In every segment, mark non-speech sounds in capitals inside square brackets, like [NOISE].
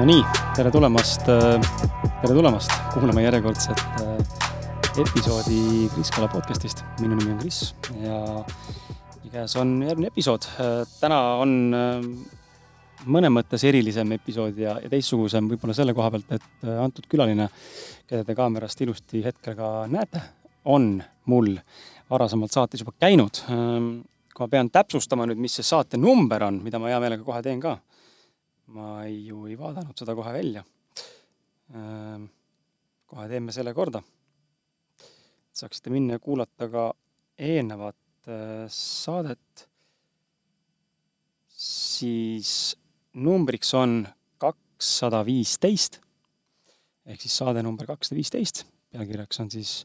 no nii, tere tulemast, tere tulemast kuulama järjekordset episoodi Kris Kala podcastist. minu nimi on Kris ja, ja käes on järgmine episood. täna on mõnes mõttes erilisem episood ja, ja teistsugusem võib-olla selle koha pealt, et antud külaline, keda te kaamerast ilusti hetkel ka näete, on mul varasemalt saates juba käinud. kui ma pean täpsustama nüüd, mis see saate number on, mida ma hea meelega kohe teen ka ma ei, ju ei vaadanud seda kohe välja. Ehm, kohe teeme selle korda. saaksite minna ja kuulata ka eelnevat äh, saadet. siis numbriks on kakssada viisteist ehk siis saade number kakssada viisteist. pealkirjaks on siis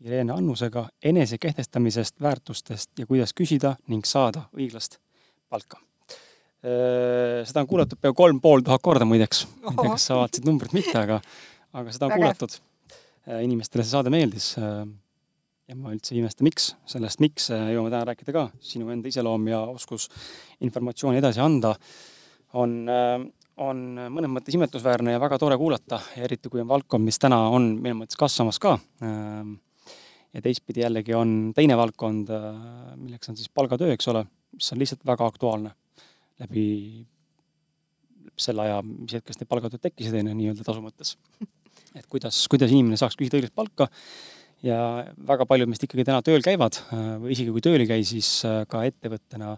Irene Annusega enese kehtestamisest, väärtustest ja kuidas küsida ning saada õiglast palka seda on kuulatud peaaegu kolm pool tuhat korda muideks. ma ei tea, kas sa vaatasid numbrit mitte, aga, aga seda on kuulatud. Äh, inimestele see saade meeldis. Äh, ja ma üldse ei imesta, miks. sellest, miks jõuame täna rääkida ka. sinu enda iseloom ja oskus informatsiooni edasi anda on, on mõnes mõttes imetlusväärne ja väga tore kuulata, eriti kui on valdkond, mis täna on minu mõttes kasvamas ka. ja teistpidi jällegi on teine valdkond, milleks on siis palgatöö, eks ole, mis on lihtsalt väga aktuaalne läbi selle aja, mis hetkest need palgatööd tekkisid, on ju, nii-öelda tasu mõttes. [LAUGHS] et kuidas, kuidas inimene saaks küsida õiglast palka ja väga paljud meist ikkagi täna tööl käivad või isegi kui tööl ei käi, siis äh, ka ettevõttena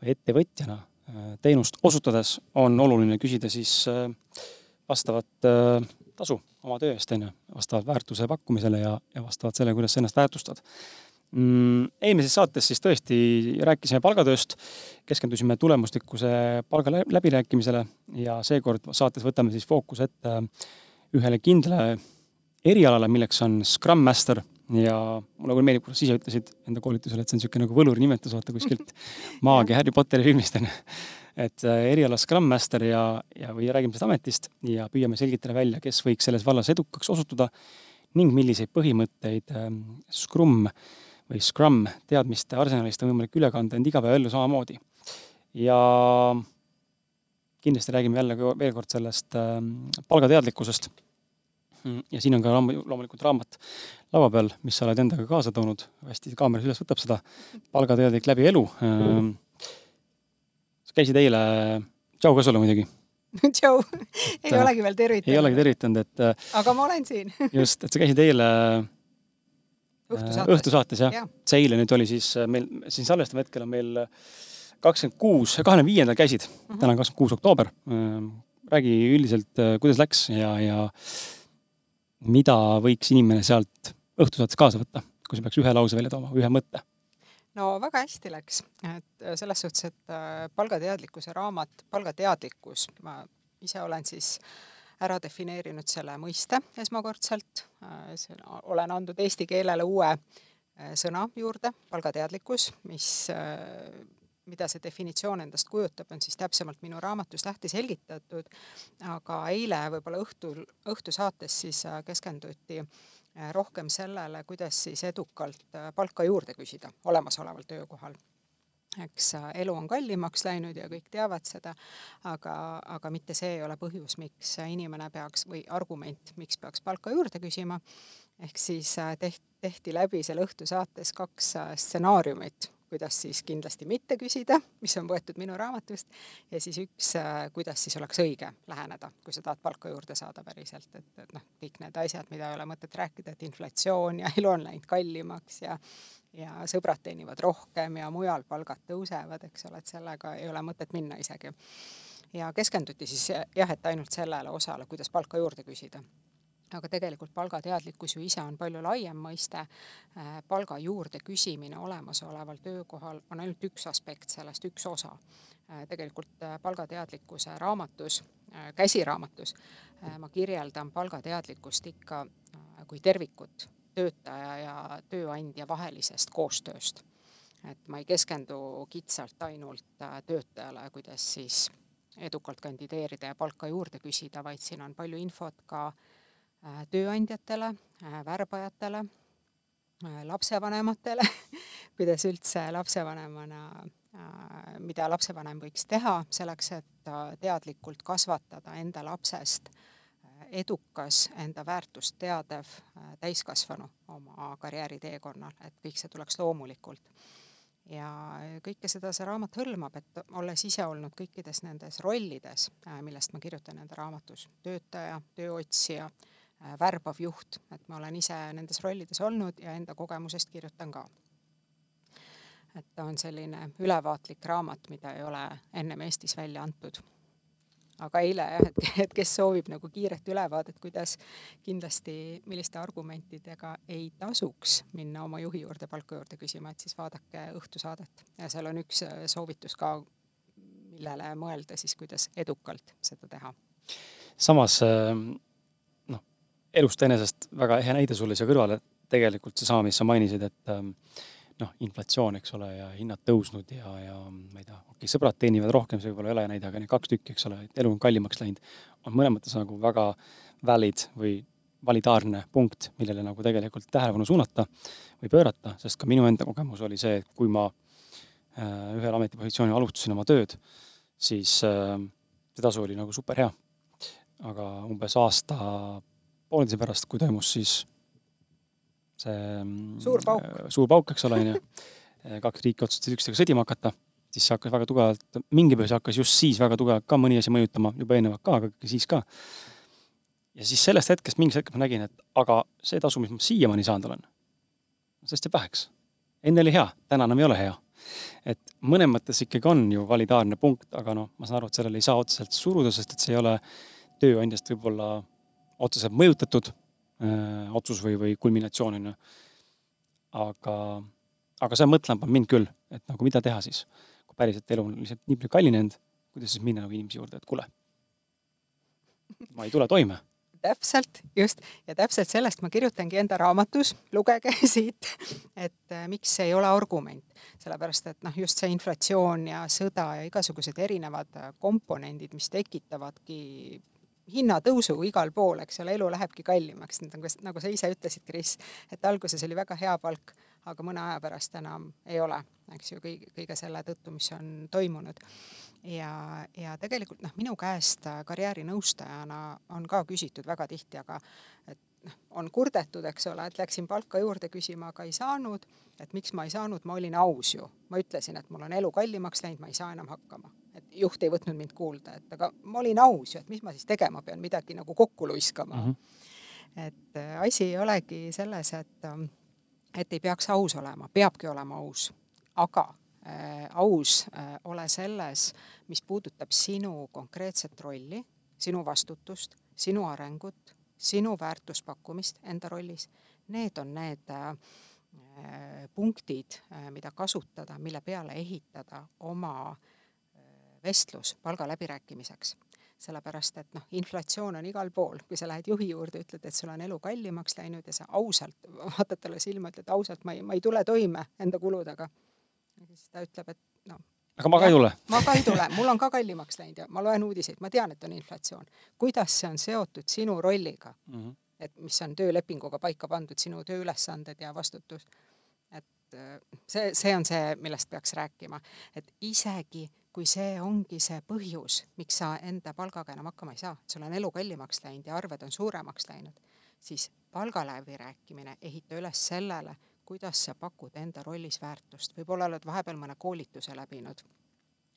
või ettevõtjana äh, teenust osutades on oluline küsida siis äh, vastavat tasu oma töö eest, on ju, vastavalt väärtuse pakkumisele ja, ja vastavalt sellele, kuidas sa ennast väärtustad. Eelmises saates siis tõesti rääkisime palgatööst, keskendusime tulemuslikkuse palga läbirääkimisele ja seekord saates võtame siis fookuse ette ühele kindlale erialale, milleks on Scrum Master ja mulle küll meeldib, kuidas ise ütlesid enda koolitusel, et see on niisugune nagu võluri nimetus, vaata kuskilt [LAUGHS] maagia Harry Potteri filmist on ju. et äh, eriala Scrum Master ja, ja, või räägime sellest ametist ja püüame selgitada välja, kes võiks selles vallas edukaks osutuda ning milliseid põhimõtteid ähm, Scrum või Scrum teadmiste arsenalist on võimalik üle kanda end igapäevaellu samamoodi. ja kindlasti räägime jälle veel kord sellest äh, palgateadlikkusest. ja siin on ka loomulikult raamat laua peal, mis sa oled endaga kaasa toonud, hästi kaameras üles võtab seda, palgateadlik läbi elu sa käisid eile, tšau ka sulle muidugi [LAUGHS] tšau, ei olegi veel tervitanud. ei olegi tervitanud, et. Äh, aga ma olen siin just, et sa käisid eile õhtusaates, õhtusaates jah ja., see eile nüüd oli siis äh, meil siin salvestame hetkel on meil äh, kakskümmend kuus, kahekümne viiendal käisid mm, -hmm. täna on kakskümmend kuus oktoober. Ähm, räägi üldiselt, äh, kuidas läks ja, ja mida võiks inimene sealt õhtusaates kaasa võtta, kui sa peaks ühe lause välja tooma, ühe mõtte? no väga hästi läks, et selles suhtes, et palgateadlikkuse raamat, palgateadlikkus, ma ise olen siis äh, ära defineerinud selle mõiste esmakordselt, äh, olen andnud eesti keelele uue äh, sõna juurde, palgateadlikkus, mis, äh, mida see definitsioon endast kujutab, on siis täpsemalt minu raamatus lahti selgitatud, aga eile võib-olla õhtul, õhtusaates siis keskenduti rohkem sellele, kuidas siis edukalt palka juurde küsida olemasoleval töökohal eks äh, elu on kallimaks läinud ja kõik teavad seda, aga, aga mitte see ei ole põhjus, miks inimene peaks või argument, miks peaks palka juurde küsima. ehk siis äh, tehti, tehti läbi seal õhtusaates kaks äh, stsenaariumit, kuidas siis kindlasti mitte küsida, mis on võetud minu raamatust, ja siis üks, kuidas siis oleks õige läheneda, kui sa tahad palka juurde saada päriselt, et, et noh, kõik need asjad, mida ei ole mõtet rääkida, et inflatsioon ja [LAUGHS] elu on läinud kallimaks ja ja sõbrad teenivad rohkem ja mujal palgad tõusevad, eks ole, et sellega ei ole mõtet minna isegi. ja keskenduti siis jah, et ainult sellele osale, kuidas palka juurde küsida aga tegelikult palgateadlikkus ju ise on palju laiem mõiste. Äh, palga juurde küsimine olemasoleval töökohal on ainult üks aspekt sellest, üks osa. Äh, tegelikult äh, palgateadlikkuse raamatus, käsiraamatus ma kirjeldan palgateadlikkust ikka kui tervikut töötaja ja tööandja vahelisest koostööst. et ma ei keskendu kitsalt ainult töötajale, kuidas siis edukalt kandideerida ja palka juurde küsida, vaid siin on palju infot ka äh, tööandjatele, äh, värbajatele, lapsevanematele [LAUGHS] kuidas üldse lapsevanemana mida lapsevanem võiks teha selleks, et teadlikult kasvatada enda lapsest edukas, enda väärtust teadev täiskasvanu oma karjääriteekonnal, et kõik see tuleks loomulikult. Ja kõike seda see raamat hõlmab, et olles ise olnud kõikides nendes rollides, äh, millest ma kirjutan enda raamatus, töötaja, tööotsija, äh, värbav juht, et ma olen ise nendes rollides olnud ja enda kogemusest kirjutan ka. et ta on selline ülevaatlik raamat, mida ei ole ennem Eestis välja antud aga eile jah, et, et kes soovib nagu kiiret ülevaadet, kuidas kindlasti, milliste argumentidega ei tasuks minna oma juhi juurde palka juurde küsima, et siis vaadake õhtusaadet ja seal on üks äh, soovitus ka, millele mõelda siis, kuidas edukalt seda teha. samas noh, elust enesest väga ehe näide sulle siia kõrvale, tegelikult seesama, mis sa mainisid, et ähm, noh, inflatsioon, eks ole, ja hinnad tõusnud ja, ja ma ei tea, okei okay,, sõbrad teenivad rohkem, see võib olla ei ole näide, aga need kaks tükki, eks ole, et elu on kallimaks läinud, on mõnes mõttes nagu väga valid või validaarne punkt, millele nagu tegelikult tähelepanu suunata või pöörata, sest ka minu enda kogemus oli see, et kui ma äh, ühel ametipositsioonil alustasin oma tööd, siis äh, see tasu oli nagu super hea. aga umbes aasta pooleteise pärast, kui toimus siis see suur pauk, äh, suur pauk, eks ole, on ju, kaks riiki otsustasid üksteisega sõdima hakata, siis see hakkas väga tugevalt, mingi põhjus hakkas just siis väga tugevalt ka mõni asi mõjutama, juba eelnevalt ka, aga siis ka. ja siis sellest hetkest, mingist hetkest ma nägin, et aga see tasu, mis ma siiamaani saanud olen, sellest jääb väheks. enne oli hea, täna enam ei ole hea. et mõnes mõttes ikkagi on ju validaarne punkt, aga noh, ma saan aru, et sellele ei saa otseselt suruda, sest et see ei ole tööandjast võib-olla otseselt mõjutatud öö, otsus või, või kulminatsioon, on ju. aga, aga see mõtlema paneb mind küll, et nagu mida teha siis, kui päriselt elu on lihtsalt nii palju kallinenud, kuidas siis minna nagu inimese juurde, et kuule, ma ei tule toime täpselt, just, ja täpselt sellest ma kirjutangi enda raamatus, lugege [LAUGHS] siit, et äh, miks see ei ole argument. sellepärast, et noh, just see inflatsioon ja sõda ja igasugused erinevad äh, komponendid, mis tekitavadki hinnatõusu igal pool, eks ole, elu lähebki kallimaks, nagu, sa ise ütlesid, Kris, et alguses oli väga hea palk, aga mõne aja pärast enam ei ole, eks ju, kõige, kõige selle tõttu, mis on toimunud. ja, ja tegelikult noh, minu käest karjäärinõustajana on ka küsitud väga tihti, aga et noh, on kurdetud, eks ole, et läksin palka juurde küsima, aga ei saanud, et miks ma ei saanud, ma olin aus ju. ma ütlesin, et mul on elu kallimaks läinud, ma ei saa enam hakkama et juht ei võtnud mind kuulda, et aga ma olin aus ju, et mis ma siis tegema pean, midagi nagu kokku luiskama mm. -hmm. et äh, asi ei olegi selles, et, ähm, et ei peaks aus olema, peabki olema aus, aga äh, aus äh, ole selles, mis puudutab sinu konkreetset rolli, sinu vastutust, sinu arengut, sinu väärtuspakkumist enda rollis. Need on need äh, punktid, äh, mida kasutada, mille peale ehitada oma äh, vestlus palgaläbirääkimiseks sellepärast et noh, inflatsioon on igal pool, kui sa lähed juhi juurde, ütled, et sul on elu kallimaks läinud ja sa ausalt [LAUGHS] vaatad talle silma, ütled ausalt, ma ei, ma ei tule toime enda kuludega. ja siis ta ütleb, et noh. aga ma ka ei tule. ma ka ei tule, mul on ka kallimaks läinud ja ma loen uudiseid, ma tean, et on inflatsioon. kuidas see on seotud sinu rolliga mm? -hmm. et mis on töölepinguga paika pandud, sinu tööülesanded ja vastutus. et äh, see, see on see, millest peaks rääkima, et isegi kui see ongi see põhjus, miks sa enda palgaga enam hakkama ei saa, sul on elu kallimaks läinud ja arved on suuremaks läinud, siis palgaläbirääkimine ehita üles sellele, kuidas sa pakud enda rollis väärtust, võib-olla oled vahepeal mõne koolituse läbinud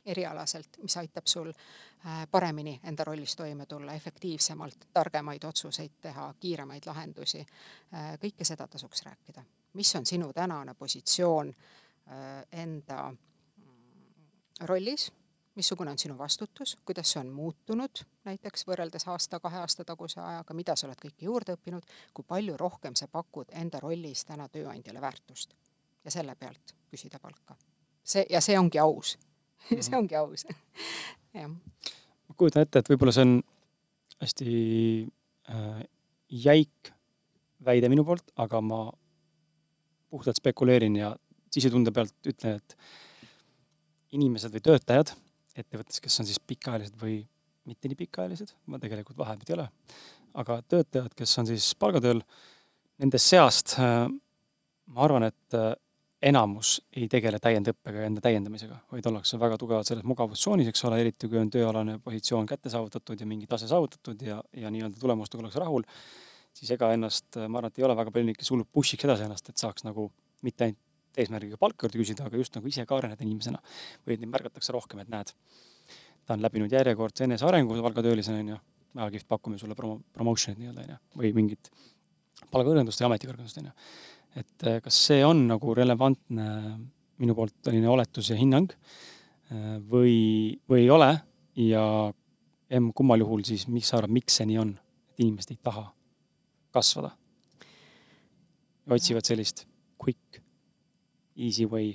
erialaselt, mis aitab sul äh, paremini enda rollis toime tulla, efektiivsemalt, targemaid otsuseid teha, kiiremaid lahendusi. Äh, kõike seda tasuks rääkida. mis on sinu tänane positsioon äh, enda rollis, missugune on sinu vastutus, kuidas see on muutunud näiteks võrreldes aasta-kahe aasta taguse ajaga, mida sa oled kõike juurde õppinud, kui palju rohkem sa pakud enda rollis täna tööandjale väärtust ja selle pealt küsida palka. see, ja see ongi aus mm. [LAUGHS] -hmm. see ongi aus [LAUGHS] jah. ma kujutan ette, et võib-olla see on hästi äh, jäik väide minu poolt, aga ma puhtalt spekuleerin ja sisetunde pealt ütlen, et inimesed või töötajad ettevõttes, kes on siis pikaajalised või mitte nii pikaajalised, ma tegelikult vahepeal ei ole, aga töötajad, kes on siis palgatööl, nende seast äh, ma arvan, et äh, enamus ei tegele täiendõppega ja enda täiendamisega, vaid ollakse väga tugevalt selles mugavustsoonis, eks ole, eriti kui on tööalane positsioon kätte saavutatud ja mingi tase saavutatud ja, ja nii-öelda tulemustega ollakse rahul, siis ega ennast, ma arvan, et ei ole väga palju neid, kes hullult push'iks edasi ennast, et saaks nagu mitte ainult eesmärgiga palka juurde küsida, aga just nagu ise ka areneda inimesena. või et neid märgatakse rohkem, et näed, ta on läbinud järjekordse enesearengu palgatöölisena, on ju, väga kihvt, pakume sulle promo-, promotion'it nii-öelda, on ju, või mingit palgakõrgendust ja ametikõrgendust, on ju. et eh, kas see on nagu relevantne minu poolt selline oletus ja hinnang eh, või, või ei ole ja M, kummal juhul siis, mis sa arvad, miks see nii on, et inimesed ei taha kasvada? otsivad sellist quick, easy way,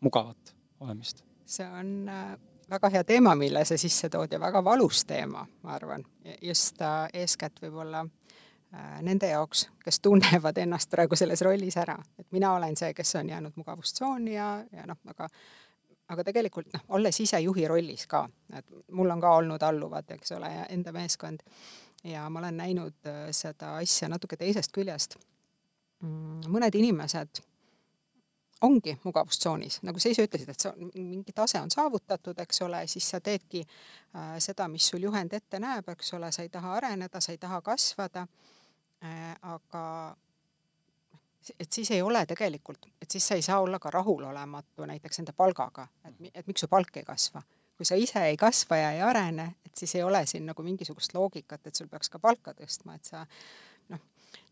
mugavat olemist. see on äh, väga hea teema, mille sa sisse tood ja väga valus teema, ma arvan, just äh, eeskätt võib-olla äh, nende jaoks, kes tunnevad ennast praegu selles rollis ära, et mina olen see, kes on jäänud mugavustsooni ja, ja noh, aga aga tegelikult noh, olles ise juhi rollis ka, et mul on ka olnud alluvad, eks ole, ja enda meeskond ja ma olen näinud seda asja natuke teisest küljest. Mm, mõned inimesed ongi mugavustsoonis, nagu sa ise ütlesid, et sa, mingi tase on saavutatud, eks ole, siis sa teedki äh, seda, mis sul juhend ette näeb, eks ole, sa ei taha areneda, sa ei taha kasvada äh,, aga et siis ei ole tegelikult, et siis sa ei saa olla ka rahulolematu näiteks enda palgaga, et, et miks su palk ei kasva. kui sa ise ei kasva ja ei arene, et siis ei ole siin nagu mingisugust loogikat, et sul peaks ka palka tõstma, et sa noh,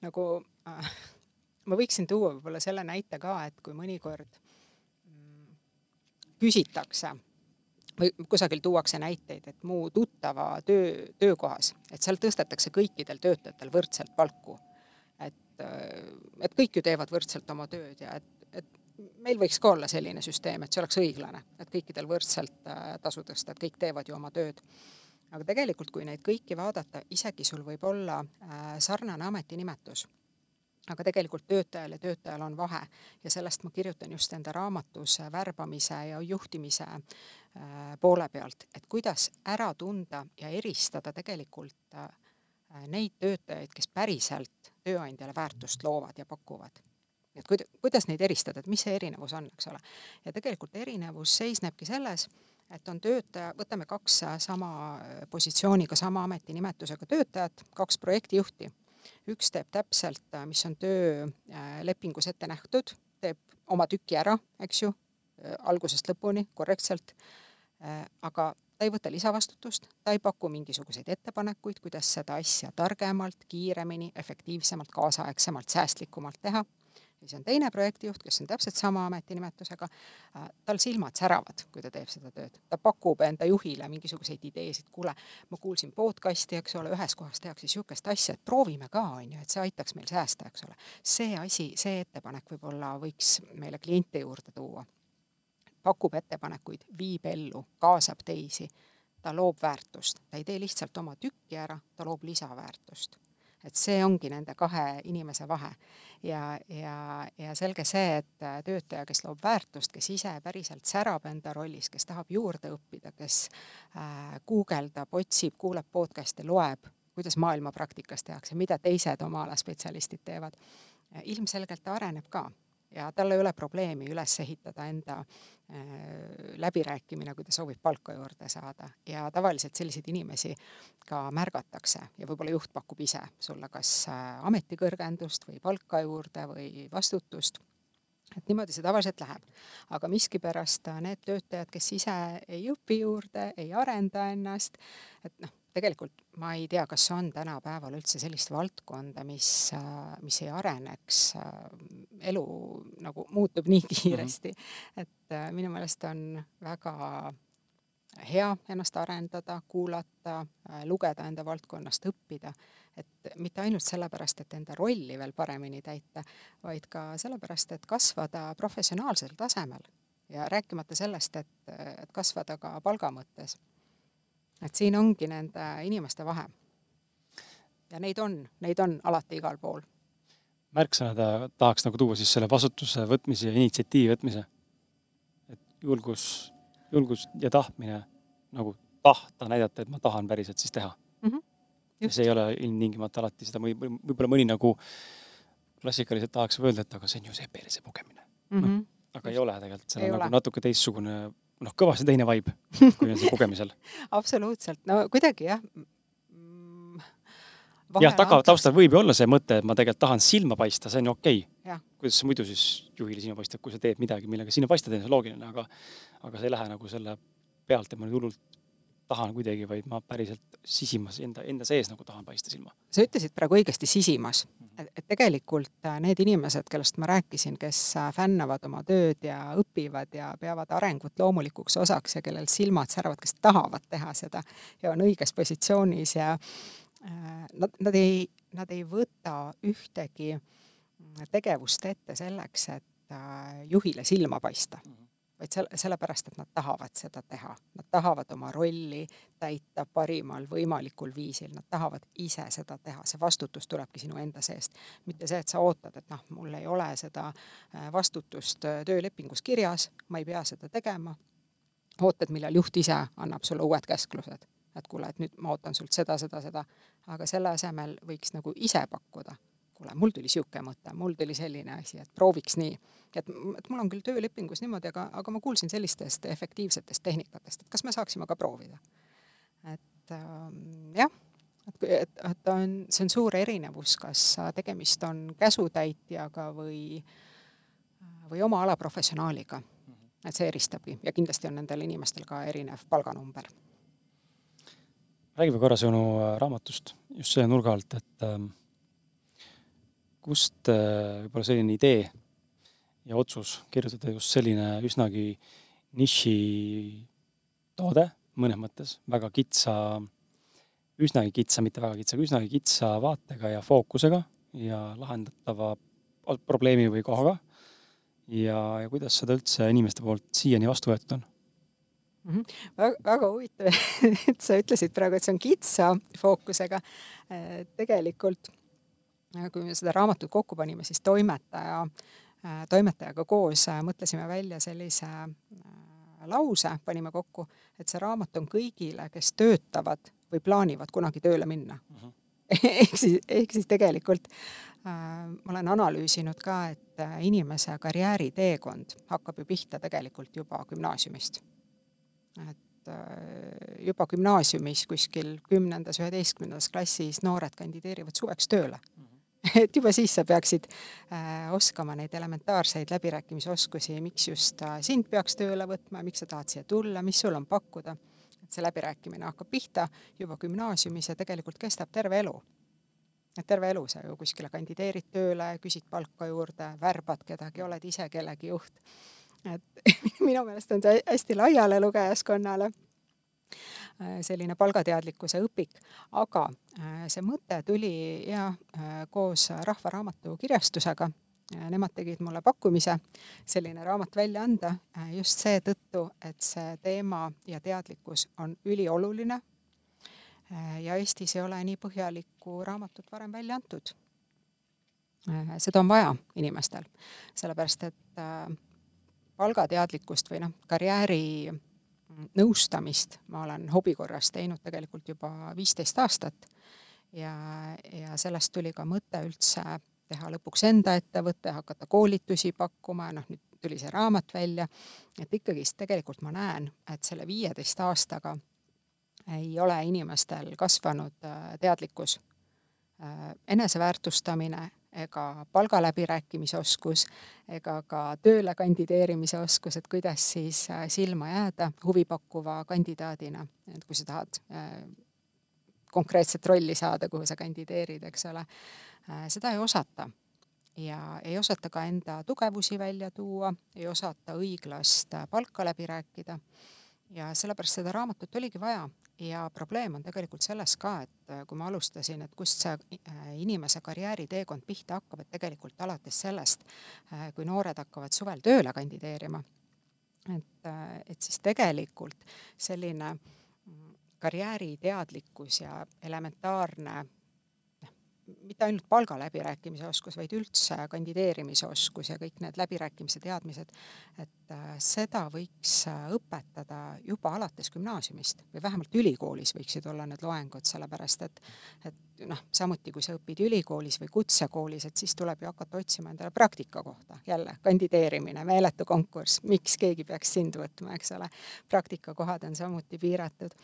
nagu äh, ma võiksin tuua võib-olla selle näite ka, et kui mõnikord mm, küsitakse või kusagil tuuakse näiteid, et mu tuttava töö, töökohas, et seal tõstetakse kõikidel töötajatel võrdselt palku. et, et kõik ju teevad võrdselt oma tööd ja et, et meil võiks ka olla selline süsteem, et see oleks õiglane, et kõikidel võrdselt äh, tasu tõsta, et kõik teevad ju oma tööd. aga tegelikult, kui neid kõiki vaadata, isegi sul võib olla äh, sarnane ametinimetus aga tegelikult töötajal ja töötajal on vahe ja sellest ma kirjutan just enda raamatus värbamise ja juhtimise äh, poole pealt, et kuidas ära tunda ja eristada tegelikult äh, neid töötajaid, kes päriselt tööandjale väärtust loovad ja pakuvad. et kuid-, kuidas neid eristada, et mis see erinevus on, eks ole. ja tegelikult erinevus seisnebki selles, et on töötaja, võtame kaks sama positsiooniga, sama ametinimetusega töötajat, kaks projektijuhti üks teeb täpselt, äh, mis on töölepingus ette nähtud, teeb oma tüki ära, eks ju, äh, algusest lõpuni korrektselt, äh, aga ta ei võta lisavastutust, ta ei paku mingisuguseid ettepanekuid, kuidas seda asja targemalt, kiiremini, efektiivsemalt, kaasaegsemalt, säästlikumalt teha ja siis on teine projektijuht, kes on täpselt sama ametinimetusega, äh, tal silmad säravad, kui ta teeb seda tööd. ta pakub enda juhile mingisuguseid ideesid, kuule, ma kuulsin podcast'i, eks ole, ühes kohas tehakse niisugust asja, et proovime ka, on ju, et see aitaks meil säästa, eks ole. see asi, see ettepanek võib-olla võiks meile kliente juurde tuua. pakub ettepanekuid, viib ellu, kaasab teisi, ta loob väärtust, ta ei tee lihtsalt oma tükki ära, ta loob lisaväärtust et see ongi nende kahe inimese vahe. ja, ja, ja selge see, et töötaja, kes loob väärtust, kes ise päriselt särab enda rollis, kes tahab juurde õppida, kes äh, guugeldab, otsib, kuuleb podcast'e, loeb, kuidas maailma praktikas tehakse, mida teised oma ala spetsialistid teevad, ilmselgelt ta areneb ka ja tal ei ole probleemi üles ehitada enda äh, läbirääkimine, kui ta soovib palka juurde saada ja tavaliselt selliseid inimesi ka märgatakse ja võib-olla juht pakub ise sulle kas äh, ametikõrgendust või palka juurde või vastutust et niimoodi see tavaliselt läheb. aga miskipärast need töötajad, kes ise ei õpi juurde, ei arenda ennast, et noh, tegelikult ma ei tea, kas on tänapäeval üldse sellist valdkonda, mis, mis ei areneks, elu nagu muutub nii kiiresti. Mm, -hmm. et äh, minu meelest on väga hea ennast arendada, kuulata, äh, lugeda enda valdkonnast, õppida, et mitte ainult sellepärast, et enda rolli veel paremini täita, vaid ka sellepärast, et kasvada professionaalsel tasemel. Ja rääkimata sellest, et, et kasvada ka palga mõttes et siin ongi nende inimeste vahe. ja neid on, neid on alati igal pool. märksõnade tahaks nagu tuua siis selle vastutuse võtmise ja initsiatiivi võtmise. et julgus, julgus ja tahtmine nagu tahta näidata, et ma tahan päriselt siis teha mm. -hmm. ja see ei ole ilmtingimata alati seda või võib-olla mõni nagu klassikaliselt tahaks öelda, et aga see on ju see perse pugemine mm. -hmm. noh, aga ei ole tegelikult, seal on nagu natuke teistsugune, noh, kõvasti teine vibe, kui on see kogemisel. [LAUGHS] absoluutselt, no kuidagi jah mm,. jah, taga, taustal võib ju olla see mõte, et ma tegelikult tahan silma paista, see on ju okei okay. kuidas muidu siis juhile silma paistad, kui sa teed midagi, millega silma paistad, on see loogiline, aga aga sa ei lähe nagu selle pealt, et ma nüüd hullult tahan kuidagi, vaid ma päriselt sisimas enda, enda sees nagu tahan paista silma. sa ütlesid praegu õigesti sisimas, et, et tegelikult äh, need inimesed, kellest ma rääkisin, kes äh, fännavad oma tööd ja õpivad ja peavad arengut loomulikuks osaks ja kellel silmad säravad, kes tahavad teha seda ja on õiges positsioonis ja äh, nad, nad ei, nad ei võta ühtegi mm, tegevust ette selleks, et juhile silma paista vaid selle, sellepärast, et nad tahavad seda teha. Nad tahavad oma rolli täita parimal võimalikul viisil, nad tahavad ise seda teha, see vastutus tulebki sinu enda seest. mitte see, et sa ootad, et noh, mul ei ole seda äh, vastutust äh, töölepingus kirjas, ma ei pea seda tegema. ootad, millal juht ise annab sulle uued käsklused, et kuule, et nüüd ma ootan sult seda, seda, seda, aga selle asemel võiks nagu ise pakkuda kuule, mul tuli niisugune mõte, mul tuli selline asi, et prooviks nii. et, et mul on küll töölepingus niimoodi, aga, aga ma kuulsin sellistest efektiivsetest tehnikatest, et kas me saaksime ka proovida. et ähm, jah, et, et, et on, see on suur erinevus, kas tegemist on käsutäitjaga või, või oma ala professionaaliga. et see eristabki ja kindlasti on nendel inimestel ka erinev palganumber. räägime korra sinu äh, raamatust just selle nurga alt, et ähm, kust äh, võib-olla selline idee ja otsus kirjutada just selline üsnagi niši toode mõnes mõttes, väga kitsa, üsnagi kitsa, mitte väga kitsa, üsnagi kitsa vaatega ja fookusega ja lahendatava probleemi või kohaga. ja, ja kuidas seda üldse inimeste poolt siiani vastu võetud on? mm. -hmm. väga, väga huvitav, [LAUGHS] et sa ütlesid praegu, et see on kitsa fookusega. tegelikult kui me seda raamatut kokku panime, siis toimetaja, toimetajaga koos mõtlesime välja sellise lause, panime kokku, et see raamat on kõigile, kes töötavad või plaanivad kunagi tööle minna uh. [LAUGHS] -huh. ehk siis, ehk siis tegelikult äh, ma olen analüüsinud ka, et inimese karjääriteekond hakkab ju pihta tegelikult juba gümnaasiumist. et äh, juba gümnaasiumis kuskil kümnendas, üheteistkümnendas klassis noored kandideerivad suveks tööle uh. -huh [LAUGHS] et juba siis sa peaksid äh, oskama neid elementaarseid läbirääkimisoskusi, miks just äh, sind peaks tööle võtma, miks sa tahad siia tulla, mis sul on pakkuda. et see läbirääkimine hakkab pihta juba gümnaasiumis ja tegelikult kestab terve elu. et terve elu sa ju kuskile kandideerid tööle, küsid palka juurde, värbad kedagi, oled ise kellegi juht. et [LAUGHS] minu meelest on see hästi laiale lugejaskonnale selline palgateadlikkuse õpik, aga see mõte tuli ja koos Rahva Raamatu kirjastusega. Nemad tegid mulle pakkumise selline raamat välja anda just seetõttu, et see teema ja teadlikkus on ülioluline. ja Eestis ei ole nii põhjalikku raamatut varem välja antud. seda on vaja inimestel, sellepärast et palgateadlikkust või noh, karjääri nõustamist. Ma olen hobi korras teinud tegelikult juba viisteist aastat ja, ja sellest tuli ka mõte üldse teha lõpuks enda ettevõte, hakata koolitusi pakkuma, noh nüüd tuli see raamat välja, et ikkagist tegelikult ma näen, et selle viieteist aastaga ei ole inimestel kasvanud teadlikkus, eneseväärtustamine ega palgaläbirääkimise oskus ega ka tööle kandideerimise oskus, et kuidas siis silma jääda huvipakkuva kandidaadina, et kui sa tahad konkreetset rolli saada, kuhu sa kandideerid, eks ole, seda ei osata. ja ei osata ka enda tugevusi välja tuua, ei osata õiglast palka läbi rääkida ja sellepärast seda raamatut oligi vaja ja probleem on tegelikult selles ka, et kui ma alustasin, et kust see inimese karjääriteekond pihta hakkab, et tegelikult alates sellest, kui noored hakkavad suvel tööle kandideerima, et, et siis tegelikult selline karjääriteadlikkus ja elementaarne mitte ainult palgaläbirääkimise oskus, vaid üldse kandideerimise oskus ja kõik need läbirääkimise teadmised, et äh, seda võiks äh, õpetada juba alates gümnaasiumist või vähemalt ülikoolis võiksid olla need loengud, sellepärast et et noh, samuti kui sa õpid ülikoolis või kutsekoolis, et siis tuleb ju hakata otsima endale praktika kohta, jälle kandideerimine, meeletu konkurss, miks keegi peaks sind võtma, eks ole. praktikakohad on samuti piiratud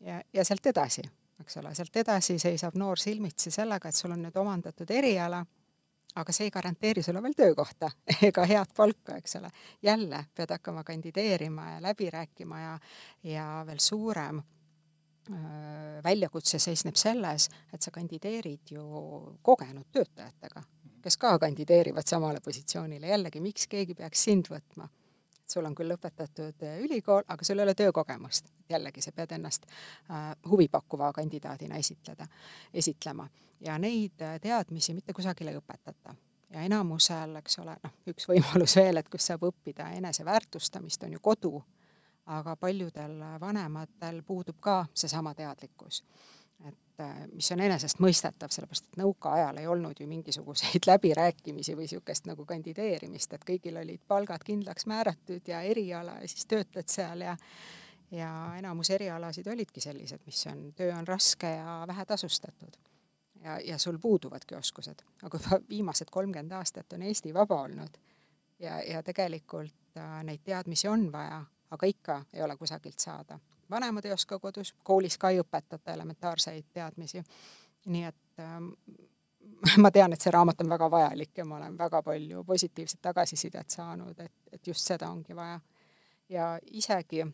ja, ja sealt edasi eks ole, sealt edasi seisab noor silmitsi sellega, et sul on nüüd omandatud eriala, aga see ei garanteeri sulle veel töökohta [LAUGHS] ega head palka, eks ole. jälle pead hakkama kandideerima ja läbi rääkima ja, ja veel suurem väljakutse seisneb selles, et sa kandideerid ju kogenud töötajatega, kes ka kandideerivad samale positsioonile, jällegi, miks keegi peaks sind võtma sul on küll lõpetatud äh, ülikool, aga sul ei ole töökogemust. jällegi, sa pead ennast äh, huvipakkuva kandidaadina esitleda, esitlema. Ja neid äh, teadmisi mitte kusagil ei õpetata. Ja enamusel, eks ole, noh, üks [LAUGHS] võimalus veel, et kus saab õppida eneseväärtustamist, on ju kodu, aga paljudel vanematel puudub ka seesama teadlikkus et äh, mis on enesestmõistetav, sellepärast et nõukaajal ei olnud ju mingisuguseid [LAUGHS] läbirääkimisi või niisugust nagu kandideerimist, et kõigil olid palgad kindlaks määratud ja eriala ja siis töötad seal ja ja enamus erialasid olidki sellised, mis on, töö on raske ja vähetasustatud. ja, ja sul puuduvadki oskused, aga viimased kolmkümmend aastat on Eesti vaba olnud ja, ja tegelikult äh, neid teadmisi on vaja, aga ikka ei ole kusagilt saada vanemad ei oska kodus, koolis ka ei õpetata elementaarseid teadmisi. nii et ähm, [LAUGHS] ma tean, et see raamat on väga vajalik ja ma olen väga palju positiivset tagasisidet saanud, et, et just seda ongi vaja. ja isegi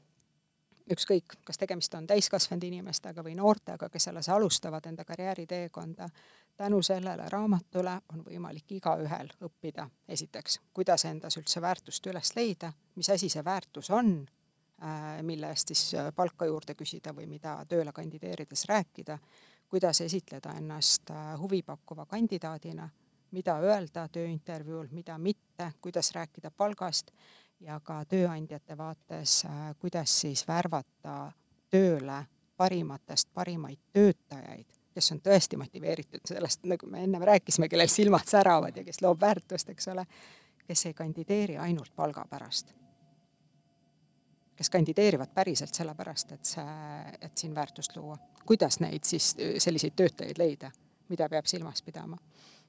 ükskõik, kas tegemist on täiskasvanud inimestega või noortega, kes alles alustavad enda karjääriteekonda, tänu sellele raamatule on võimalik igaühel õppida. Esiteks, kuidas endas üldse väärtust üles leida, mis asi see väärtus on Äh, mille eest siis äh, palka juurde küsida või mida tööle kandideerides rääkida, kuidas esitleda ennast äh, huvipakkuva kandidaadina, mida öelda tööintervjuul, mida mitte, kuidas rääkida palgast ja ka tööandjate vaates, kuidas siis värvata tööle parimatest parimaid töötajaid, kes on tõesti motiveeritud sellest, nagu me ennem rääkisime, kellel silmad säravad ja kes loob väärtust, eks ole, kes ei kandideeri ainult palga pärast kes kandideerivad päriselt sellepärast, et see, et siin väärtust luua. kuidas neid siis, selliseid töötajaid leida, mida peab silmas pidama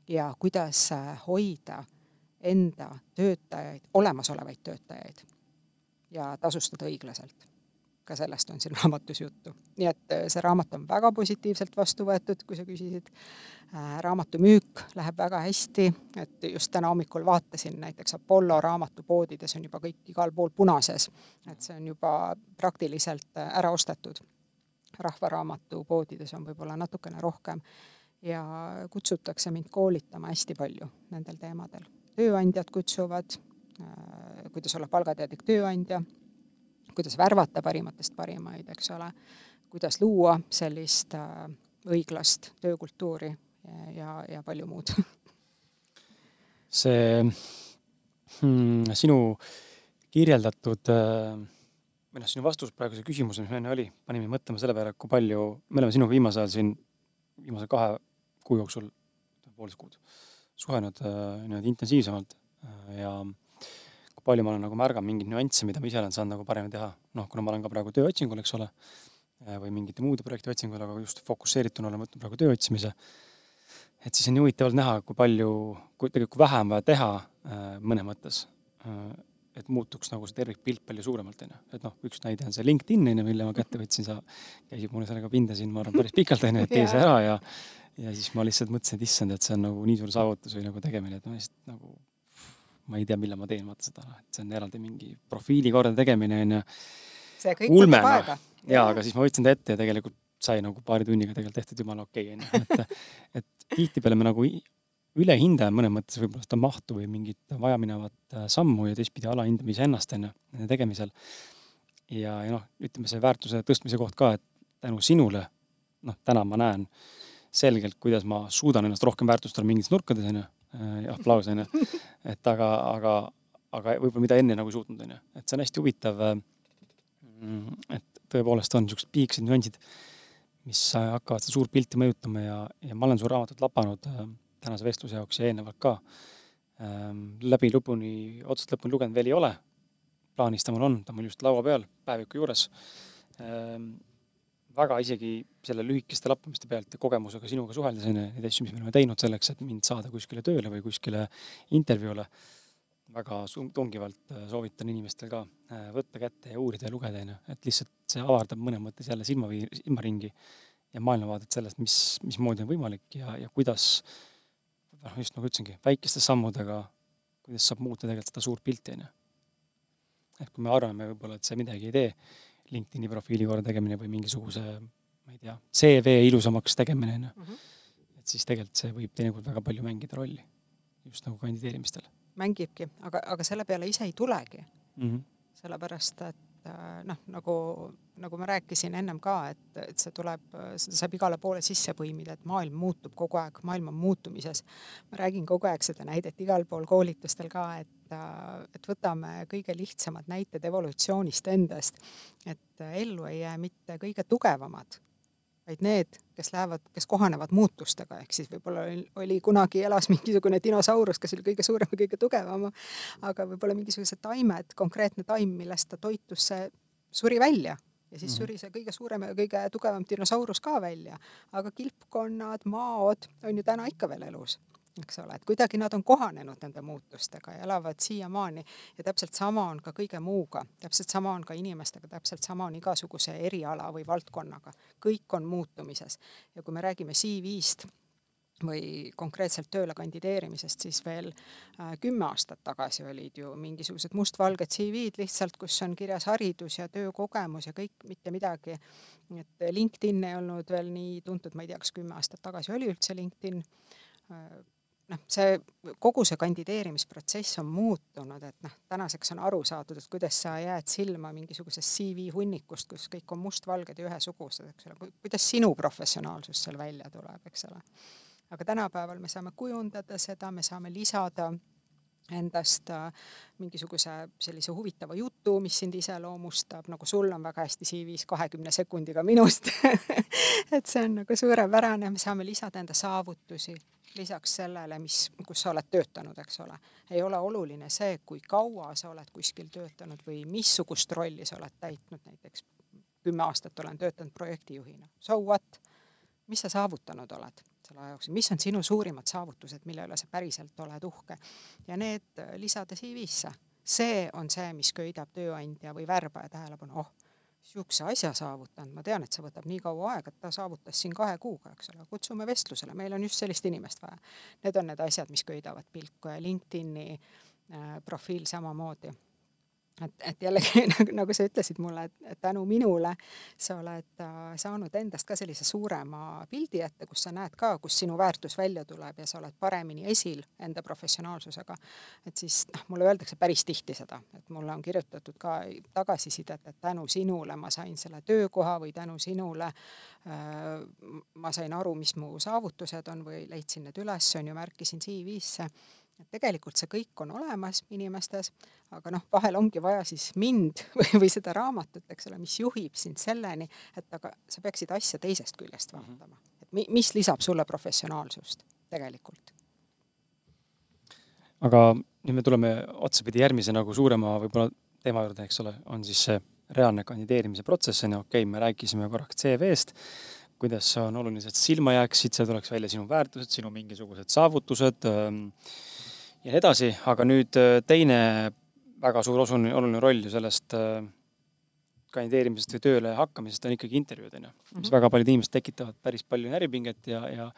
ja kuidas hoida enda töötajaid, olemasolevaid töötajaid ja tasustada õiglaselt ka sellest on siin [LAUGHS] raamatus juttu. nii et äh, see raamat on väga positiivselt vastu võetud, kui sa küsisid. Äh, raamatu müük läheb väga hästi, et just täna hommikul vaatasin näiteks Apollo raamatupoodides on juba kõik igal pool punases, et see on juba praktiliselt äh, ära ostetud. rahvaraamatu poodides on võib-olla natukene rohkem ja kutsutakse mind koolitama hästi palju nendel teemadel. Tööandjad kutsuvad, kuidas olla palgateadlik tööandja kuidas värvata parimatest parimaid, eks ole, kuidas luua sellist äh, õiglast töökultuuri ja, ja, palju muud. [LAUGHS] See hmm, sinu kirjeldatud äh, või noh, sinu vastus praeguse küsimuse, mis enne oli, pani mind mõtlema selle peale, kui palju, me oleme sinuga viimasel ajal siin, viimase kahe kuu jooksul, poolteist kuud, suhelnud äh, niimoodi intensiivsemalt ja kui palju ma olen nagu märganud mingeid nüansse, mida ma ise olen saanud nagu paremini teha. noh, kuna ma olen ka praegu tööotsingul, eks ole, äh, või mingite muude projekti otsingul, aga just fokusseerituna olen võtnud praegu töö otsimise. et siis on nii huvitav olnud näha, kui palju, kui tegelikult kui vähe on vaja teha äh, mõnes mõttes. Äh, et muutuks nagu see tervikpilt palju suuremalt, onju. et noh, üks näide on see LinkedIn, onju, mille ma kätte võtsin, sa käisid mulle sellega pinda siin, ma arvan, päris pikalt, onju, et tee see ära ja ja siis ma lihtsalt mõtlesin, et issand, et see on nagu nii suur saavutus või nagu tegemine, et ma lihtsalt nagu ma ei tea, millal ma teen, vaata seda, et see on eraldi mingi profiili korda tegemine on ju. see kõik võtab aega. jaa, aga siis ma võtsin ta ette ja tegelikult sai nagu paari tunniga tegelikult tehtud jumala okei okay, on ju, et, et tihtipeale me nagu üle hindame mõnes mõttes võib-olla seda mahtu või mingit vajaminevat äh, sammu ja teistpidi alahindame iseennast on ju, nende tegemisel. ja, ja noh, ütleme see väärtuse tõstmise koht ka, et tänu sinule, noh, täna ma näen selgelt, kuidas ma suudan ennast rohkem väärtustada mingites nurkades on ju Äh, aplaus onju. [LAUGHS] et aga, aga, aga võib-olla mida enne nagu ei suutnud onju, et see on hästi huvitav. Äh, et tõepoolest on siuksed piiksed nüansid, mis hakkavad seda suurt pilti mõjutama ja, ja ma olen su raamatut lapanud äh, tänase vestluse jaoks ja eelnevalt ka ähm,. läbi lõpuni, otsast lõpuni lugenud veel ei ole. plaanis ta mul on, ta on mul just laua peal, päeviku juures ähm, väga isegi selle lühikeste lappamiste pealt ja kogemusega sinuga suheldes, on ju, neid asju, mis me oleme teinud selleks, et mind saada kuskile tööle või kuskile intervjuule, väga tungivalt äh, soovitan inimestel ka äh, võtta kätte ja uurida ja lugeda, on ju, et lihtsalt see avardab mõnes mõttes jälle silmapiir, silmaringi ja maailmavaadet sellest, mis, mismoodi on võimalik ja, ja kuidas noh, just nagu ütlesingi, väikeste sammudega, kuidas saab muuta tegelikult seda suurt pilti, on ju. et kui me arvame võib-olla, et see midagi ei tee, LinkedIni profiili korra tegemine või mingisuguse, ma ei tea, CV ilusamaks tegemine, on ju. Mhm. et siis tegelikult see võib teinekord väga palju mängida rolli, just nagu kandideerimistel. mängibki, aga, aga selle peale ise ei tulegi mm. -hmm. sellepärast, et äh, noh, nagu, nagu ma rääkisin ennem ka, et, et see tuleb, seda saab igale poole sisse põimida, et maailm muutub kogu aeg, maailm on muutumises. ma räägin kogu aeg seda näidet igal pool koolitustel ka, et et võtame kõige lihtsamad näited evolutsioonist endast, et ellu ei jää mitte kõige tugevamad, vaid need, kes lähevad, kes kohanevad muutustega, ehk siis võib-olla oli kunagi elas mingisugune dinosaurus, kes oli kõige suurem ja kõige tugevam, aga võib-olla mingisugused taimed, konkreetne taim, millest ta toitus, see suri välja ja siis mhm. suri see kõige suurem ja kõige tugevam dinosaurus ka välja. aga kilpkonnad, maod on ju täna ikka veel elus eks ole, et kuidagi nad on kohanenud nende muutustega ja elavad siiamaani ja täpselt sama on ka kõige muuga, täpselt sama on ka inimestega, täpselt sama on igasuguse eriala või valdkonnaga, kõik on muutumises. ja kui me räägime CV-st või konkreetselt tööle kandideerimisest, siis veel äh, kümme aastat tagasi olid ju mingisugused mustvalged CV-d lihtsalt, kus on kirjas haridus ja töökogemus ja kõik, mitte midagi. et LinkedIn ei olnud veel nii tuntud, ma ei tea, kas kümme aastat tagasi oli üldse LinkedIn äh, noh, see kogu see kandideerimisprotsess on muutunud, et noh, tänaseks on aru saadud, et kuidas sa jääd silma mingisugusest CV hunnikust, kus kõik on mustvalged ja ühesugused, eks ole, kuidas sinu professionaalsus seal välja tuleb, eks ole. aga tänapäeval me saame kujundada seda, me saame lisada endast äh, mingisuguse sellise huvitava jutu, mis sind iseloomustab, nagu sul on väga hästi CV-s kahekümne sekundiga minust. [LAUGHS] Et see on nagu suurepärane, me saame lisada enda saavutusi, lisaks sellele, mis, kus sa oled töötanud, eks ole. ei ole oluline see, kui kaua sa oled kuskil töötanud või missugust rolli sa oled täitnud, näiteks kümme aastat olen töötanud projektijuhina. So what? mis sa saavutanud oled selle aja jooksul, mis on sinu suurimad saavutused, mille üle sa päriselt oled uhke ja need lisada CV-sse. see on see, mis köidab tööandja või värbaja tähelepanu, oh niisuguse asja saavutanud, ma tean, et see võtab nii kaua aega, et ta saavutas siin kahe kuuga, eks ole, kutsume vestlusele, meil on just sellist inimest vaja. Need on need asjad, mis köidavad pilku ja LinkedIni äh, profiil samamoodi et, et jällegi [LAUGHS] nagu, nagu sa ütlesid mulle, et tänu minule sa oled äh, saanud endast ka sellise suurema pildi ette, kus sa näed ka, kus sinu väärtus välja tuleb ja sa oled paremini esil enda professionaalsusega. et siis noh, mulle öeldakse päris tihti seda, et mulle on kirjutatud ka tagasisidet, et tänu sinule ma sain selle töökoha või tänu sinule äh, ma sain aru, mis mu saavutused on või leidsin need üles, on ju, märkisin CV-sse et tegelikult see kõik on olemas inimestes, aga noh, vahel ongi vaja siis mind [LAUGHS] või, või seda raamatut, eks ole, mis juhib sind selleni, et aga sa peaksid asja teisest küljest mhm. vaatama. et mi, mis lisab sulle professionaalsust tegelikult. aga nüüd me tuleme otsapidi järgmise nagu suurema võib-olla teema juurde, eks ole, on siis see reaalne kandideerimise protsess, on ju, okei okay,, me rääkisime korraks CV-st, kuidas on oluline, et silma jääksid, seal tuleks välja sinu väärtused, sinu mingisugused saavutused ähm,, ja nii edasi, aga nüüd äh, teine väga suur osu, oluline roll ju sellest äh, kandideerimisest või tööle hakkamisest on ikkagi intervjuud, on ju. mis mm -hmm. väga paljud inimesed tekitavad päris palju närvipinget ja, ja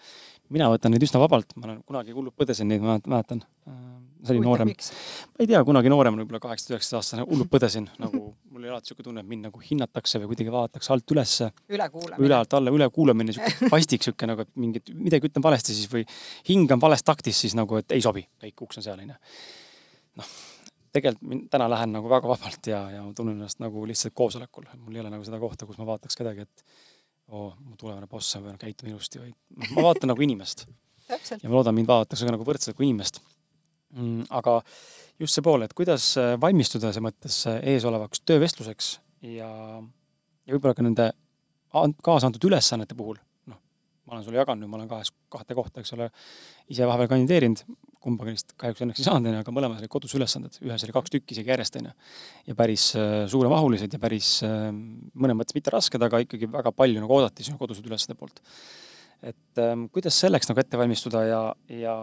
mina võtan neid üsna vabalt, ma olen kunagi hullult põdesin neid, ma mäletan. Äh, see oli noorem, ma ei tea, kunagi noorem, võib-olla kaheksateist, üheksateist aastane, hullult põdesin nagu [LAUGHS] mul oli alati niisugune tunne, et mind nagu hinnatakse või kuidagi vaadatakse alt ülesse. üle alt alla, ülekuulamine, niisugune [LAUGHS] pastik niisugune nagu, et mingit, midagi ütlen valesti siis või hingan vales taktis siis nagu, et ei sobi, kõik uks on seal, onju. noh, tegelikult täna lähen nagu väga vabalt ja, ja ma tunnen ennast nagu lihtsalt koosolekul, mul ei ole nagu seda kohta, kus ma vaataks kedagi, et oo oh,, mu tulevane boss on käituma ilusti, vaid noh, ma vaatan nagu inimest. ja ma loodan, mind vaadatakse ka nagu võrdselt kui inimest mm,. aga just see pool, et kuidas äh, valmistuda see mõttes äh, eesolevaks töövestluseks ja, ja võib-olla ka nende kaasa antud ülesannete puhul, noh, ma olen sulle jaganud, ma olen kahes, kahte kohta, eks ole, ise vahepeal kandideerinud, kumbagi neist kahjuks õnneks ei saanud, onju, aga mõlemas olid kodus ülesanded, ühes oli kaks tükki isegi järjest, onju. ja päris äh, suuremahulised ja päris äh, mõnes mõttes mitte rasked, aga ikkagi väga palju nagu oodati sinu kodused ülesande poolt. et ähm, kuidas selleks nagu ette valmistuda ja, ja,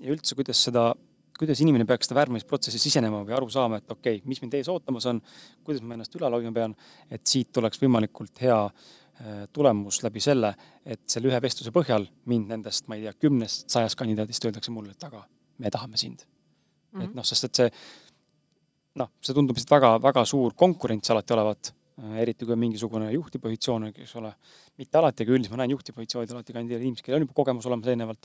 ja üldse, kuidas seda, kuidas inimene peaks seda värbamisprotsessi sisenema või aru saama, et okei okay,, mis mind ees ootamas on, kuidas ma ennast ülal hoidma pean, et siit tuleks võimalikult hea tulemus läbi selle, et selle ühe vestluse põhjal mind nendest, ma ei tea, kümnest, sajast kandidaadist öeldakse mulle, et aga me tahame sind mm. -hmm. et noh, sest et see noh, see tundub lihtsalt väga, väga suur konkurents alati olevat, äh, eriti kui on mingisugune juhtivpositsioon, eks ole. mitte alati, aga üldiselt ma näen juhtivpositsioonid alati kandideerivad inimesed, kellel on juba kogemus olemas eelnevalt,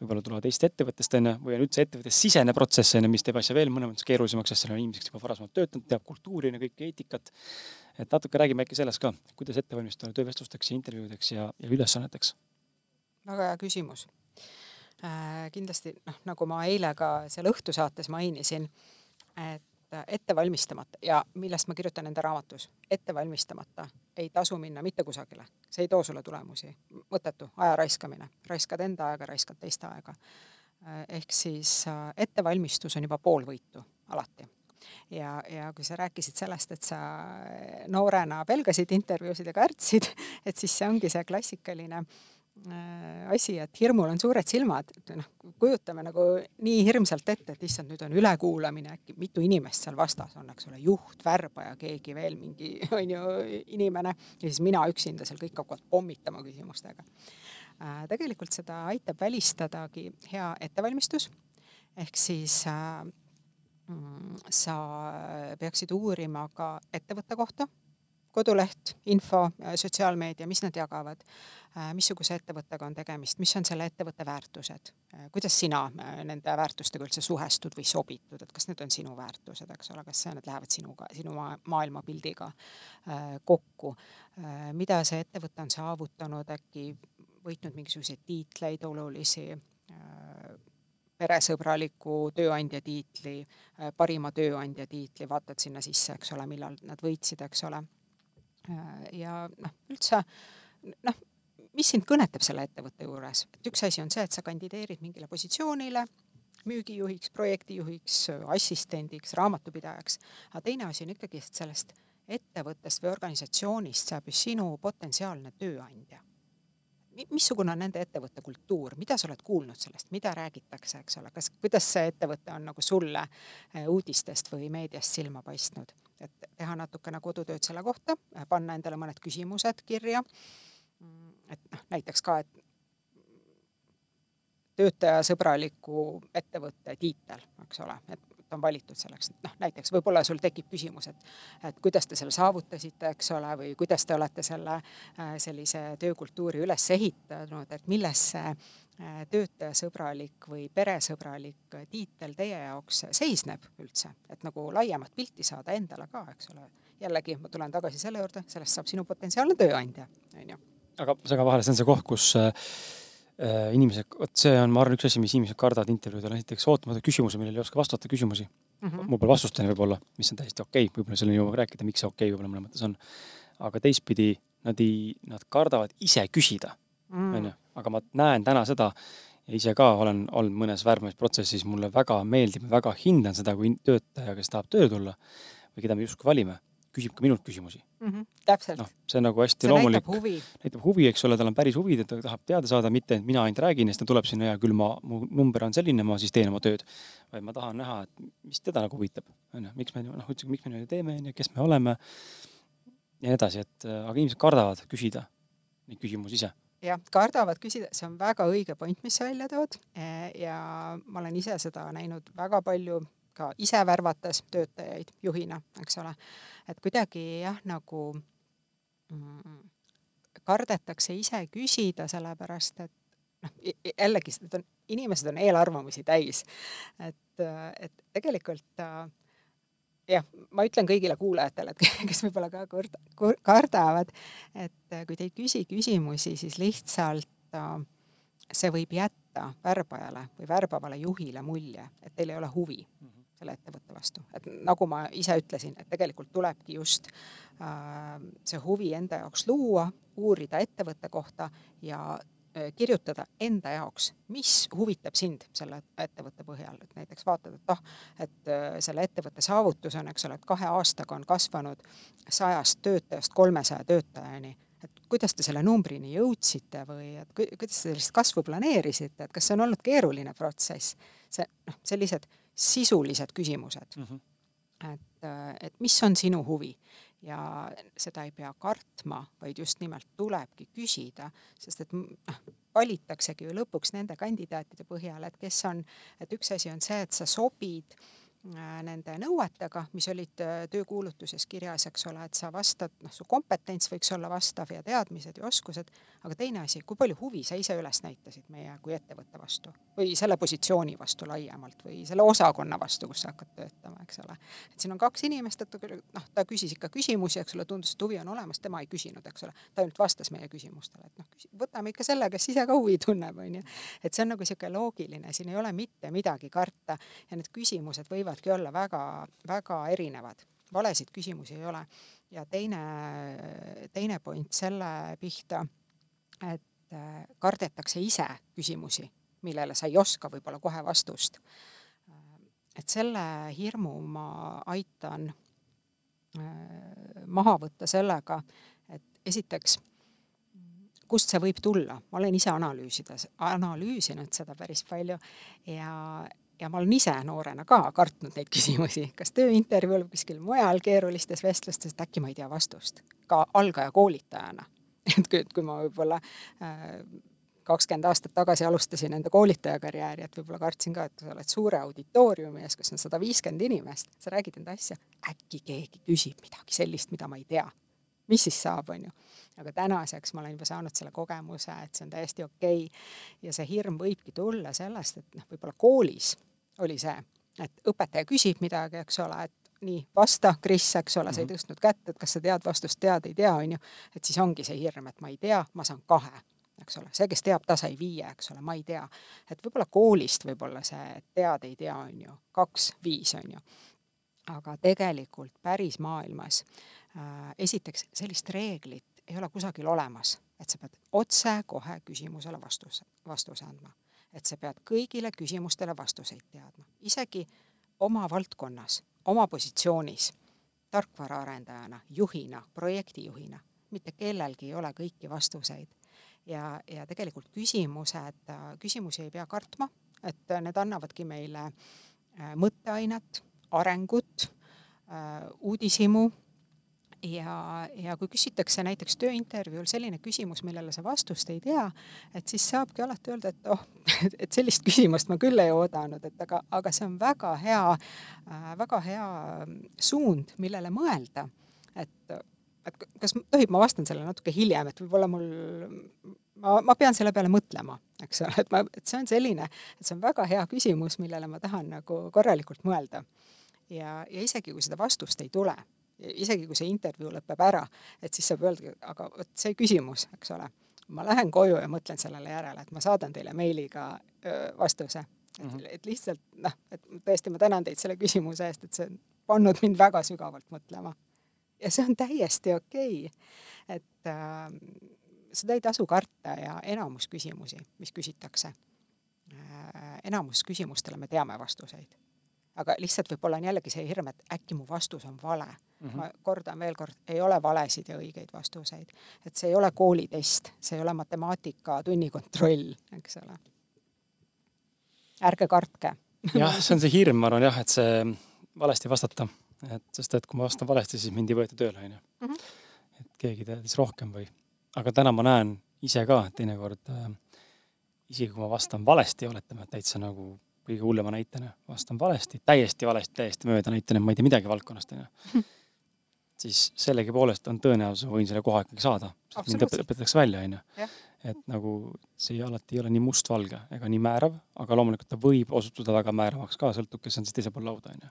võib-olla tulevad teisest ettevõttest, on ju, või on üldse ettevõttes sisene protsess, on ju, mis teeb asja veel mõnes mõttes keerulisemaks, sest seal on inimesed, kes juba varasemalt töötanud, teab kultuuri ja kõike eetikat et natuke räägime äkki sellest ka, kuidas ette valmistuda töövestlusteks ja intervjuudeks ja, ja ülesanneteks? väga hea küsimus äh,. kindlasti noh, nagu ma eile ka seal õhtusaates mainisin, et ette valmistamata ja millest ma kirjutan enda raamatus, ette valmistamata ei tasu minna mitte kusagile, see ei too sulle tulemusi, mõttetu aja raiskamine, raiskad enda aega, raiskad teiste aega. Äh, ehk siis äh, ettevalmistus on juba pool võitu alati ja, ja kui sa rääkisid sellest, et sa noorena pelgasid intervjuusid ja kärtsid, [LAUGHS] et siis see ongi see klassikaline äh, asi, et hirmul on suured silmad, et noh, kujutame nagu nii hirmsalt ette, et issand, nüüd on ülekuulamine, äkki mitu inimest seal vastas on, eks ole, juht, värbaja, keegi veel mingi, [LAUGHS] on ju, inimene. Ja siis mina üksinda seal kõik hakkavad pommitama küsimustega. Äh, tegelikult seda aitab välistadagi hea ettevalmistus, ehk siis äh, sa peaksid uurima ka ettevõtte kohta, koduleht, info, sotsiaalmeedia, mis nad jagavad, äh, missuguse ettevõttega on tegemist, mis on selle ettevõtte väärtused, äh, kuidas sina äh, nende väärtustega üldse suhestud või sobitud, et kas need on sinu väärtused, eks ole, kas need lähevad sinuga, sinu maailmapildiga kokku, mida see ettevõte on saavutanud, äkki võitnud mingisuguseid tiitleid olulisi peresõbraliku tööandja tiitli, äh, parima tööandja tiitli, vaatad sinna sisse, eks ole, millal nad võitsid, eks ole. Äh, ja noh, üldse noh, mis sind kõnetab selle ettevõtte juures, et üks asi on see, et sa kandideerid mingile positsioonile, müügijuhiks, projektijuhiks, assistendiks, raamatupidajaks, aga teine asi on ikkagi, et sellest ettevõttest või organisatsioonist saab ju sinu potentsiaalne tööandja missugune on nende ettevõtte kultuur, mida sa oled kuulnud sellest, mida räägitakse, eks ole, kas, kuidas see ettevõte on nagu sulle eh, uudistest või meediast silma paistnud, et teha natukene kodutööd selle kohta, panna endale mõned küsimused kirja. Mm, et noh, näiteks ka, et töötajasõbraliku ettevõtte tiitel, eks ole, et on valitud selleks, noh, näiteks võib-olla sul tekib küsimus, et, et kuidas te selle saavutasite, eks ole, või kuidas te olete selle äh, sellise töökultuuri üles ehitanud, et milles see äh, töötajasõbralik või peresõbralik tiitel teie jaoks seisneb üldse, et nagu laiemat pilti saada endale ka, eks ole. jällegi ma tulen tagasi selle juurde, sellest saab sinu potentsiaalne tööandja, on ju. aga segan vahele, see on see koht, kus äh Äh, inimesed, vot see on, ma arvan, üks asi, mis inimesed kardavad intervjuudel, näiteks ootamatu küsimuse, millele ei oska vastata küsimusi mm. -hmm. mul pole vastusteni võib-olla, mis on täiesti okei okay., võib-olla selleni jõuame rääkida, miks see okei okay võib-olla mõnes mõttes on. aga teistpidi nad ei, nad kardavad ise küsida, mm. onju, aga ma näen täna seda ja ise ka olen olnud mõnes värbamisprotsessis, mulle väga meeldib, väga hindan seda, kui töötaja, kes tahab tööle tulla või keda me justkui valime küsib ka minult küsimusi mm. -hmm, täpselt no,. see on nagu hästi see loomulik. näitab huvi, eks ole, tal on päris huvi, ta tahab teada saada, mitte et mina ainult räägin ja siis ta tuleb sinna ja küll ma, mu number on selline, ma siis teen oma tööd. vaid ma tahan näha, et mis teda nagu huvitab, onju, miks me noh, üldse, miks me niimoodi teeme, onju, kes me oleme. ja nii edasi, et aga inimesed kardavad küsida neid küsimusi ise jah, kardavad küsida, see on väga õige point, mis sa välja tood. ja ma olen ise seda näinud väga palju ka ise värvates töötajaid juhina, eks ole. et kuidagi jah, nagu mm, kardetakse ise küsida, sellepärast et noh, jällegi, need on, inimesed on eelarvamusi täis. et, et tegelikult jah, ma ütlen kõigile kuulajatele, et [LAUGHS] kes võib-olla ka kord, kardavad, et kui te ei küsi küsimusi, siis lihtsalt see võib jätta värbajale või värbavale juhile mulje, et teil ei ole huvi mm. -hmm selle ettevõtte vastu, et nagu ma ise ütlesin, et tegelikult tulebki just äh, see huvi enda jaoks luua, uurida ettevõtte kohta ja äh, kirjutada enda jaoks, mis huvitab sind selle ettevõtte põhjal, et näiteks vaatad, et ah, et äh, selle ettevõtte saavutus on, eks ole, et kahe aastaga on kasvanud sajast töötajast kolmesaja töötajani. Et kuidas te selle numbrini jõudsite või et kuidas te sellist kasvu planeerisite, et kas see on olnud keeruline protsess? see noh, sellised sisulised küsimused mm. -hmm. et, et mis on sinu huvi ja seda ei pea kartma, vaid just nimelt tulebki küsida, sest et noh, valitaksegi ju lõpuks nende kandidaatide põhjal, et kes on, et üks asi on see, et sa sobid äh, Äh, nende nõuetega, mis olid äh, töökuulutuses kirjas, eks ole, et sa vastad, noh, su kompetents võiks olla vastav ja teadmised ja oskused, aga teine asi, kui palju huvi sa ise üles näitasid meie kui ettevõtte vastu või selle positsiooni vastu laiemalt või selle osakonna vastu, kus sa hakkad töötama, eks ole. et siin on kaks inimest, et noh, ta küsis ikka küsimusi, eks ole, tundus, et huvi on olemas, tema ei küsinud, eks ole, ta ainult vastas meie küsimustele, et noh, võtame ikka selle, kes ise ka huvi tunneb, on ju. et see on nagu niisugune loogiline, siin ei ole mitte midagi karta ja need küsimused võivad võivadki olla väga, väga erinevad, valesid küsimusi ei ole. ja teine, teine point selle pihta, et äh, kardetakse ise küsimusi, millele sa ei oska võib-olla kohe vastust. et selle hirmu ma aitan äh, maha võtta sellega, et esiteks kust see võib tulla, ma olen ise analüüsides, analüüsinud seda päris palju ja, ja ma olen ise noorena ka kartnud neid küsimusi, kas tööintervjuul või kuskil mujal keerulistes vestlustes, et äkki ma ei tea vastust, ka algaja koolitajana. [LAUGHS] et kui, kui ma võib-olla äh, kakskümmend aastat tagasi alustasin enda koolitaja karjääri, et võib-olla kartsin ka, et sa oled suure auditooriumi ees, kus on sada viiskümmend inimest, sa räägid enda asja, äkki keegi küsib midagi sellist, mida ma ei tea. mis siis saab, on ju aga tänaseks ma olen juba saanud selle kogemuse, et see on täiesti okei okay. ja see hirm võibki tulla sellest, et noh, võib-olla koolis oli see, et õpetaja küsib midagi, eks ole, et nii, vasta, Kris, eks ole, sa ei mhm. tõstnud kätt, et kas sa tead vastust, tead, ei tea, on ju. et siis ongi see hirm, et ma ei tea, ma saan kahe, eks ole, see, kes teab, ta sai viie, eks ole, ma ei tea. et võib-olla koolist võib-olla see, et tead, ei tea, on ju, kaks, viis, on ju. aga tegelikult päris maailmas äh, esiteks sellist reeglit ei ole kusagil olemas, et sa pead otsekohe küsimusele vastuse, vastuse andma et sa pead kõigile küsimustele vastuseid teadma, isegi oma valdkonnas, oma positsioonis, tarkvaraarendajana, juhina, projektijuhina, mitte kellelgi ei ole kõiki vastuseid. ja, ja tegelikult küsimused, küsimusi ei pea kartma, et need annavadki meile äh, mõtteainet, arengut, äh, uudishimu ja, ja kui küsitakse näiteks tööintervjuul selline küsimus, millele sa vastust ei tea, et siis saabki alati öelda, et oh, [LAUGHS] et sellist küsimust ma küll ei oodanud, et aga, aga see on väga hea äh,, väga hea suund, millele mõelda. et, et kas tohib, ma vastan sellele natuke hiljem, et võib-olla mul, ma, ma pean selle peale mõtlema, eks ole, et ma, et see on selline, et see on väga hea küsimus, millele ma tahan nagu korralikult mõelda. ja, ja isegi kui seda vastust ei tule isegi kui see intervjuu lõpeb ära, et siis saab öelda, aga vot see küsimus, eks ole, ma lähen koju ja mõtlen sellele järele, et ma saadan teile meiliga vastuse. et mm, -hmm. et lihtsalt noh, et tõesti, ma tänan teid selle küsimuse eest, et see on pannud mind väga sügavalt mõtlema. ja see on täiesti okei okay., et äh, seda ei tasu karta ja enamus küsimusi, mis küsitakse äh,, enamus küsimustele me teame vastuseid aga lihtsalt võib-olla on jällegi see hirm, et äkki mu vastus on vale mm. -hmm. ma kordan veel kord, ei ole valesid ja õigeid vastuseid. et see ei ole koolitest, see ei ole matemaatika tunnikontroll, eks ole. ärge kartke jah, see on see hirm, ma arvan jah, et see valesti vastata, et sest et kui ma vastan valesti, siis mind ei võeta tööle, onju. Mhm. et keegi teadis rohkem või, aga täna ma näen ise ka teinekord äh, isegi kui ma vastan valesti, oletame, et täitsa nagu kõige hullema näitena, vastan valesti, täiesti valesti, täiesti mööda, näitan, et ma ei tea midagi valdkonnast, onju. [LAUGHS] siis sellegipoolest on tõenäosus, ma võin selle koha ikkagi saada, sest mind õpetatakse välja, onju. et nagu see alati ei ole nii mustvalge ega nii määrav, aga loomulikult ta võib osutuda väga määravaks ka, sõltub, kes on siis teisel pool lauda, onju.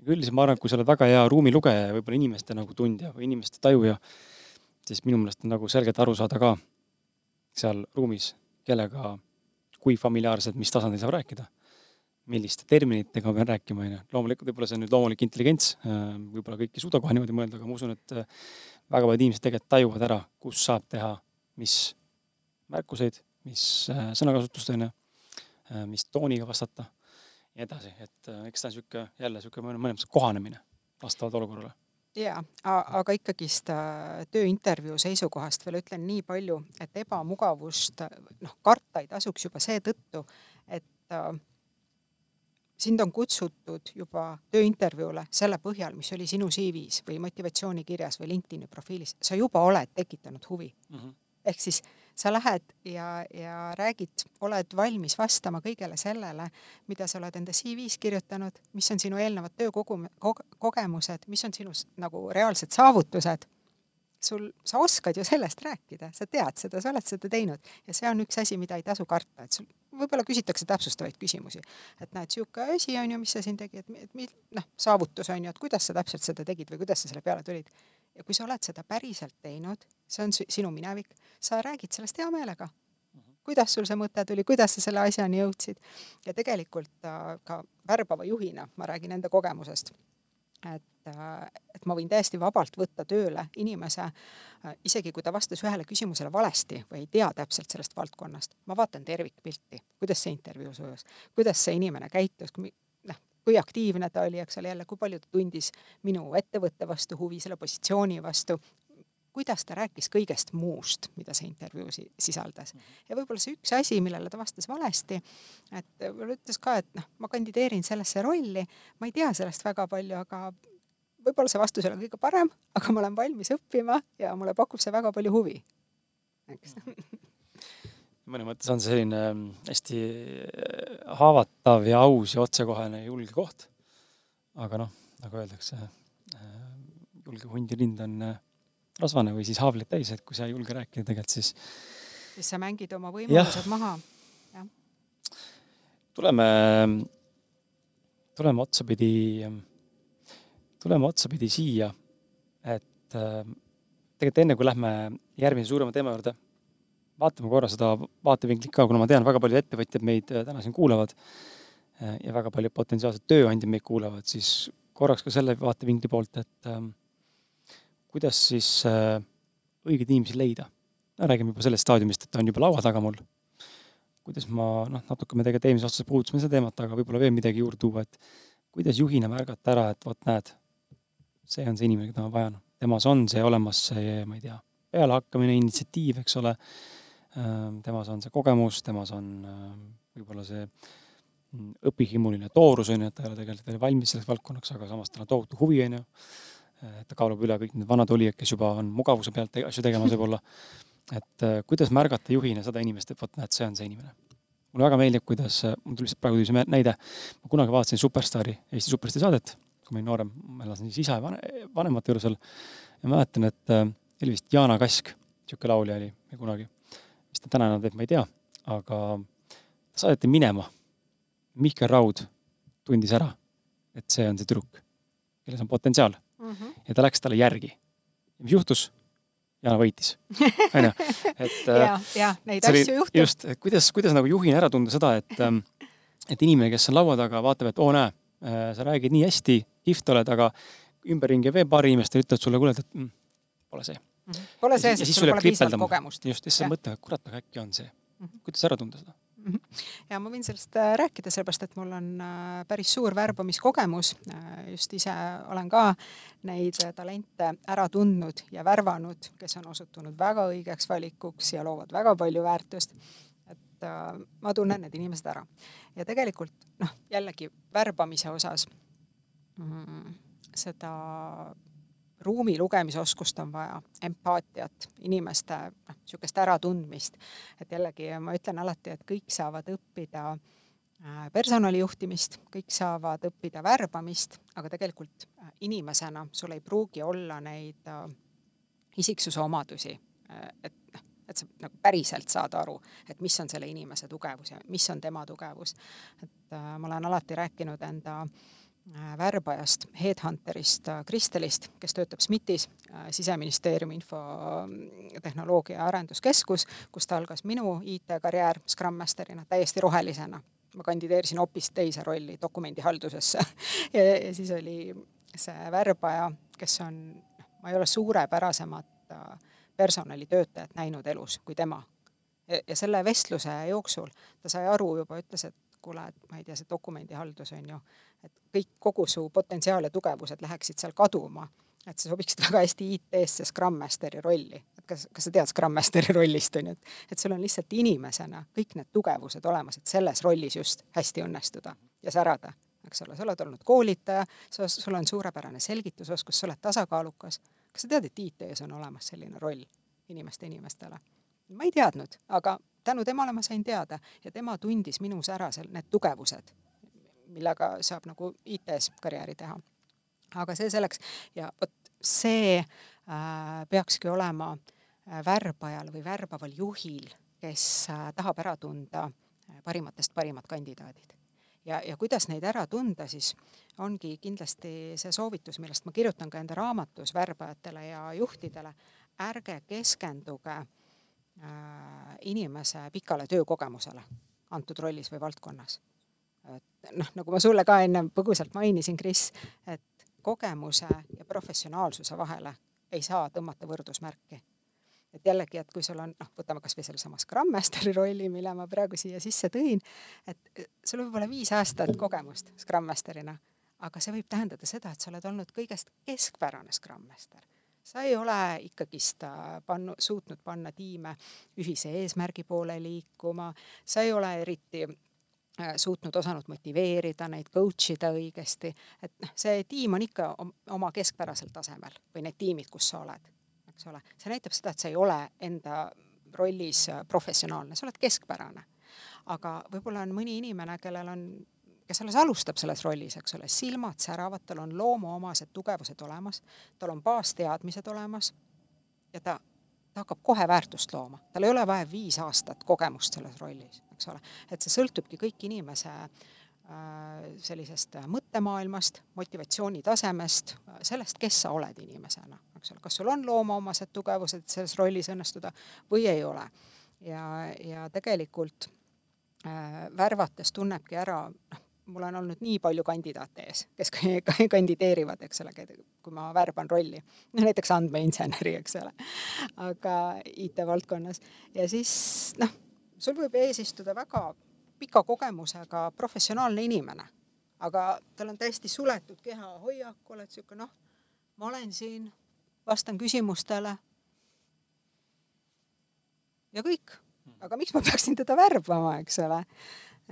aga üldiselt ma arvan, et kui sa oled väga hea ruumilugeja ja võib-olla inimeste nagu tundja või inimeste tajuja, siis minu meelest on nagu selgelt aru saada ka seal ruumis, kellega, kui familiaarsed, mis tasandil saab rääkida milliste terminitega pean rääkima, on ju. loomulikult võib-olla see on nüüd loomulik intelligents, võib-olla kõik ei suuda kohe niimoodi mõelda, aga ma usun, et väga paljud inimesed tegelikult tajuvad ära, kus saab teha mis märkuseid, mis sõnakasutust, on ju, mis tooniga vastata ja nii edasi, et eks ta on niisugune, jälle niisugune mõnes kohanemine vastavalt olukorrale jaa, aga ikkagist äh, tööintervjuu seisukohast veel ütlen nii palju, et ebamugavust noh, karta ei tasuks juba seetõttu, et äh, sind on kutsutud juba tööintervjuule selle põhjal, mis oli sinu CV-s või motivatsioonikirjas või LinkedIni profiilis, sa juba oled tekitanud huvi mm. -hmm. ehk siis sa lähed ja, ja räägid, oled valmis vastama kõigele sellele, mida sa oled enda CV-s kirjutanud, mis on sinu eelnevad töökogemused, mis on sinu nagu reaalsed saavutused. Sul, sa oskad ju sellest rääkida, sa tead seda, sa oled seda teinud ja see on üks asi, mida ei tasu karta, et sul võib-olla küsitakse täpsustavaid küsimusi. et näed, niisugune asi on ju, mis sa siin tegid, et noh, saavutus on ju, et kuidas sa täpselt seda tegid või kuidas sa selle peale tulid ja kui sa oled seda päriselt teinud, see on sinu minevik, sa räägid sellest hea meelega. kuidas sul see mõte tuli, kuidas sa selle asjani jõudsid ja tegelikult äh, ka värbava juhina ma räägin enda kogemusest et, äh, et ma võin täiesti vabalt võtta tööle inimese, äh, isegi kui ta vastas ühele küsimusele valesti või ei tea täpselt sellest valdkonnast, ma vaatan tervikpilti, kuidas see intervjuu sujus, kuidas see inimene käitus, kui aktiivne ta oli, eks ole, jälle, kui palju ta tundis minu ettevõtte vastu huvi, selle positsiooni vastu, kuidas ta rääkis kõigest muust, mida see intervjuu sisaldas. ja võib-olla see üks asi, millele ta vastas valesti, et võib-olla ütles ka, et noh, ma kandideerin sellesse rolli, ma ei tea sellest väga palju, aga võib-olla see vastus ei ole kõige parem, aga ma olen valmis õppima ja mulle pakub see väga palju huvi. eks mõnes mõttes on see selline ähm, hästi äh, haavatav ja aus ja otsekohene julge koht. aga noh, nagu öeldakse, äh, julge hundi rind on äh, rasvane või siis haavleid täis, et kui sa ei julge rääkida tegelikult, siis siis sa mängid oma võimalused ja. maha. tuleme, tuleme otsapidi, tuleme otsapidi siia, et tegelikult enne, kui lähme järgmise suurema teema juurde vaatame korra seda vaatevinklit ka, kuna ma tean, väga paljud ettevõtjad meid äh, täna siin kuulavad äh, ja väga paljud potentsiaalsed tööandjad meid kuulavad, siis korraks ka selle vaatevinkli poolt, et ähm, kuidas siis äh, õigeid inimesi leida. no räägime juba sellest staadiumist, et ta on juba laua taga mul. kuidas ma, noh, natuke me tegelikult eelmises otsuses puudutasime seda teemat, aga võib-olla veel midagi juurde tuua, et kuidas juhina märgata ära, et vot näed, see on see inimene, keda ma vajan. temas on see olemas, see, ma ei tea, pealehakkamine, initsiatiiv, eks ole Ehm, temas on see kogemus, temas on ehm, võib-olla see mm, õpihimuline toorus, on ju, et ta ei ole tegelikult veel valmis selleks valdkonnaks, aga samas tal on tohutu huvi, on ju. et ta kaalub üle kõik need vanad olijad, kes juba on mugavuse pealt asju tegemas võib-olla. et kuidas märgata juhina seda inimest, et vot näed, see on see inimene. mulle väga meeldib, kuidas, mul tuli lihtsalt praegu tuli see näide, ma kunagi vaatasin Superstaari, Eesti Superstaari saadet, kui ma olin noorem, ma elasin siis isa ja vanemate juures veel. ja mäletan, et äh, oli vist Jana Kask, niisugune laulja oli kunagi mis ta täna enam teeb, ma ei tea, aga ta saadeti minema. Mihkel Raud tundis ära, et see on see tüdruk, kelles on potentsiaal mm. -hmm. ja ta läks talle järgi. mis juhtus? Jana võitis, onju. et [LAUGHS] ja, ja neid asju juhtub. just, et kuidas, kuidas nagu juhina ära tunda seda, et, ähm, et inimene, kes on laua taga, vaatab, et oo, näe, äh, sa räägid nii hästi, kihvt oled, aga ümberringi veel paar inimest ütlevad sulle, kuule, et mm, pole see mm. -hmm. Pole see, sest sul pole piisavalt kogemust. just, ja siis sa mõtled, et kurat, aga äkki on see mm. -hmm. kuidas ära tunda seda? Mhm. ja ma võin sellest äh, rääkida, sellepärast et mul on äh, päris suur värbamiskogemus. Äh, just ise olen ka neid talente ära tundnud ja värvanud, kes on osutunud väga õigeks valikuks ja loovad väga palju väärtust. et ma tunnen need inimesed ära ja tegelikult noh, jällegi värbamise osas seda ruumi lugemisoskust on vaja, empaatiat, inimeste noh, niisugust äratundmist. et jällegi ma ütlen alati, et kõik saavad õppida äh, personalijuhtimist, kõik saavad õppida värbamist, aga tegelikult äh, inimesena sul ei pruugi olla neid äh, isiksuse omadusi, et noh, et sa nagu päriselt saad aru, et mis on selle inimese tugevus ja mis on tema tugevus. et ma olen alati rääkinud enda Äh, värbajast, headhunterist äh, Kristelist, kes töötab SMIT-is, äh, siseministeeriumi infotehnoloogia arenduskeskus, kus ta algas minu IT-karjäär Scrum Masterina täiesti rohelisena. ma kandideerisin hoopis teise rolli dokumendihaldusesse [LAUGHS] ja, ja siis oli see värbaja, kes on, ma ei ole suurepärasemat äh, personalitöötajat näinud elus kui tema. ja selle vestluse jooksul ta sai aru juba, ütles, et kuule, et ma ei tea, see dokumendihaldus on ju, et kõik, kogu su potentsiaal ja tugevused läheksid seal kaduma. et sa sobiksid väga hästi IT-sse Scrum Masteri rolli. et kas, kas sa tead Scrum Masteri rollist, on ju, et, et sul on lihtsalt inimesena kõik need tugevused olemas, et selles rollis just hästi õnnestuda ja särada, eks ole, sa oled olnud koolitaja, sa, sul on suurepärane selgitusoskus, sa oled tasakaalukas. kas sa tead, et IT-s on olemas selline roll inimeste inimestele? ma ei teadnud, aga tänu temale ma sain teada ja tema tundis minus ära seal need tugevused, millega saab nagu IT-s karjääri teha. aga see selleks ja vot see äh, peakski olema äh, värbajal või värbaval juhil, kes äh, tahab ära tunda äh, parimatest parimad kandidaadid. ja, ja kuidas neid ära tunda, siis ongi kindlasti see soovitus, millest ma kirjutan ka enda raamatus värbajatele ja juhtidele, ärge keskenduge äh, inimese pikale töökogemusele antud rollis või valdkonnas. et noh, nagu ma sulle ka ennem põgusalt mainisin, Kris, et kogemuse ja professionaalsuse vahele ei saa tõmmata võrdusmärki. et jällegi, et kui sul on, noh, võtame kasvõi sellesama Scrum Masteri rolli, mille ma praegu siia sisse tõin, et sul võib olla viis aastat kogemust Scrum Masterina, aga see võib tähendada seda, et sa oled olnud kõigest keskpärane Scrum Master sa ei ole ikkagist äh, pannu, suutnud panna tiime ühise eesmärgi poole liikuma, sa ei ole eriti äh, suutnud, osanud motiveerida neid, coach ida õigesti, et noh, see tiim on ikka oma keskpärasel tasemel või need tiimid, kus sa oled, eks ole. see näitab seda, et sa ei ole enda rollis äh, professionaalne, sa oled keskpärane. aga võib-olla on mõni inimene, kellel on kes alles alustab selles rollis, eks ole, silmad säravad, tal on loomuomased tugevused olemas, tal on baasteadmised olemas ja ta, ta hakkab kohe väärtust looma, tal ei ole vaja viis aastat kogemust selles rollis, eks ole, et see sõltubki kõik inimese äh, sellisest mõttemaailmast, motivatsiooni tasemest, sellest, kes sa oled inimesena, eks ole, kas sul on loomuomased tugevused selles rollis õnnestuda või ei ole. ja, ja tegelikult äh, värvates tunnebki ära, noh, mul on olnud nii palju kandidaate ees, kes [LAUGHS] kandideerivad, eks ole, kui ma värban rolli. no näiteks andmeinseneri, eks ole, aga IT-valdkonnas. ja siis noh, sul võib ees istuda väga pika kogemusega professionaalne inimene, aga tal on täiesti suletud kehahoiak, oled niisugune noh, ma olen siin, vastan küsimustele ja kõik. aga miks ma peaksin teda värbama, eks ole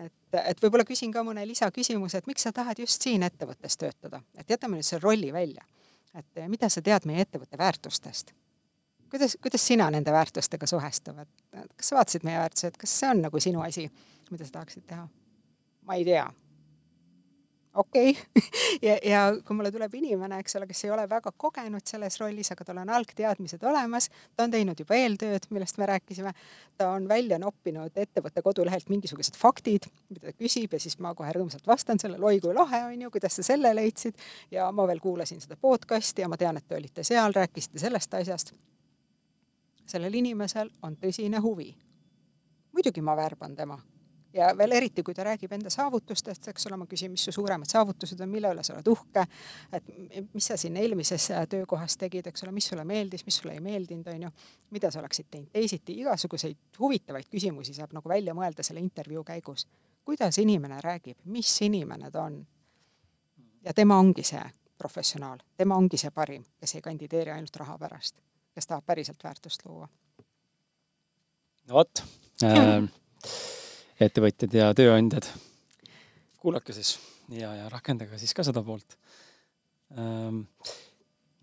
et, et võib-olla küsin ka mõne lisaküsimuse, et miks sa tahad just siin ettevõttes töötada, et jätame nüüd selle rolli välja. et mida sa tead meie ettevõtte väärtustest? kuidas, kuidas sina nende väärtustega suhestud, et kas sa vaatasid meie väärtused, kas see on nagu sinu asi, mida sa tahaksid teha? ma ei tea okei okay. [LAUGHS] ja, ja kui mulle tuleb inimene, eks ole, kes ei ole väga kogenud selles rollis, aga tal on algteadmised olemas, ta on teinud juba eeltööd, millest me rääkisime, ta on välja noppinud ettevõtte kodulehelt mingisugused faktid, mida ta küsib ja siis ma kohe rõõmsalt vastan sellele, oi kui lahe on ju, kuidas sa selle leidsid ja ma veel kuulasin seda podcast'i ja ma tean, et te olite seal, rääkisite sellest asjast. sellel inimesel on tõsine huvi. muidugi ma värban tema ja veel eriti, kui ta räägib enda saavutustest, eks ole, ma küsin, mis su suuremad saavutused on, mille üle sa oled uhke, et mis sa siin eelmises äh, töökohas tegid, eks ole, mis sulle meeldis, mis sulle ei meeldinud, on ju, mida sa oleksid teinud teisiti, igasuguseid huvitavaid küsimusi saab nagu välja mõelda selle intervjuu käigus. kuidas inimene räägib, mis inimene ta on? ja tema ongi see professionaal, tema ongi see parim, kes ei kandideeri ainult raha pärast, kes tahab päriselt väärtust luua. no vot [CLEARS THROAT] äh, ettevõtjad ja tööandjad, kuulake siis ja, ja rakendage siis ka seda poolt. Ähm,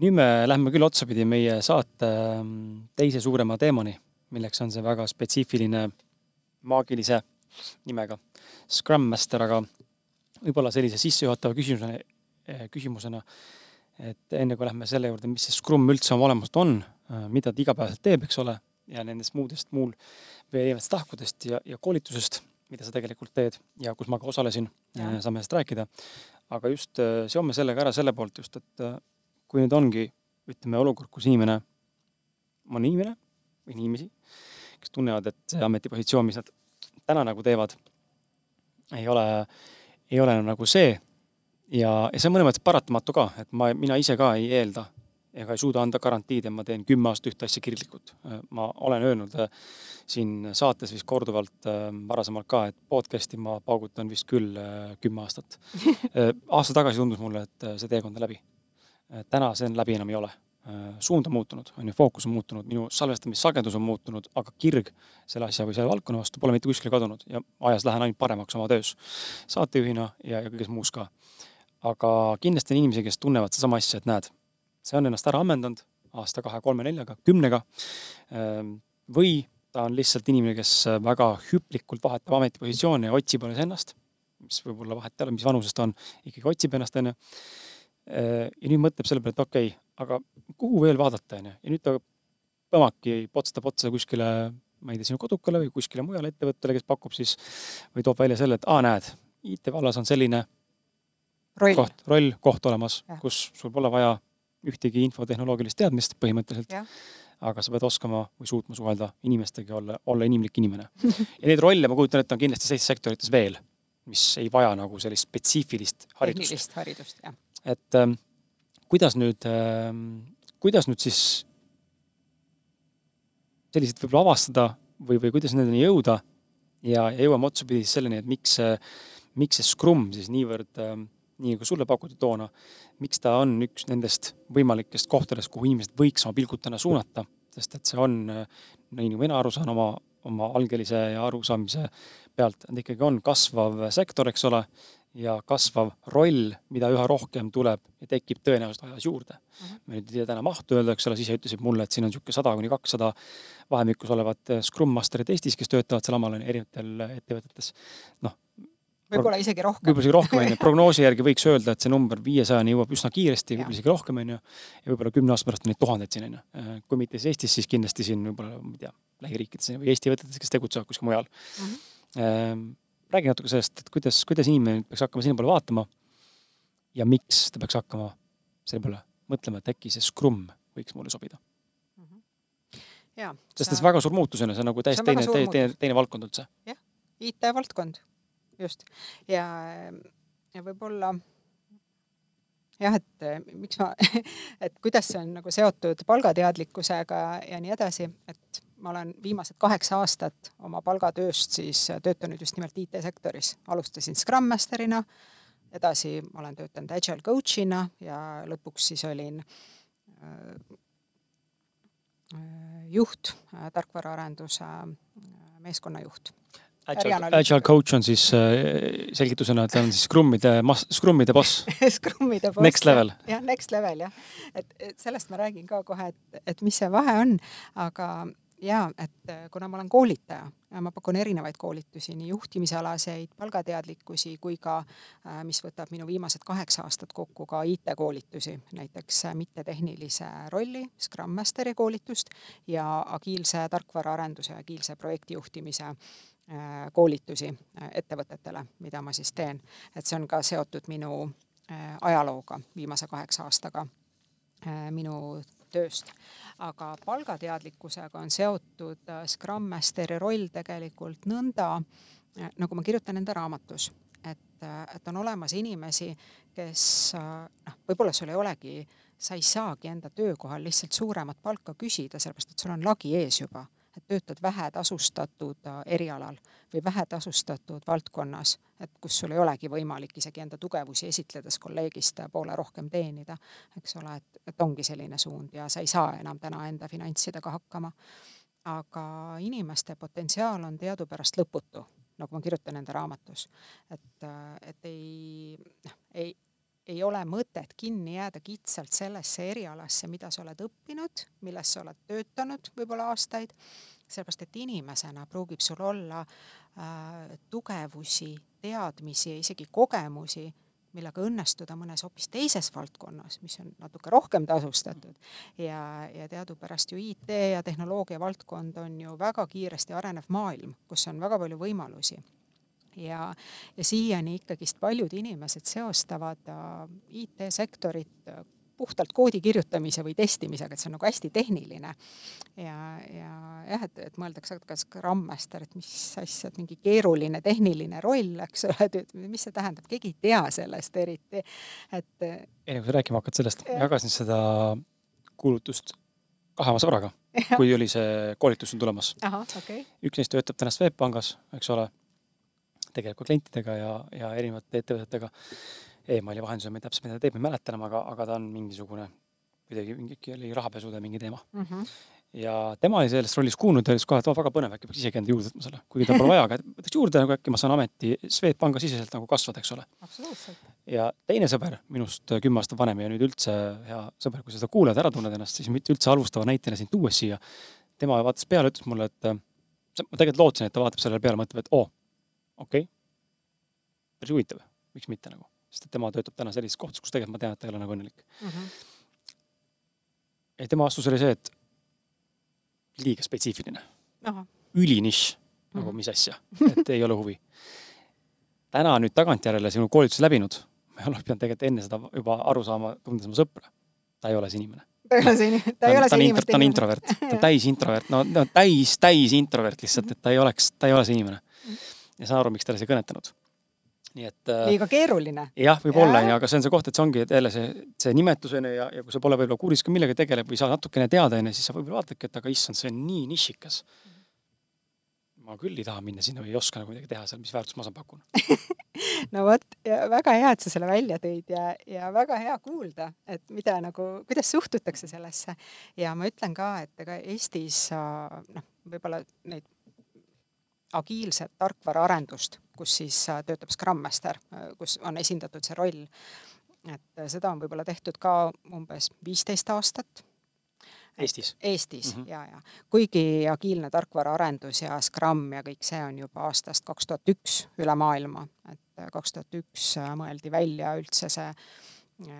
nüüd me lähme küll otsapidi meie saate ähm, teise suurema teemani, milleks on see väga spetsiifiline maagilise nimega Scrum Master, aga võib-olla sellise sissejuhatava küsimusena, eh, küsimusena, et enne kui lähme selle juurde, mis see Scrum üldse oma olemuselt on, äh, mida ta igapäevaselt teeb, eks ole, ja nendest muudest muul erinevatest tahkudest ja, ja koolitusest, mida sa tegelikult teed ja kus ma ka osalesin, äh, saame sellest rääkida. aga just äh, seome sellega ära selle poolt just, et äh, kui nüüd ongi, ütleme, olukord, kus inimene, on inimene või inimesi, kes tunnevad, et see ametipositsioon, mis nad täna nagu teevad, ei ole, ei ole nagu see. ja, ja see on mõnes mõttes paratamatu ka, et ma, mina ise ka ei eelda ega ei suuda anda garantiid, et ma teen kümme aastat ühte asja kirglikult. ma olen öelnud äh, siin saates vist korduvalt äh, varasemalt ka, et podcast'i ma paugutan vist küll äh, kümme aastat. [LAUGHS] aasta tagasi tundus mulle, et see teekond on läbi. täna see läbi enam ei ole. suund on muutunud, on ju, fookus on muutunud, minu salvestamissagedus on muutunud, aga kirg selle asja või selle valdkonna vastu pole mitte kuskile kadunud ja ajas lähen ainult paremaks oma töös. saatejuhina ja, ja kõiges muus ka. aga kindlasti on inimesi, kes tunnevad sedasama asja, et näed see on ennast ära ammendanud aasta, kahe, kolme, neljaga, kümnega. Ehm, või ta on lihtsalt inimene, kes väga hüplikult vahetab ametipositsioone ja otsib alles ennast, mis võib-olla vahet ei ole, mis vanusest ta on, ikkagi otsib ennast, onju. Ehm, ja nüüd mõtleb selle peale, et okei okay,, aga kuhu veel vaadata, onju, ja nüüd ta põmaki potstab otsa kuskile, ma ei tea, sinu kodukale või kuskile mujale ettevõttele, kes pakub siis või toob välja selle, et aa, näed, IT vallas on selline roll, koht, roll, koht olemas, kus sul pole vaja ühtegi infotehnoloogilist teadmist põhimõtteliselt. aga sa pead oskama või suutma suhelda inimestega, olla, olla inimlik inimene. [LAUGHS] ja neid rolle ma kujutan ette, on kindlasti sellistes sektorites veel, mis ei vaja nagu sellist spetsiifilist haridust. tehnilist haridust, jah. et ähm, kuidas nüüd ähm,, kuidas nüüd siis selliseid võib-olla avastada või, või kuidas nendeni jõuda ja, ja jõuame otsapidi selleni, et miks see, miks see Scrum siis niivõrd ähm, nii nagu sulle pakuti toona, miks ta on üks nendest võimalikest kohtadest, kuhu inimesed võiks oma pilgud täna suunata, sest et see on, nii nagu mina aru saan oma, oma algelise ja arusaamise pealt, ta ikkagi on kasvav sektor, eks ole, ja kasvav roll, mida üha rohkem tuleb ja tekib tõenäoliselt ajas juurde uh. -huh. ma nüüd ei tea täna mahtu öelda, eks ole, siis ütlesid mulle, et siin on niisugune sada kuni kakssada vahemikus olevat Scrum Masterit Eestis, kes töötavad seal omal erinevatel ettevõtetes. noh, võib-olla isegi rohkem. võib-olla isegi rohkem, on ju, [LAUGHS] prognoosi järgi võiks öelda, et see number viiesajani jõuab üsna kiiresti, võib-olla isegi rohkem, on ju, ja võib-olla kümne aasta pärast on neid tuhandeid siin, on ju. kui mitte siis Eestis, siis kindlasti siin võib-olla, ma ei tea, lähiriikides või Eesti ettevõtetes, kes tegutsevad kuskil mujal mm. -hmm. räägi natuke sellest, et kuidas, kuidas inimene peaks hakkama sinna poole vaatama ja miks ta peaks hakkama selle peale mõtlema, et äkki see Scrum võiks mulle sobida mm. -hmm. jaa. sest see on väga suur muutus, on ju, see on nagu täiesti teine, teine, teine, teine valdkond üldse. jah, IT-valdkond just. ja, ja võib-olla jah, et eh, miks ma, [LAUGHS] et kuidas see on nagu seotud palgateadlikkusega ja nii edasi, et ma olen viimased kaheksa aastat oma palgatööst siis töötanud just nimelt IT-sektoris. alustasin Scrum Masterina, edasi ma olen töötanud Agile coach'ina ja lõpuks siis olin äh, juht, tarkvaraarenduse meeskonnajuht Agile, Agile coach on siis äh, selgitusena, et ta on siis Scrumide, Scrumide boss [LAUGHS] Scrumide boss. Next level. jah, next level jah. et, et sellest ma räägin ka kohe, et, et mis see vahe on, aga jaa, et äh, kuna ma olen koolitaja, ma pakun erinevaid koolitusi, nii juhtimisalaseid, palgateadlikkusi kui ka, äh, mis võtab minu viimased kaheksa aastat kokku, ka IT-koolitusi, näiteks mittetehnilise rolli, Scrum Masteri koolitust ja agiilse tarkvaraarenduse, agiilse projektijuhtimise Äh, koolitusi äh, ettevõtetele, mida ma siis teen. et see on ka seotud minu äh, ajalooga, viimase kaheksa aastaga minu tööst. aga palgateadlikkusega on seotud Scrum Masteri roll tegelikult nõnda, nagu ma kirjutan enda raamatus, et, et on olemas inimesi, kes noh, võib-olla sul ei olegi, sa ei saagi enda töökohal lihtsalt suuremat palka küsida, sellepärast et sul on lagi ees juba et töötad vähetasustatud äh, erialal või vähetasustatud valdkonnas, et kus sul ei olegi võimalik isegi enda tugevusi esitledes kolleegist poole rohkem teenida, eks ole, et, et ongi selline suund ja sa ei saa enam täna enda finantsidega hakkama. aga inimeste potentsiaal on teadupärast lõputu, nagu ma kirjutan enda raamatus. et, äh, et ei, noh, ei, ei ole mõtet kinni jääda kitsalt sellesse erialasse, mida sa oled õppinud, milles sa oled töötanud võib-olla aastaid, sellepärast et inimesena pruugib sul olla äh, tugevusi, teadmisi ja isegi kogemusi, millega õnnestuda mõnes hoopis teises valdkonnas, mis on natuke rohkem tasustatud. ja, ja teadupärast ju IT ja tehnoloogia valdkond on ju väga kiiresti arenev maailm, kus on väga palju võimalusi ja, ja siiani ikkagist paljud inimesed seostavad äh, IT-sektorit äh, puhtalt koodi kirjutamise või testimisega, et see on nagu hästi tehniline. ja, ja jah, et, et mõeldakse, et kas Scrum Master, et mis asja, et mingi keeruline tehniline roll, eks ole, et mis see tähendab, keegi ei tea sellest eriti, et. enne kui sa rääkima hakkad sellest, jagasin seda kuulutust kahe oma sõbraga, kui oli see koolitus on tulemas. Okay. üks neist töötab täna Swedbankis, eks ole, tegeleb ka klientidega ja, ja erinevate ettevõtetega emaili vahendusel, ma ei täpselt, mida ta teeb, ma ei mäleta enam, aga, aga ta on mingisugune, kuidagi mingi, oli rahapesude mingi teema mm. -hmm. ja tema oli selles rollis kuulnud ja ütles kohe, et väga põnev, äkki peaks isegi enda juurde võtma selle, kuigi tal pole vaja, aga võtaks juurde nagu äkki ma saan ameti Swedbanka siseselt nagu kasvada, eks ole. ja teine sõber, minust kümme aastat vanem ja nüüd üldse hea sõber, kui sa seda kuulad, ära tunned ennast, siis mitte üldse alustava näitena sind tuues siia. tema vaatas peale, ütles mulle, et ma tegelikult lootsin, et ta vaatab sellele peale, mõtleb, et oo, okei okay., päris huvitav, miks mitte nagu sest et tema töötab täna sellises kohtas, kus tegelikult ma tean, et ta ei ole nagu õnnelik mm. -hmm. ja tema vastus oli see, et liiga spetsiifiline. ülinišš, nagu mm -hmm. mis asja, et ei ole huvi. täna nüüd tagantjärele sinu koolituse läbinud, ma oleks pidanud tegelikult enne seda juba aru saama, tundes oma sõpra. ta ei ole see inimene ta ei ole see inimene, ta ei ole see inimene. ta on introvert, ta on [LAUGHS] täis introvert, no, no täis, täis introvert lihtsalt, et ta ei oleks, ta ei ole see inimene. Mhm. Ja saan aru, miks talle see kõnetanud nii et. Äh, liiga keeruline. jah, võib-olla onju, aga see on see koht, et see ongi jälle see, see nimetus onju ja, ja kui sa pole võib-olla kursis ka millega tegeleb või sa natukene tead onju, siis sa võib-olla vaatadki, et aga issand, see on nii nišikas. ma küll ei taha minna sinna või ei oska nagu midagi teha seal, mis väärtust ma saan pakun [LAUGHS] no vot, väga hea, et sa selle välja tõid ja, ja väga hea kuulda, et mida nagu, kuidas suhtutakse sellesse. ja ma ütlen ka, et ega Eestis noh, võib-olla neid agiilset tarkvaraarendust, kus siis äh, töötab Scrum Master, äh, kus on esindatud see roll. et äh, seda on võib-olla tehtud ka umbes viisteist aastat. Eestis? Eestis mm -hmm. ja, ja kuigi agiilne tarkvaraarendus ja Scrum ja kõik see on juba aastast kaks tuhat üks üle maailma, et kaks tuhat üks mõeldi välja üldse see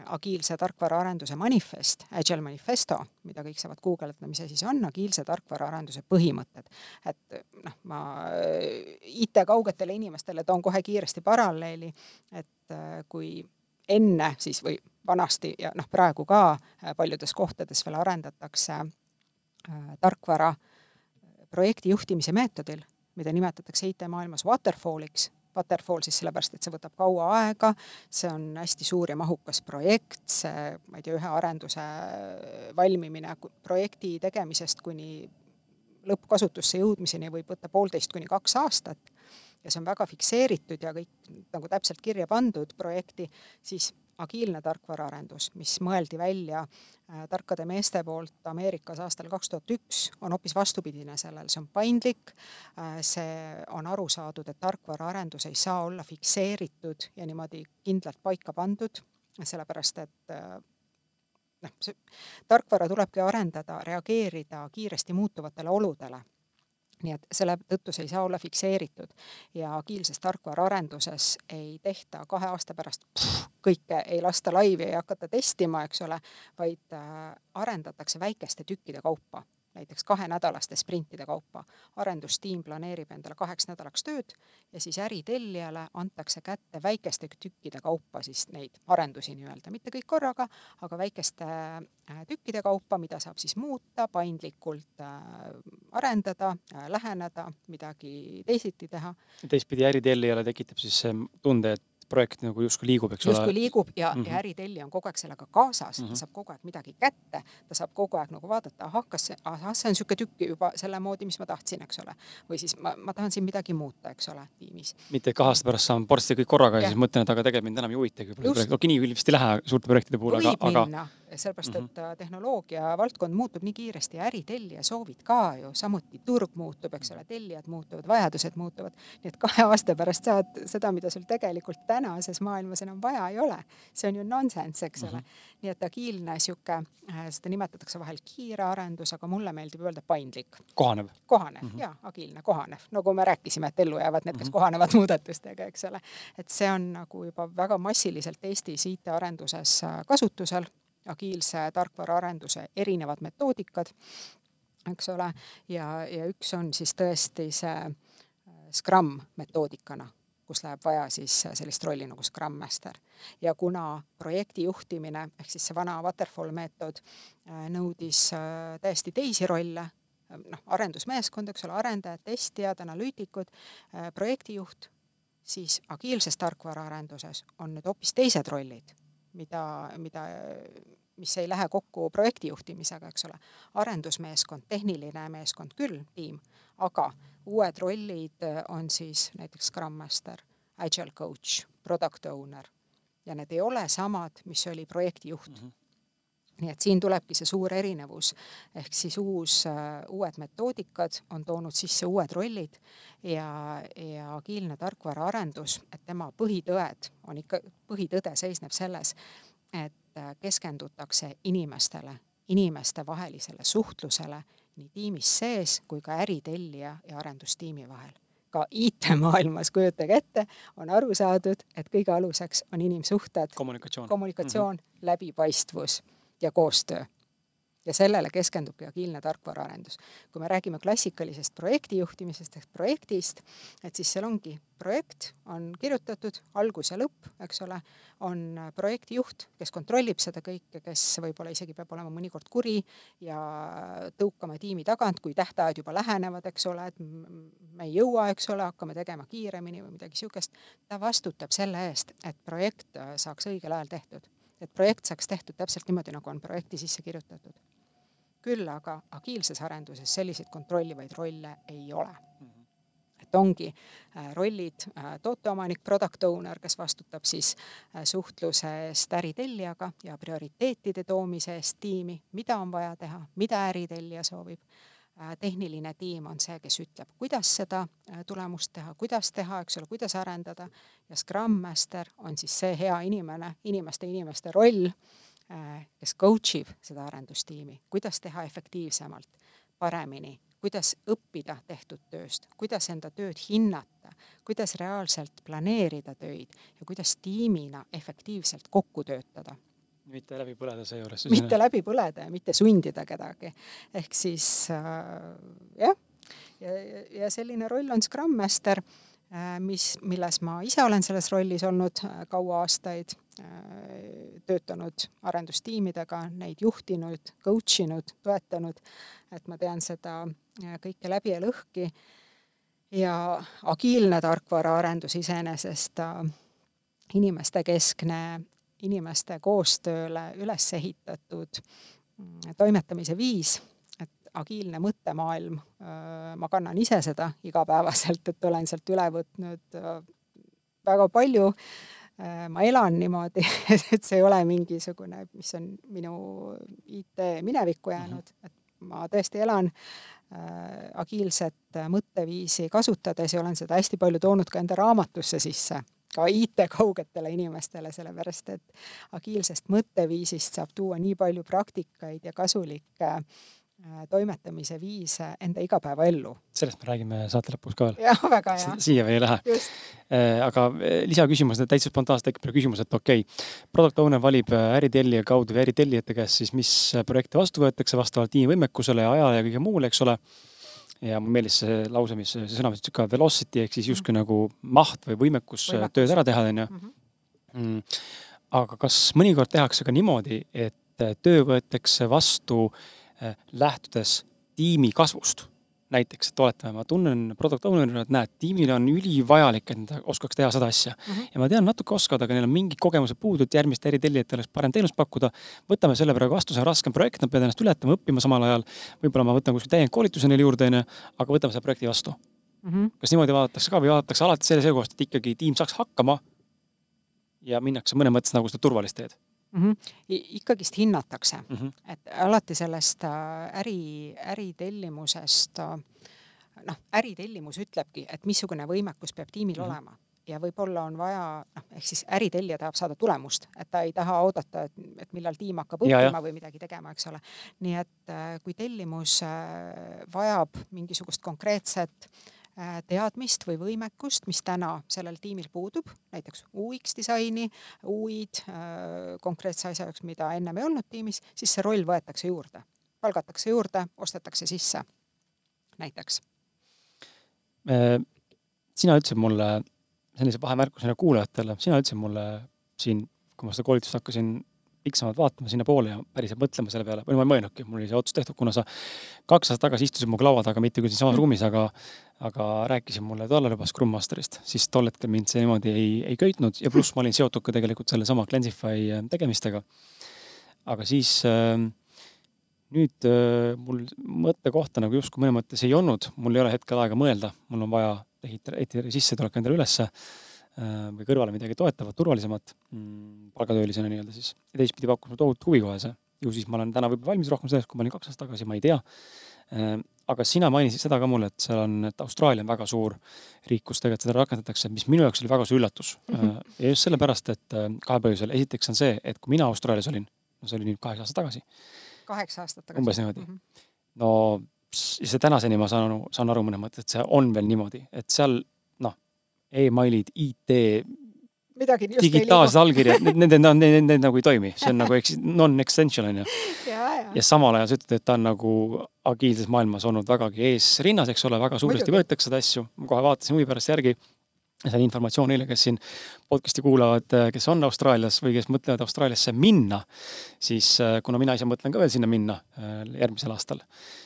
agiilse tarkvaraarenduse manifest, Agile Manifesto, mida kõik saavad guugeldada, mis asi see on, agiilse tarkvaraarenduse põhimõtted. et noh, ma IT-kaugetele inimestele toon kohe kiiresti paralleeli, et äh, kui enne siis või vanasti ja noh, praegu ka äh, paljudes kohtades veel arendatakse äh, tarkvara projekti juhtimise meetodil, mida nimetatakse IT-maailmas waterfall'iks Waterfall siis sellepärast, et see võtab kaua aega, see on hästi suur ja mahukas projekt, see, ma ei tea, ühe arenduse valmimine projekti tegemisest kuni lõppkasutusse jõudmiseni võib võtta poolteist kuni kaks aastat ja see on väga fikseeritud ja kõik nagu täpselt kirja pandud projekti, siis agiilne tarkvaraarendus, mis mõeldi välja äh, tarkade meeste poolt Ameerikas aastal kaks tuhat üks, on hoopis vastupidine sellele, see on paindlik, äh, see on aru saadud, et tarkvaraarendus ei saa olla fikseeritud ja niimoodi kindlalt paika pandud, sellepärast et äh, noh, tarkvara tulebki arendada, reageerida kiiresti muutuvatele oludele nii et selle tõttu see ei saa olla fikseeritud. Ja agiilses tarkvaraarenduses ei tehta kahe aasta pärast pff, kõike, ei lasta laivi, ei hakata testima, eks ole, vaid äh, arendatakse väikeste tükkide kaupa näiteks kahenädalaste sprintide kaupa. arendustiim planeerib endale kaheks nädalaks tööd ja siis äritellijale antakse kätte väikeste tükkide kaupa siis neid arendusi nii-öelda, mitte kõik korraga, aga väikeste äh, tükkide kaupa, mida saab siis muuta, paindlikult äh, arendada, äh, läheneda, midagi teisiti teha. teistpidi äritellijale tekitab siis see tunde, et projekt nagu justkui liigub, eks ole. justkui liigub ja mm, -hmm. ja äritellija on kogu aeg sellega kaasas mm, -hmm. ta saab kogu aeg midagi kätte, ta saab kogu aeg nagu vaadata, ahah, kas see, ahah, see on niisugune tükk juba selle moodi, mis ma tahtsin, eks ole. või siis ma, ma tahan siin midagi muuta, eks ole, tiimis. mitte kahe aasta pärast saan porsti kõik korraga ja, ja siis mõtlen, et aga tegelikult mind enam ei huvitagi okei, nii vist ei lähe suurte projektide puhul, aga, aga sellepärast et äh, tehnoloogia valdkond muutub nii kiiresti ja äritellija soovid ka ju, samuti turg muutub, eks ole, tellijad muutuvad, vajadused muutuvad. nii et kahe aasta pärast saad seda, mida sul tegelikult tänases maailmas enam vaja ei ole. see on ju nonsense, eks ole. -hmm. nii et agiilne sihuke, äh, seda nimetatakse vahel kiire arendus, aga mulle meeldib öelda paindlik. kohanev. kohanev mm -hmm. ja agiilne, kohanev, nagu me rääkisime, et ellu jäävad need, kes -hmm. kohanevad muudatustega, eks ole. et see on nagu juba väga massiliselt Eestis IT-arenduses äh, kasutusel agiilse tarkvaraarenduse erinevad metoodikad, eks ole, ja, ja üks on siis tõesti see äh, Scrum metoodikana kus läheb vaja siis sellist rolli nagu Scrum Master. ja kuna projekti juhtimine ehk siis see vana waterfall meetod nõudis täiesti teisi rolle, noh, arendusmeeskond, eks ole, arendajad, testijad, analüütikud, projektijuht, siis agiilses tarkvaraarenduses on nüüd hoopis teised rollid, mida, mida mis ei lähe kokku projekti juhtimisega, eks ole. arendusmeeskond, tehniline meeskond küll, tiim, aga uued rollid on siis näiteks Scrum Master, Agile coach, product owner ja need ei ole samad, mis oli projektijuht mm. -hmm nii et siin tulebki see suur erinevus, ehk siis uus, uued metoodikad on toonud sisse uued rollid ja, ja agiilne tarkvaraarendus, et tema põhitõed on ikka, põhitõde seisneb selles, et äh, keskendutakse inimestele, inimestevahelisele suhtlusele nii tiimis sees kui ka äritellija ja arendustiimi vahel. ka IT-maailmas, kujutage ette, on aru saadud, et kõige aluseks on inimsuhted, kommunikatsioon, kommunikatsioon mm, -hmm. läbipaistvus ja koostöö ja sellele keskendubki agiilne tarkvaraarendus. kui me räägime klassikalisest projektijuhtimisest ehk projektist, et siis seal ongi projekt, on kirjutatud algus ja lõpp, eks ole, on projektijuht, kes kontrollib seda kõike, kes võib-olla isegi peab olema mõnikord kuri ja tõukama tiimi tagant, kui tähtajad juba lähenevad, eks ole, et me ei jõua, eks ole, hakkame tegema kiiremini või midagi niisugust. ta vastutab selle eest, et projekt saaks õigel ajal tehtud et projekt saaks tehtud täpselt niimoodi, nagu on projekti sisse kirjutatud küll aga agiilses arenduses selliseid kontrollivaid rolle ei ole. -hmm et ongi äh, rollid äh, tooteomanik, product owner, kes vastutab siis äh, suhtluse eest äritellijaga ja prioriteetide toomise eest tiimi, mida on vaja teha, mida äritellija soovib. Tehniline tiim on see, kes ütleb, kuidas seda tulemust teha, kuidas teha, eks ole, kuidas arendada ja Scrum Master on siis see hea inimene, inimeste inimeste roll Äh, kes coach ib seda arendustiimi, kuidas teha efektiivsemalt, paremini, kuidas õppida tehtud tööst, kuidas enda tööd hinnata, kuidas reaalselt planeerida töid ja kuidas tiimina efektiivselt kokku töötada. Mitte läbi põleda seejuures. mitte läbi põleda ja mitte sundida kedagi. ehk siis äh, jah, ja, ja, ja selline roll on Scrum Master äh,, mis, milles ma ise olen selles rollis olnud äh, kaua aastaid Äh, töötanud arendustiimidega, neid juhtinud, coach inud, toetanud, et ma tean seda kõike läbi ja lõhki. ja agiilne tarkvaraarendus iseenesest inimestekeskne, inimeste koostööle üles ehitatud mm, toimetamise viis, et agiilne mõttemaailm, ma kannan ise seda igapäevaselt, et olen sealt üle võtnud väga palju. Ma elan niimoodi, [LAUGHS] et see ei ole mingisugune, mis on minu IT minevikku jäänud, et ma tõesti elan agiilset mõtteviisi kasutades ja olen seda hästi palju toonud ka enda raamatusse sisse, ka IT-kaugetele inimestele, sellepärast et agiilsest mõtteviisist saab tuua nii palju praktikaid ja kasulikke äh, toimetamise viise enda igapäevaellu. sellest me räägime saate lõpus ka veel. jah, väga hea. siia veel ei lähe. Äh, aga äh, lisaküsimus, täitsa spontaanselt tekib küsimus, et okei okay,, product owner valib äritellija kaudu või äritellijate käest siis, mis projekte vastu võetakse vastavalt tiimi võimekusele ja ajale ja kõige muule, eks ole. Ja mulle meeldis see lause, mis, see sõna, ka velocity ehk siis justkui mm -hmm. nagu maht või võimekus, võimekus. tööd ära teha, onju. Mhm. Mm. aga kas mõnikord tehakse ka niimoodi, et töö võetakse vastu äh, Äh, lähtudes tiimi kasvust. Näiteks, et oletame, ma tunnen product owner'ina, et näed, tiimile on ülivajalik, et nad oskaks teha seda asja mm. -hmm. ja ma tean, natuke oskavad, aga neil on mingid kogemused puudu, et järgmiste äritellijatele parem teenust pakkuda. võtame selle praegu vastu, see on raskem projekt, nad peavad ennast ületama, õppima samal ajal. võib-olla ma võtan kuskil täiendkoolituse neile juurde, onju, aga võtame selle projekti vastu mm. -hmm. kas niimoodi vaadatakse ka või vaadatakse alati selle seisukohast, et ikkagi tiim saaks hakkama ja minnakse mõnes mõttes nagu seda turvalist teed mm. -hmm. ikkagist hinnatakse mm, -hmm. et alati sellest äh, äri, äritellimusest, äh, noh, äritellimus ütlebki, et missugune võimekus peab tiimil mm -hmm. olema ja võib-olla on vaja, noh, ehk siis äritellija tahab saada tulemust, et ta ei taha oodata, et, et millal tiim hakkab õppima või midagi tegema, eks ole. nii et äh, kui tellimus vajab mingisugust konkreetset teadmist või võimekust, mis täna sellel tiimil puudub, näiteks UX disaini, UI-d äh, konkreetse asja jaoks, mida ennem ei olnud tiimis, siis see roll võetakse juurde, palgatakse juurde, ostetakse sisse, näiteks. Äh, sina ütlesid mulle sellise vahemärkusena kuulajatele, sina ütlesid mulle siin, kui ma seda koolitust hakkasin piksemalt vaatama sinnapoole ja päriselt mõtlema selle peale, või ma ei mõelnudki, mul oli see otsus tehtud, kuna sa kaks aastat tagasi istusid minuga laua taga, mitte küll siinsamas ruumis, aga aga rääkisid mulle tollal juba Scrum Masterist, siis tol hetkel mind see niimoodi ei, ei köitnud ja pluss ma olin seotud ka tegelikult sellesama Cleansify äh, tegemistega. aga siis äh, nüüd äh, mul mõttekohta nagu justkui mõnes mõttes ei olnud, mul ei ole hetkel aega mõelda, mul on vaja ehitada, ehitada sissetulek endale ülesse või kõrvale midagi toetavat, turvalisemat mm, palgatöölisena nii-öelda siis. ja teistpidi pakkus mulle tohutu huvi kohe see. ju siis ma olen täna võib-olla valmis rohkem selleks, kui ma olin kaks aastat tagasi, ma ei tea äh, aga sina mainisid seda ka mulle, et seal on, et Austraalia on väga suur riik, kus tegelikult seda rakendatakse, mis minu jaoks oli väga suur üllatus mm. -hmm. ja just sellepärast, et äh, kahel põhjusel. esiteks on see, et kui mina Austraalias olin, no see oli nüüd kaheksa aastat tagasi. kaheksa aastat tagasi. umbes niimoodi mm. -hmm. no see tänaseni ma saan aru, saan aru mõnes mõttes, et see on veel niimoodi, et seal emailid, IT, midagi digitaalsed allkirjad, need, need, need, need, nagu ei toimi, see on nagu non-essential on ju. ja samal ajal sa ütled, et ta on nagu agiilses maailmas olnud vägagi eesrinnas, eks ole, väga suuresti võetakse seda asju, ma kohe vaatasin huvi pärast järgi. See on informatsioon neile, kes siin podcast'i kuulavad, kes on Austraalias või kes mõtlevad Austraaliasse minna, siis äh, kuna mina ise mõtlen ka veel sinna minna äh, järgmisel aastal,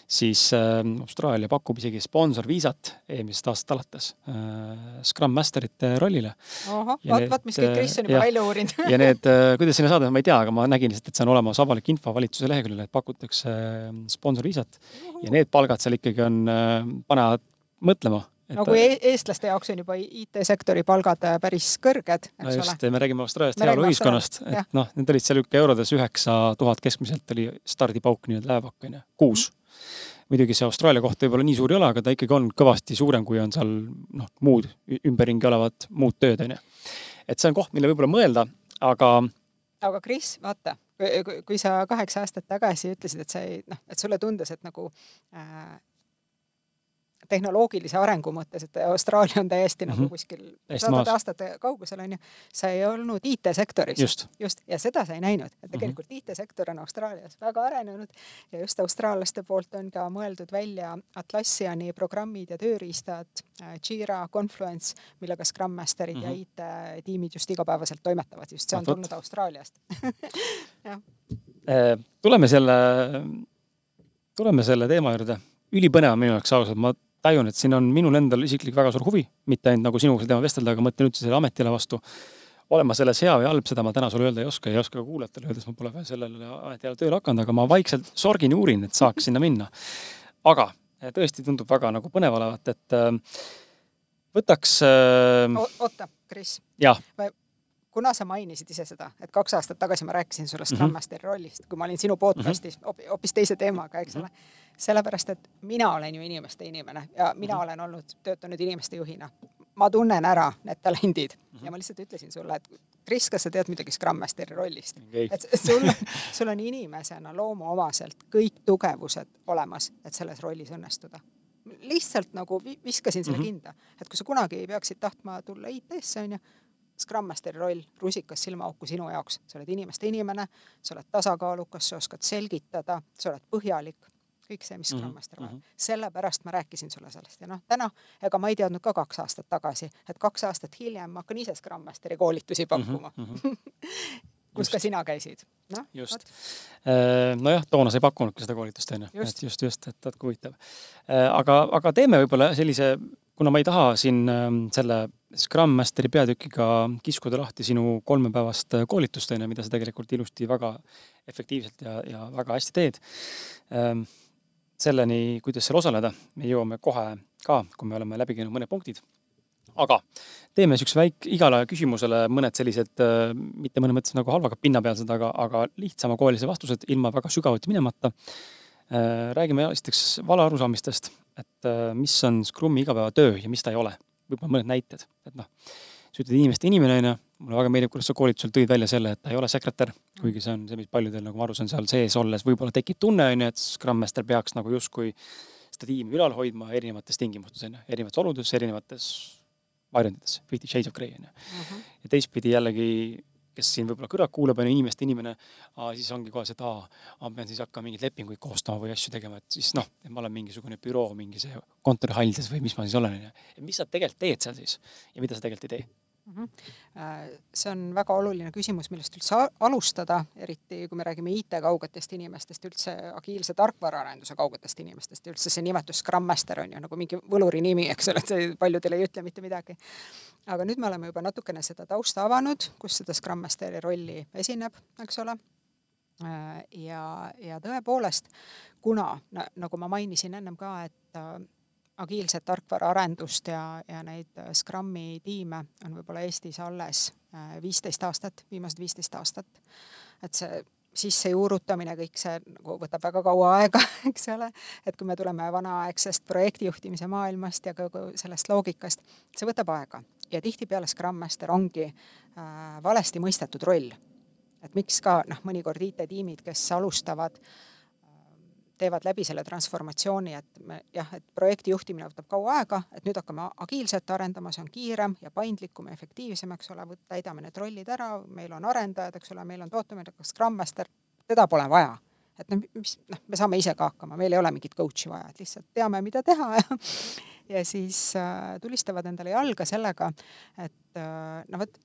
siis äh, Austraalia pakub isegi sponsorviisat eelmisest aastast alates Scrum Masterite rollile. vaat, vaat mis kõik Kris on juba välja uurinud. Ja need, kuidas sinna saada, ma ei tea, aga ma nägin lihtsalt, et see on olemas avalik info valitsuse leheküljel, et pakutakse sponsorviisat ja need palgad seal ikkagi on, panevad mõtlema no kui e-, eestlaste jaoks on juba IT-sektori palgad äh, päris kõrged, eks no just, ole. me räägime Austraaliast heaoluühiskonnast, et noh, need olid seal ikka eurodes üheksa tuhat keskmiselt oli stardipauk nii-öelda läävak onju, kuus. mm.. Muidugi see Austraalia koht võib-olla nii suur ei ole, aga ta ikkagi on kõvasti suurem, kui on seal noh, muud ümberringi olevad muud tööd onju. et see on koht, mille võib-olla mõelda, aga. aga Kris, vaata, kui sa kaheksa aastat tagasi ütlesid, et sa ei noh, et sulle tundus, et nagu äh, tehnoloogilise arengu mõttes, et Austraalia on täiesti mm -hmm. nagu mhm. kuskil sadade aastate kaugusel on ju. sa ei olnud IT-sektoris. just, just, ja seda sa ei näinud, et mhm. tegelikult mm -hmm. IT-sektor on Austraalias väga arenenud ja just austraallaste poolt on ka mõeldud välja Atlassiani programmid ja tööriistad, äh, Jira, Confluence, millega Scrum Masterid mm -hmm. ja mhm. IT-tiimid just igapäevaselt toimetavad, just see on tulnud Austraaliast. [LAUGHS] Äh, tuleme selle, tuleme selle teema juurde ülipõnev minu jaoks ausalt, ma tajun, et siin on minul endal isiklik väga suur huvi, mitte ainult nagu sinuga sel teemal vestelda, aga mõtlen üldse selle ametile vastu. olen ma selles hea või halb, seda ma täna sulle öelda ei oska, ei oska ka kuulajatele öelda, sest ma pole veel sellele ametile tööle hakanud, aga ma vaikselt sorgin ja uurin, et saaks sinna minna. aga eh, tõesti tundub väga nagu põnev olevat, et äh, võtaks äh,. oota, Kris. jah kuna sa mainisid ise seda, et kaks aastat tagasi ma rääkisin sulle Scrum mhm. Masteri rollist, kui ma olin sinu podcast'is mm -hmm. hoopis teise teemaga, eks ole mm -hmm sellepärast, et mina olen ju inimeste inimene ja mina mm -hmm. olen olnud, töötanud inimeste juhina. ma tunnen ära need talendid mm -hmm. ja ma lihtsalt ütlesin sulle, et Kris, kas sa tead midagi Scrum Masteri rollist okay.? et sul, sul on inimesena loomuomaselt kõik tugevused olemas, et selles rollis õnnestuda lihtsalt nagu viskasin selle mm -hmm. kinda, et kui sa kunagi peaksid tahtma tulla IT-sse, onju, Scrum Masteri roll, rusikas silmaauku sinu jaoks, sa oled inimeste inimene, sa oled tasakaalukas, sa oskad selgitada, sa oled põhjalik kõik see, mis Scrum Master vajab mm -hmm.. sellepärast ma rääkisin sulle sellest ja noh, täna, ega ma ei teadnud ka kaks aastat tagasi, et kaks aastat hiljem ma hakkan ise Scrum Masteri koolitusi mhm, pakkuma mm. -hmm. [LAUGHS] kus just. ka sina käisid no,. just. Äh, nojah, toona sa ei pakkunudki seda koolitust, on ju. et just, just, et kui huvitav. Äh, aga, aga teeme võib-olla sellise, kuna ma ei taha siin ähm, selle Scrum Masteri peatükiga kiskuda lahti sinu kolmepäevast koolitust, on ju, mida sa tegelikult ilusti väga efektiivselt ja, ja väga hästi teed ähm, selleni, kuidas seal osaleda, me jõuame kohe ka, kui me oleme läbi käinud mõned punktid. aga teeme niisuguse väik-, igale küsimusele mõned sellised, äh, mitte mõnes mõttes nagu halvaga pinnapealsed, aga, aga lihtsamakoelised vastused ilma väga sügavuti minemata. Äh, räägime esiteks valearusaamistest, et äh, mis on Scrumi igapäevatöö ja mis ta ei ole. võib-olla mõned näited, et noh, sa ütled inimeste inimene, onju mulle väga meeldib, kuidas sa koolitusel tõid välja selle, et ta ei ole sekretär, kuigi see on see, mis paljudel, nagu ma aru saan, seal sees olles võib-olla tekib tunne, on ju, et Scrum Master peaks nagu justkui seda tiimi ülal hoidma erinevates tingimustes, on ju, erinevates oludes, erinevates varjundites, Fifty Shades of Grey, on ju. Mhm. ja teistpidi jällegi, kes siin võib-olla kõrvalt kuulab, on ju inimeste inimene, siis ongi kohe see, et aa, ma pean siis hakkama mingeid lepinguid koostama või asju tegema, et siis noh, et ma olen mingisugune büroo mingi see kontorihall siis või mis ma siis olen, on ju. et mis sa tegelikult teed seal siis ja mida sa tegelikult ei tee see on väga oluline küsimus, millest üldse alustada, eriti kui me räägime IT kaugetest inimestest, üldse agiilse tarkvaraarenduse kaugetest inimestest ja üldse see nimetus Scrum Master on ju nagu mingi võluri nimi, eks ole, et see paljudele ei ütle mitte midagi. aga nüüd me oleme juba natukene seda tausta avanud, kus seda Scrum Masteri rolli esineb, eks ole. Äh, ja, ja tõepoolest, kuna nagu ma mainisin ennem ka, et äh, agiilset tarkvaraarendust ja, ja neid äh, Scrumi tiime on võib-olla Eestis alles äh, viisteist aastat, viimased viisteist aastat. et see sissejuurutamine, kõik see nagu võtab väga kaua aega, [LAUGHS] eks ole, et kui me tuleme vanaaegsest projektijuhtimise maailmast ja kogu sellest loogikast, see võtab aega ja tihtipeale Scrum Master ongi äh, valesti mõistetud roll. et miks ka noh, mõnikord IT-tiimid, kes alustavad äh, teevad läbi selle transformatsiooni, et me jah, et projekti juhtimine võtab kaua aega, et nüüd hakkame agiilselt arendama, see on kiirem ja paindlikum ja efektiivsem, eks ole, täidame need rollid ära, meil on arendajad, eks ole, meil on tootemeedik, Scrum Master, teda pole vaja. et noh, mis noh, me saame ise ka hakkama, meil ei ole mingit coach'i vaja, et lihtsalt teame, mida teha [LAUGHS] ja ja siis äh, tulistavad endale jalga sellega, et äh, no vot,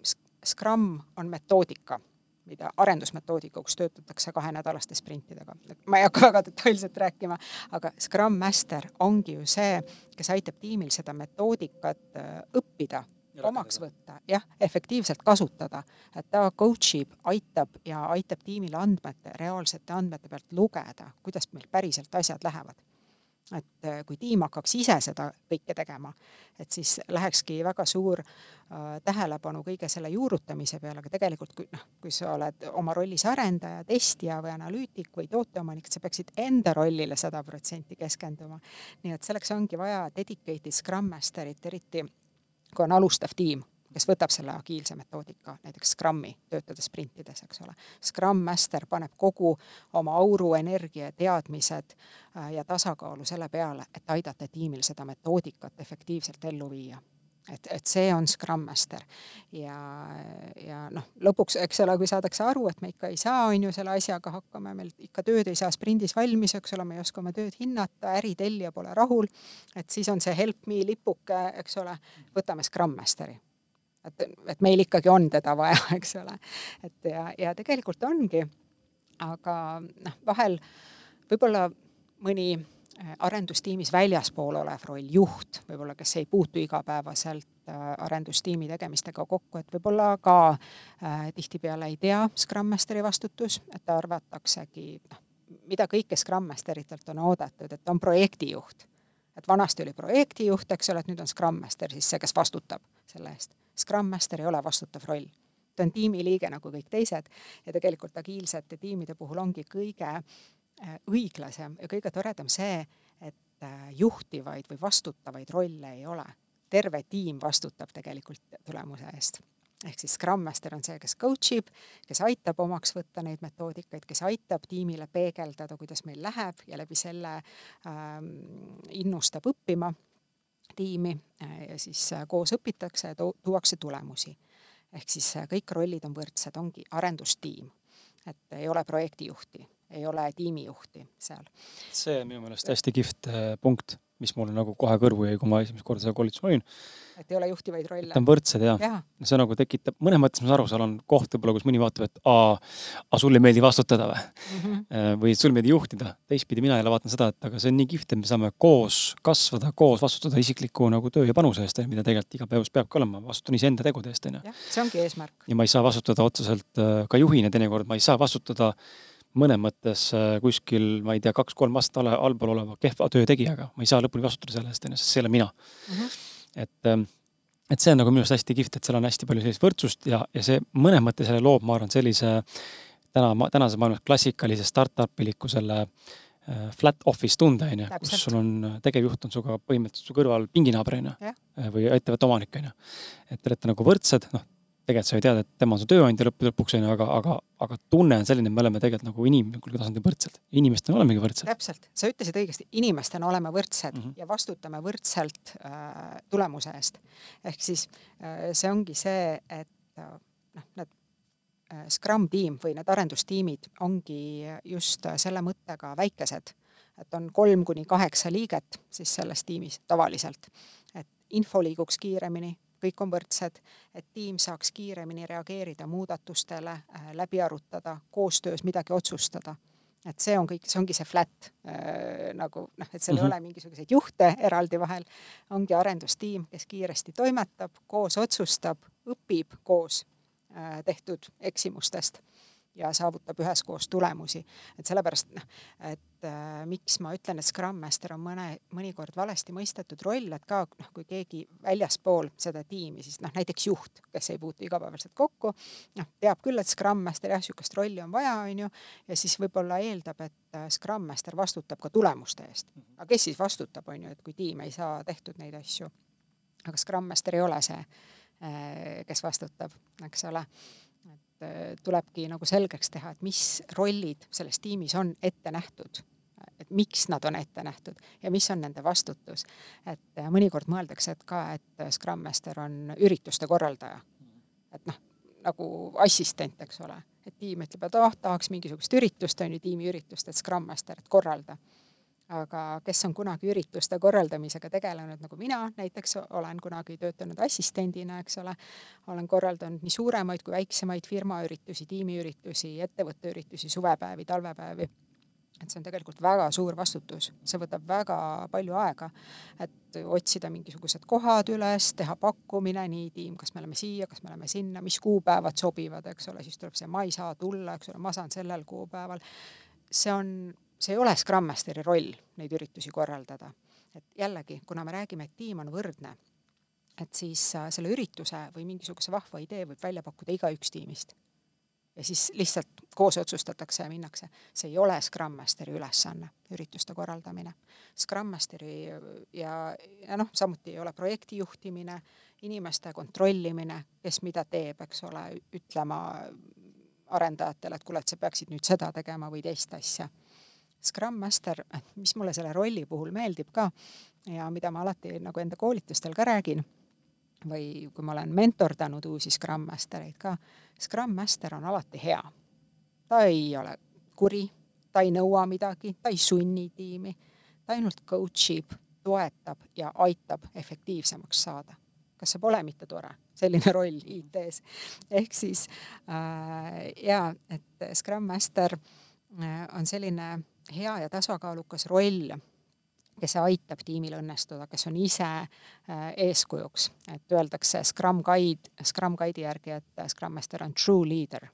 Scrum on metoodika mida arendusmetoodikuks töötatakse kahenädalaste sprintidega. ma ei hakka väga detailselt rääkima, aga Scrum Master ongi ju see, kes aitab tiimil seda metoodikat äh, õppida, omaks võtta, jah, efektiivselt kasutada. et ta coach ib, aitab ja aitab tiimil andmete, reaalsete andmete pealt lugeda, kuidas meil päriselt asjad lähevad et äh, kui tiim hakkaks ise seda kõike tegema, et siis lähekski väga suur äh, tähelepanu kõige selle juurutamise peale, aga tegelikult kui noh, kui sa oled oma rollis arendaja, testija või analüütik või tooteomanik, sa peaksid enda rollile sada protsenti keskenduma. nii et selleks ongi vaja dedicated Scrum Masterit, eriti kui on alustav tiim kes võtab selle agiilse metoodika, näiteks Scrumi, töötades sprintides, eks ole. Scrum Master paneb kogu oma auru, energia, teadmised äh, ja tasakaalu selle peale, et aidata tiimil seda metoodikat efektiivselt ellu viia. Et, et see on Scrum Master. Ja, ja noh, lõpuks, eks ole, kui saadakse aru, et me ikka ei saa, on ju, selle asjaga hakkama, meil ikka tööd ei saa sprindis valmis, eks ole, me ei oska oma tööd hinnata, äritellija pole rahul, et siis on see help me lipuke, eks ole, võtame Scrum Masteri et, et meil ikkagi on teda vaja, [LAUGHS] eks ole. et ja, ja tegelikult ongi, aga noh, vahel võib-olla mõni äh, arendustiimis väljaspool olev roll, juht võib-olla, kes ei puutu igapäevaselt äh, arendustiimi tegemistega kokku, et võib-olla ka äh, tihtipeale ei tea Scrum Masteri vastutus, et arvataksegi, noh, mida kõike Scrum Masteritelt on oodatud, et on projektijuht. et vanasti oli projektijuht, eks ole, et nüüd on Scrum Master siis see, kes vastutab selle eest Scrum Master ei ole vastutav roll. ta on tiimiliige nagu kõik teised ja tegelikult agiilsete tiimide puhul ongi kõige äh, õiglasem ja kõige toredam see, et äh, juhtivaid või vastutavaid rolle ei ole. terve tiim vastutab tegelikult tulemuse eest ehk siis Scrum Master on see, kes coach ib, kes aitab omaks võtta neid metoodikaid, kes aitab tiimile peegeldada, kuidas meil läheb ja läbi selle ähm, innustab õppima tiimi äh, ja siis äh, koos õpitakse ja tuuakse tulemusi. ehk siis äh, kõik rollid on võrdsed, ongi arendustiim, et ei ole projektijuhti, ei ole tiimijuhti seal. see on minu meelest hästi kihvt punkt, mis mulle nagu kohe kõrvu jäi, kui ma esimest korda seal koolitusel olin et ei ole juhtivaid rolle. ta on võrdsed ja, ja. see nagu tekitab, mõnes mõttes ma saan aru, seal on koht võib-olla, kus mõni vaatab, et aa, aga sulle ei meeldi vastutada või mm? -hmm. või sulle ei meeldi juhtida. teistpidi mina jälle vaatan seda, et aga see on nii kihvt, et me saame koos kasvada, koos vastutada isikliku nagu töö ja panuse eest, mida tegelikult igapäevas peabki olema, vastutan iseenda tegude eest, onju. see ongi eesmärk. ja ma ei saa vastutada otseselt äh, ka juhina teinekord, ma ei saa vastutada mõnes mõttes äh, kuskil, ma ei tea, kaks-kolm aastat allpool oleva kehva töö tegijaga, ma ei saa lõpuni vastutada selle eest, onju, sest see ei ole mina mm. -hmm et, ähm, et see on nagu minu arust hästi kihvt, et seal on hästi palju sellist võrdsust ja, ja see mõnes mõttes jälle loob, ma arvan, sellise täna, tänases maailmas klassikalise startup iliku selle äh, flat office tunde, on ju, kus sul on äh, tegevjuht on sinuga põhimõtteliselt su kõrval pinginaaber, on ju, äh, või ettevõtte omanik, on ju. et te olete nagu võrdsed, noh, tegelikult sa ju tead, et tema on su tööandja lõppude lõpuks onju, aga, aga, aga tunne on selline, et me oleme tegelikult nagu inimlikul tasandil võrdsed. inimestena olemegi võrdsed. täpselt, sa ütlesid õigesti, inimestena oleme võrdsed mm -hmm. ja vastutame võrdselt äh, tulemuse eest. ehk siis äh, see ongi see, et äh, noh, need äh, Scrum tiim või need arendustiimid ongi just äh, selle mõttega väikesed, et on kolm kuni kaheksa liiget siis selles tiimis tavaliselt, et info liiguks kiiremini kõik on võrdsed, et tiim saaks kiiremini reageerida muudatustele, äh, läbi arutada, koostöös midagi otsustada et see on kõik, see ongi see flat äh, nagu noh, et seal mm -hmm. ei mhm. ole mingisuguseid juhte eraldi vahel, ongi arendustiim, kes kiiresti toimetab, koos otsustab, õpib koos äh, tehtud eksimustest ja saavutab üheskoos tulemusi. et sellepärast noh, et äh, miks ma ütlen, et Scrum Master on mõne, mõnikord valesti mõistetud roll, et ka noh, kui keegi väljaspool seda tiimi, siis noh, näiteks juht, kes ei puutu igapäevaselt kokku, noh, teab küll, et Scrum Master jah, niisugust rolli on vaja, on ju, ja siis võib-olla eeldab, et äh, Scrum Master vastutab ka tulemuste eest. aga kes siis vastutab, on ju, et kui tiim ei saa tehtud neid asju. aga Scrum Master ei ole see, äh, kes vastutab, eks ole tulebki nagu selgeks teha, et mis rollid selles tiimis on ette nähtud, et miks nad on ette nähtud ja mis on nende vastutus. et mõnikord mõeldakse, et ka, et Scrum Master on ürituste korraldaja. et noh, nagu assistent, eks ole, et tiim ütleb, et oh, tahaks mingisugust üritust, on ju, tiimiüritust, et Scrum Master, et korralda aga kes on kunagi ürituste korraldamisega tegelenud, nagu mina näiteks olen kunagi töötanud assistendina, eks ole, olen korraldanud nii suuremaid kui väiksemaid firmaüritusi, tiimiüritusi, ettevõtteüritusi, suvepäevi, talvepäevi. et see on tegelikult väga suur vastutus, see võtab väga palju aega, et otsida mingisugused kohad üles, teha pakkumine, nii tiim, kas me oleme siia, kas me oleme sinna, mis kuupäevad sobivad, eks ole, siis tuleb see, ma ei saa tulla, eks ole, ma saan sellel kuupäeval. see on see ei ole Scrum Masteri roll neid üritusi korraldada. et jällegi, kuna me räägime, et tiim on võrdne, et siis äh, selle ürituse või mingisuguse vahva idee võib välja pakkuda igaüks tiimist. ja siis lihtsalt koos otsustatakse ja minnakse. see ei ole Scrum Masteri ülesanne, ürituste korraldamine. Scrum Masteri ja, ja noh, samuti ei ole projekti juhtimine, inimeste kontrollimine, kes mida teeb, eks ole, ütlema arendajatele, et kuule, et sa peaksid nüüd seda tegema või teist asja Scrum Master, mis mulle selle rolli puhul meeldib ka ja mida ma alati nagu enda koolitustel ka räägin või kui ma olen mentordanud uusi Scrum Mastereid ka, Scrum Master on alati hea. ta ei ole kuri, ta ei nõua midagi, ta ei sunni tiimi, ta ainult coach ib, toetab ja aitab efektiivsemaks saada. kas see pole mitte tore, selline roll IT-s? ehk siis äh, jaa, et Scrum Master äh, on selline hea ja tasakaalukas roll, kes aitab tiimil õnnestuda, kes on ise äh, eeskujuks, et öeldakse Scrum Guide, Scrum Guide'i järgi, et Scrum Master on true leader.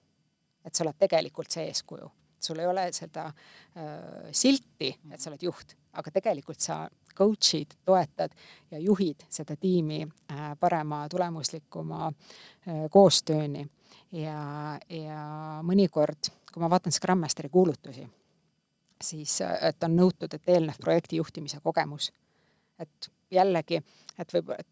et sa oled tegelikult see eeskuju, sul ei ole seda äh, silti, et sa oled juht, aga tegelikult sa coach'id, toetad ja juhid seda tiimi äh, parema, tulemuslikuma äh, koostööni. ja, ja mõnikord, kui ma vaatan Scrum Masteri kuulutusi siis, et on nõutud, et eelnev projekti juhtimise kogemus. et jällegi, et võib-olla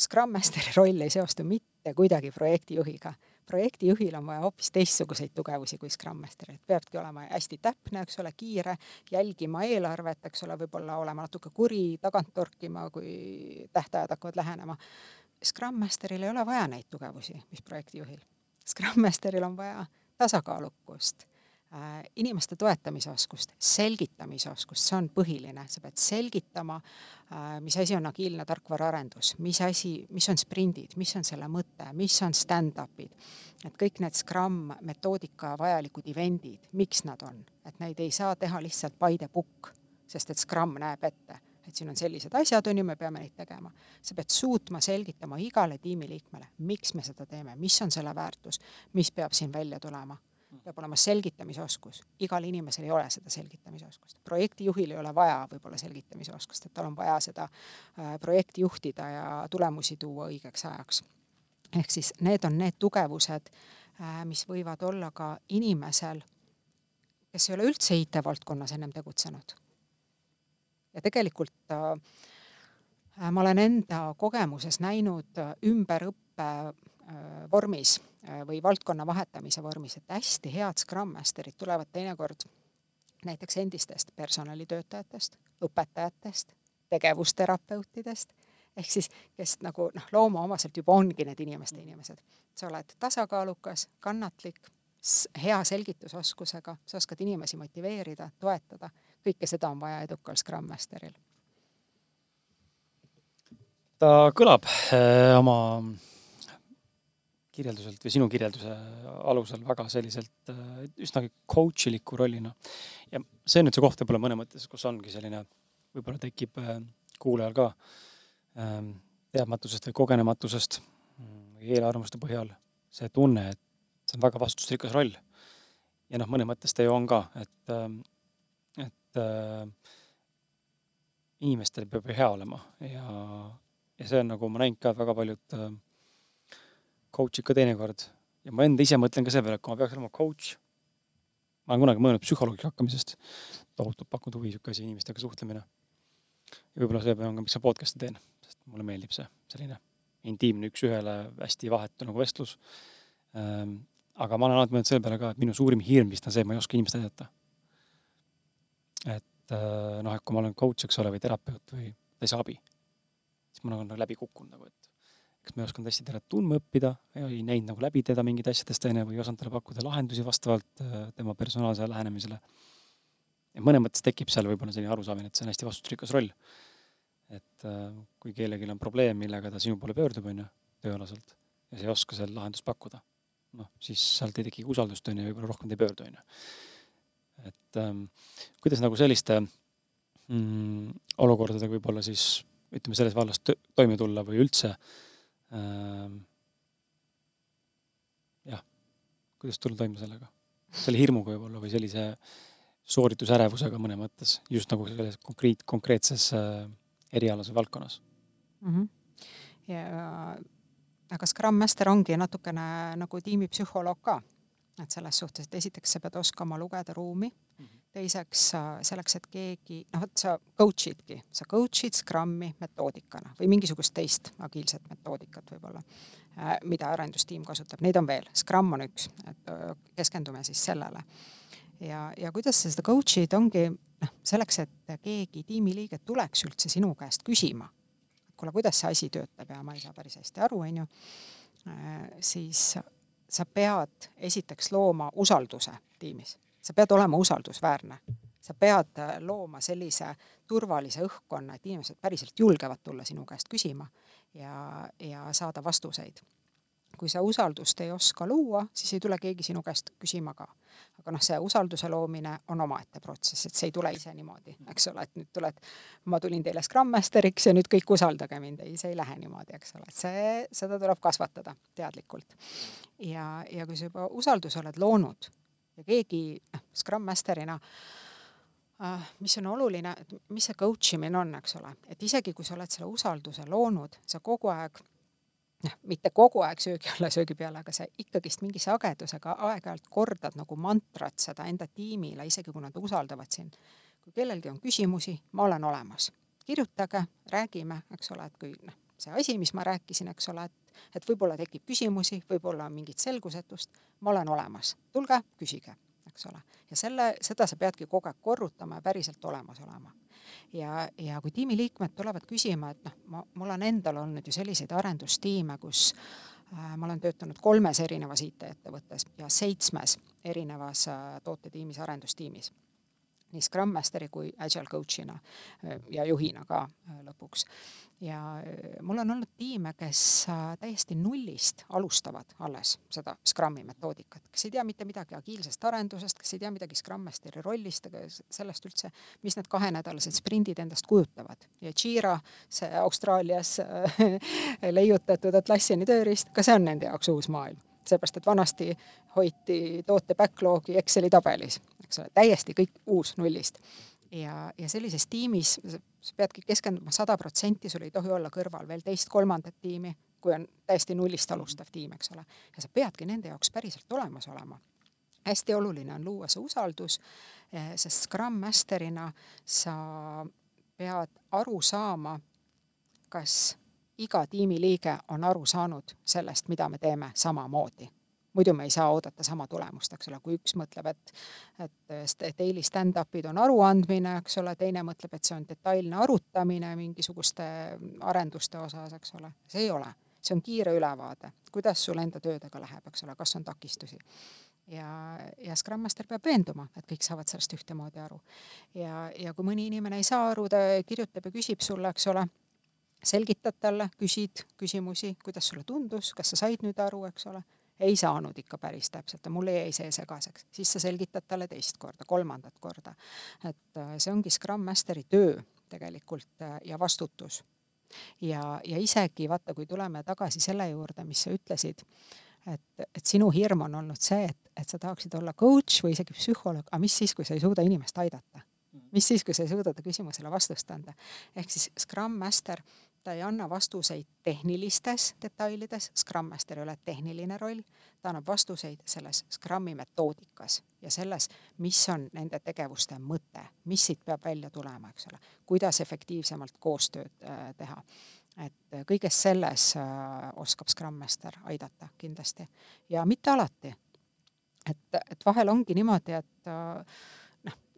Scrum Masteri roll ei seostu mitte kuidagi projektijuhiga. projektijuhil on vaja hoopis teistsuguseid tugevusi kui Scrum Masteril, et peabki olema hästi täpne, eks ole, kiire, jälgima eelarvet, eks ole, võib-olla olema natuke kuri, tagant torkima, kui tähtajad hakkavad lähenema. Scrum Masteril ei ole vaja neid tugevusi, mis projektijuhil. Scrum Masteril on vaja tasakaalukust inimeste toetamise oskust, selgitamise oskust, see on põhiline, sa pead selgitama, äh, mis asi on agiilne tarkvaraarendus, mis asi, mis on sprindid, mis on selle mõte, mis on stand-up'id, et kõik need Scrum metoodika vajalikud event'id, miks nad on, et neid ei saa teha lihtsalt by the book, sest et Scrum näeb ette et siin on sellised asjad, on ju, me peame neid tegema. sa pead suutma selgitama igale tiimiliikmele, miks me seda teeme, mis on selle väärtus, mis peab siin välja tulema peab olema selgitamisoskus. igal inimesel ei ole seda selgitamisoskust. projektijuhil ei ole vaja võib-olla selgitamisoskust, et tal on vaja seda äh, projekti juhtida ja tulemusi tuua õigeks ajaks. ehk siis need on need tugevused, äh, mis võivad olla ka inimesel, kes ei ole üldse IT-valdkonnas ennem tegutsenud. ja tegelikult äh, ma olen enda kogemuses näinud ümberõppe vormis või valdkonna vahetamise vormis, et hästi head Scrum Masterid tulevad teinekord näiteks endistest personalitöötajatest, õpetajatest, tegevusterapeutidest, ehk siis kes nagu noh, loomuomaselt juba ongi need inimeste inimesed. sa oled tasakaalukas, kannatlik, hea selgitusoskusega, sa oskad inimesi motiveerida, toetada, kõike seda on vaja edukal Scrum Masteril ta kõlab äh, oma kirjelduselt või sinu kirjelduse alusel väga selliselt äh, üsnagi coach iliku rollina. ja see on nüüd see koht võib-olla mõne mõttes, kus ongi selline, võib-olla tekib äh, kuulajal ka ähm, teadmatusest või kogenematusest või eelarvamuste põhjal see tunne, et see on väga vastutusrikas roll. ja noh, mõnes mõttes ta ju on ka, et, ähm, et äh, inimestel peab ju hea olema ja, ja see on nagu ma näinud ka, väga paljud coach'id ka teinekord ja ma enda ise mõtlen ka selle peale, et kui ma peaks olema coach, ma olen kunagi mõelnud psühholoogiks hakkamisest, tohutult pakkunud huvi niisugune asi, inimestega suhtlemine. ja võib-olla see on ka, miks ma podcast'e teen, sest mulle meeldib see selline intiimne üks-ühele hästi vahetu nagu vestlus ähm,. aga ma olen alati mõelnud selle peale ka, et minu suurim hirm vist on see, et ma ei oska inimest aidata. et äh, noh, et kui ma olen coach, eks ole, või terapeut või ta ei saa abi, siis ma olen nagu läbi kukkunud nagu, et kas ma ei osanud hästi teda tundma õppida, ei näinud nagu läbi teda mingit asjadest onju või ei osanud talle pakkuda lahendusi vastavalt äh, tema personaalsele lähenemisele. ja mõnes mõttes tekib seal võib-olla selline arusaamine, et see on hästi vastutusrikas roll et äh, kui kellelgi on probleem, millega ta sinu poole pöördub, on ju, tööalaselt, ja sa ei oska seal lahendust pakkuda, noh, siis sealt ei tekigi usaldust, on ju, võib-olla rohkem ta ei pöördu, on ju. et ähm, kuidas nagu selliste mm, olukordadega võib-olla siis ütleme, selles vallas toime tulla või üldse ähm, jah, kuidas tulla toime sellega? selle hirmuga võib-olla või sellise sooritusärevusega mõne mõttes, just nagu selles konkreet-, konkreetses äh, erialase valdkonnas mm. -hmm. ja aga Scrum Master ongi natukene nagu tiimipsühholoog ka, et selles suhtes, et esiteks sa pead oskama lugeda ruumi mm, -hmm. Teiseks selleks, et keegi, noh, vot sa coach idki, sa coach'id Scrumi metoodikana või mingisugust teist agiilset metoodikat võib-olla, äh, mida arendustiim kasutab, neid on veel, Scrum on üks, et äh, keskendume siis sellele. ja, ja kuidas sa seda coach'id, ongi noh, selleks, et keegi tiimiliige tuleks üldse sinu käest küsima, et kuule, kuidas see asi töötab ja ma ei saa päris hästi aru, on ju, äh, siis sa pead esiteks looma usalduse tiimis, sa pead olema usaldusväärne, sa pead äh, looma sellise turvalise õhkkonna, et inimesed päriselt julgevad tulla sinu käest küsima ja, ja saada vastuseid kui sa usaldust ei oska luua, siis ei tule keegi sinu käest küsima ka. aga noh, see usalduse loomine on omaette protsess, et see ei tule ise niimoodi, eks ole, et nüüd tuled, ma tulin teile Scrum Masteriks ja nüüd kõik usaldage mind, ei, see ei lähe niimoodi, eks ole, et see, seda tuleb kasvatada teadlikult. ja, ja kui sa juba usalduse oled loonud ja keegi, noh, Scrum Masterina äh, mis on oluline, et mis see coach imine on, eks ole, et isegi kui sa oled selle usalduse loonud, sa kogu aeg noh, mitte kogu aeg söögi alla, söögi peale, aga sa ikkagist mingi sagedusega aeg-ajalt kordad nagu mantrat seda enda tiimile, isegi kui nad usaldavad sind. kui kellelgi on küsimusi, ma olen olemas, kirjutage, räägime, eks ole, et kui noh, see asi, mis ma rääkisin, eks ole, et, et võib-olla tekib küsimusi, võib-olla on mingit selgusetust, ma olen olemas, tulge, küsige, eks ole. ja selle, seda sa peadki kogu aeg korrutama ja päriselt olemas olema. Ja, ja kui tiimiliikmed tulevad küsima, et noh, ma, mul on endal olnud ju selliseid arendustiime, kus äh, ma olen töötanud kolmes erinevas IT-ettevõttes ja seitsmes erinevas äh, tootetiimis, arendustiimis nii Scrum Masteri kui Agile coach'ina äh, ja juhina ka äh, lõpuks. ja äh, mul on olnud tiime, kes täiesti nullist alustavad alles seda Scrumi metoodikat, kes ei tea mitte midagi agiilsest arendusest, kes ei tea midagi Scrum Masteri rollist ega sellest üldse, mis need kahenädalased sprindid endast kujutavad. ja Jira, see Austraalias [LAUGHS] leiutatud Atlassiani tööriist, ka see on nende jaoks uus maailm seepärast et vanasti hoiti toote backlogi Exceli tabelis, eks ole, täiesti kõik uus nullist. ja, ja sellises tiimis sa peadki keskenduma sada protsenti, sul ei tohi olla kõrval veel teist-kolmandat tiimi, kui on täiesti nullist alustav tiim, eks ole. ja sa peadki nende jaoks päriselt olemas olema. hästi oluline on luua see usaldus, eh, sest Scrum Masterina sa pead aru saama, kas iga tiimiliige on aru saanud sellest, mida me teeme samamoodi. Muidu me ei saa oodata sama tulemust, eks ole, kui üks mõtleb, et, et daily stand-up'id on aruandmine, eks ole, teine mõtleb, et see on detailne arutamine mingisuguste arenduste osas, eks ole, see ei ole. see on kiire ülevaade, kuidas sul enda töödega läheb, eks ole, kas on takistusi ja, ja Scrum Master peab veenduma, et kõik saavad sellest ühtemoodi aru. ja, ja kui mõni inimene ei saa aru, ta kirjutab ja küsib sulle, eks ole selgitad talle, küsid küsimusi, kuidas sulle tundus, kas sa said nüüd aru, eks ole, ei saanud ikka päris täpselt ja mulle jäi see segaseks, siis sa selgitad talle teist korda, kolmandat korda. et äh, see ongi Scrum Masteri töö tegelikult äh, ja vastutus. ja, ja isegi vaata, kui tuleme tagasi selle juurde, mis sa ütlesid, et, et sinu hirm on olnud see, et, et sa tahaksid olla coach või isegi psühholoog, aga mis siis, kui sa ei suuda inimest aidata? mis siis, kui sa ei suuda ta küsimusele vastust anda? ehk siis Scrum Master ta ei anna vastuseid tehnilistes detailides, Scrum Master ei ole tehniline roll, ta annab vastuseid selles Scrumi metoodikas ja selles, mis on nende tegevuste mõte, mis siit peab välja tulema, eks ole, kuidas efektiivsemalt koostööd äh, teha. et kõiges selles äh, oskab Scrum Master aidata kindlasti ja mitte alati. et, et vahel ongi niimoodi, et äh,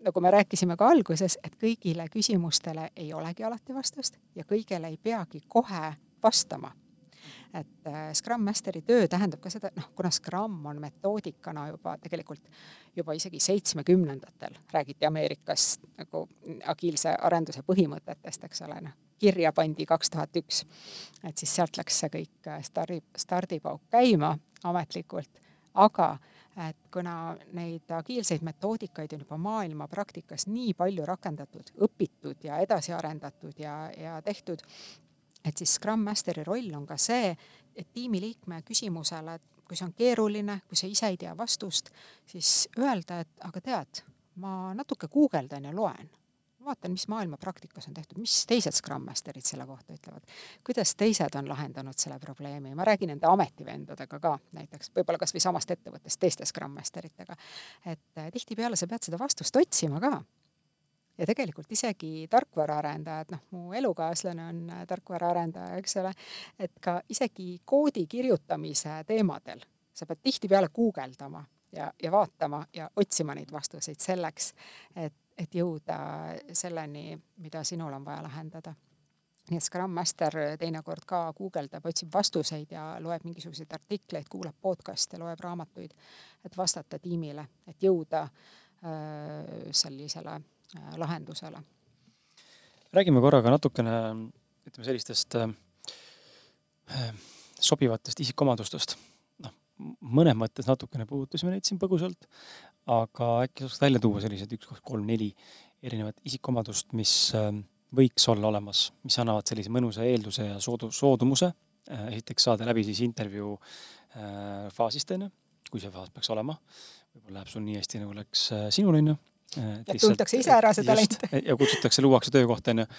nagu me rääkisime ka alguses, et kõigile küsimustele ei olegi alati vastust ja kõigele ei peagi kohe vastama. et äh, Scrum Masteri töö tähendab ka seda, et noh, kuna Scrum on metoodikana juba tegelikult juba isegi seitsmekümnendatel räägiti Ameerikas nagu agiilse arenduse põhimõtetest, eks ole, noh, kirja pandi kaks tuhat üks. et siis sealt läks see kõik äh, stardi, stardipauk käima ametlikult, aga et kuna neid agiilseid metoodikaid on juba maailma praktikas nii palju rakendatud, õpitud ja edasi arendatud ja, ja tehtud, et siis Scrum Masteri roll on ka see, et tiimiliikme küsimusele, et kui see on keeruline, kui sa ise ei tea vastust, siis öelda, et aga tead, ma natuke guugeldan ja loen vaatan, mis maailma praktikas on tehtud, mis teised Scrum Masterid selle kohta ütlevad, kuidas teised on lahendanud selle probleemi, ma räägin enda ametivendadega ka näiteks, võib-olla kas või samast ettevõttest teiste Scrum Masteritega. et äh, tihtipeale sa pead seda vastust otsima ka. ja tegelikult isegi tarkvaraarendajad, noh, mu elukaaslane on äh, tarkvaraarendaja, eks ole, et ka isegi koodi kirjutamise teemadel sa pead tihtipeale guugeldama ja, ja vaatama ja otsima neid vastuseid selleks, et et jõuda selleni, mida sinul on vaja lahendada. nii et Scrum Master teinekord ka guugeldab, otsib vastuseid ja loeb mingisuguseid artikleid, kuulab podcast'e, loeb raamatuid, et vastata tiimile, et jõuda äh, sellisele äh, lahendusele. räägime korraga natukene ütleme sellistest äh, sobivatest isikuomadustest mõnes mõttes natukene puudutasime neid siin põgusalt, aga äkki sa oskad välja tuua sellised üks, kaks, kolm, neli erinevat isikuomadust, mis ähm, võiks olla olemas, mis annavad sellise mõnusa eelduse ja soodu-, soodumuse, äh, esiteks saada läbi siis intervjuu äh, faasist, on ju, kui see faas peaks olema, võib-olla läheb sul nii hästi, nagu läks äh, sinul, on ju. et tuntakse ise ära see talent. ja kutsutakse, luuakse töökohta, on ju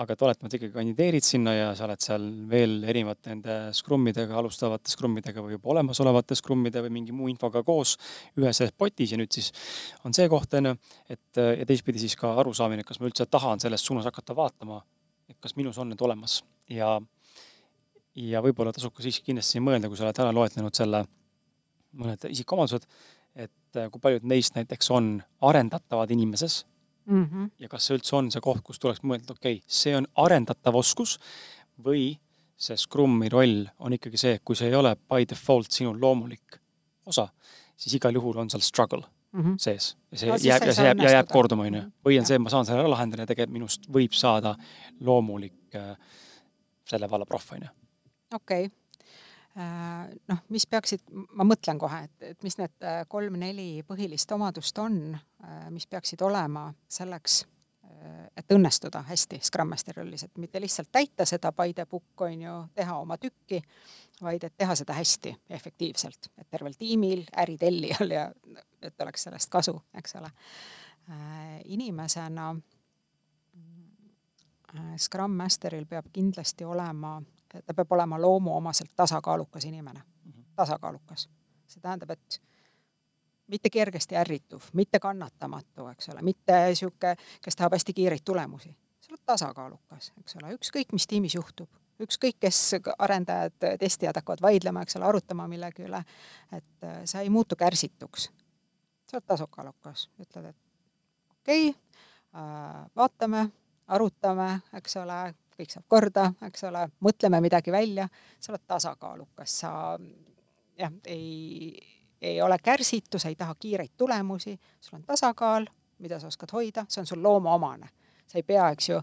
aga et oletame, et ikkagi kandideerid sinna ja sa oled seal veel erinevate nende skrummidega, alustavate skrummidega või juba olemasolevate skrummide või mingi muu infoga koos ühes potis ja nüüd siis on see koht, on ju, et ja teistpidi siis ka arusaamine, kas ma üldse tahan selles suunas hakata vaatama, et kas minus on need olemas. Ja ja võib-olla tasub ka siiski kindlasti mõelda, kui sa oled ära loetlenud selle mõned isikuomadused, et kui paljud neist näiteks on arendatavad inimeses mm. -hmm. ja kas see üldse on see koht, kus tuleks mõelda, okei okay,, see on arendatav oskus või see Scrumi roll on ikkagi see, kui see ei ole by default sinu loomulik osa, siis igal juhul on seal struggle mm -hmm. sees ja see no, jääb ja see jääb ja jääb korduma, onju. või on see, et ma saan selle ära lahendada ja tegelikult minust võib saada loomulik äh, selle valla proff, onju. okei okay noh, mis peaksid, ma mõtlen kohe, et, et mis need äh, kolm-neli põhilist omadust on, äh, mis peaksid olema selleks, et õnnestuda hästi Scrum Masteri rollis, et mitte lihtsalt täita seda by the book, on ju, teha oma tükki, vaid et teha seda hästi ja efektiivselt, et tervel tiimil, äritellijal ja et oleks sellest kasu, eks ole. inimesena Scrum Masteril peab kindlasti olema ta peab olema loomuomaselt tasakaalukas inimene, mhm. tasakaalukas. see tähendab, et mitte kergesti ärrituv, mitte kannatamatu, eks ole, mitte niisugune, kes tahab hästi kiireid tulemusi. sa oled tasakaalukas, eks ole, ükskõik, mis tiimis juhtub, ükskõik, kes arendajad, testijad hakkavad vaidlema, eks ole, arutama millegi üle, et äh, sa ei muutu kärsituks. sa oled tasakaalukas, ütled, et okei okay, äh,, vaatame, arutame, eks ole, kõik saab korda, eks ole, mõtleme midagi välja, sa oled tasakaalukas, sa jah, ei, ei ole kärsitu, sa ei taha kiireid tulemusi, sul on tasakaal, mida sa oskad hoida, see on sul loomaomane. sa ei pea, eks ju,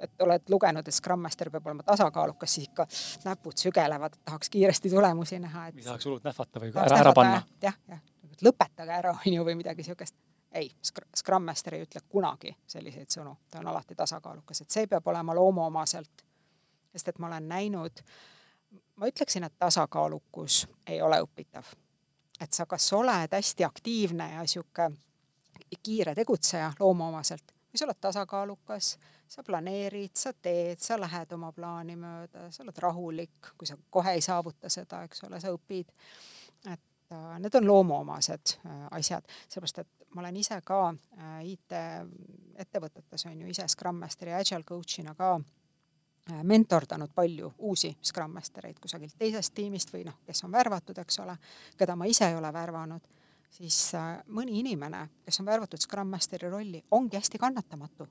et oled lugenud, et Scrum Master peab olema tasakaalukas, siis ikka näpud sügelevad, tahaks kiiresti tulemusi näha, et tahaks hullult nähvata või ära, ära panna. jah, jah, et lõpetage ära, on ju, või midagi niisugust. Ei, Scrum Master ei ütle kunagi selliseid sõnu, ta on alati tasakaalukas, et see peab olema loomoomaselt. sest et ma olen näinud, ma ütleksin, et tasakaalukus ei ole õpitav. et sa kas oled hästi aktiivne ja niisugune kiire tegutseja loomoomaselt või sa oled tasakaalukas, sa planeerid, sa teed, sa lähed oma plaani mööda, sa oled rahulik, kui sa kohe ei saavuta seda, eks ole, sa õpid. Et äh, need on loomoomased äh, asjad, sellepärast et ma olen ise ka äh, IT-ettevõtetes on ju ise Scrum Masteri ja Agile coach'ina ka mentordanud palju uusi Scrum Mastereid kusagilt teisest tiimist või noh, kes on värvatud, eks ole, keda ma ise ei ole värvanud siis mõni inimene, kes on värvatud Scrum Masteri rolli, ongi hästi kannatamatu.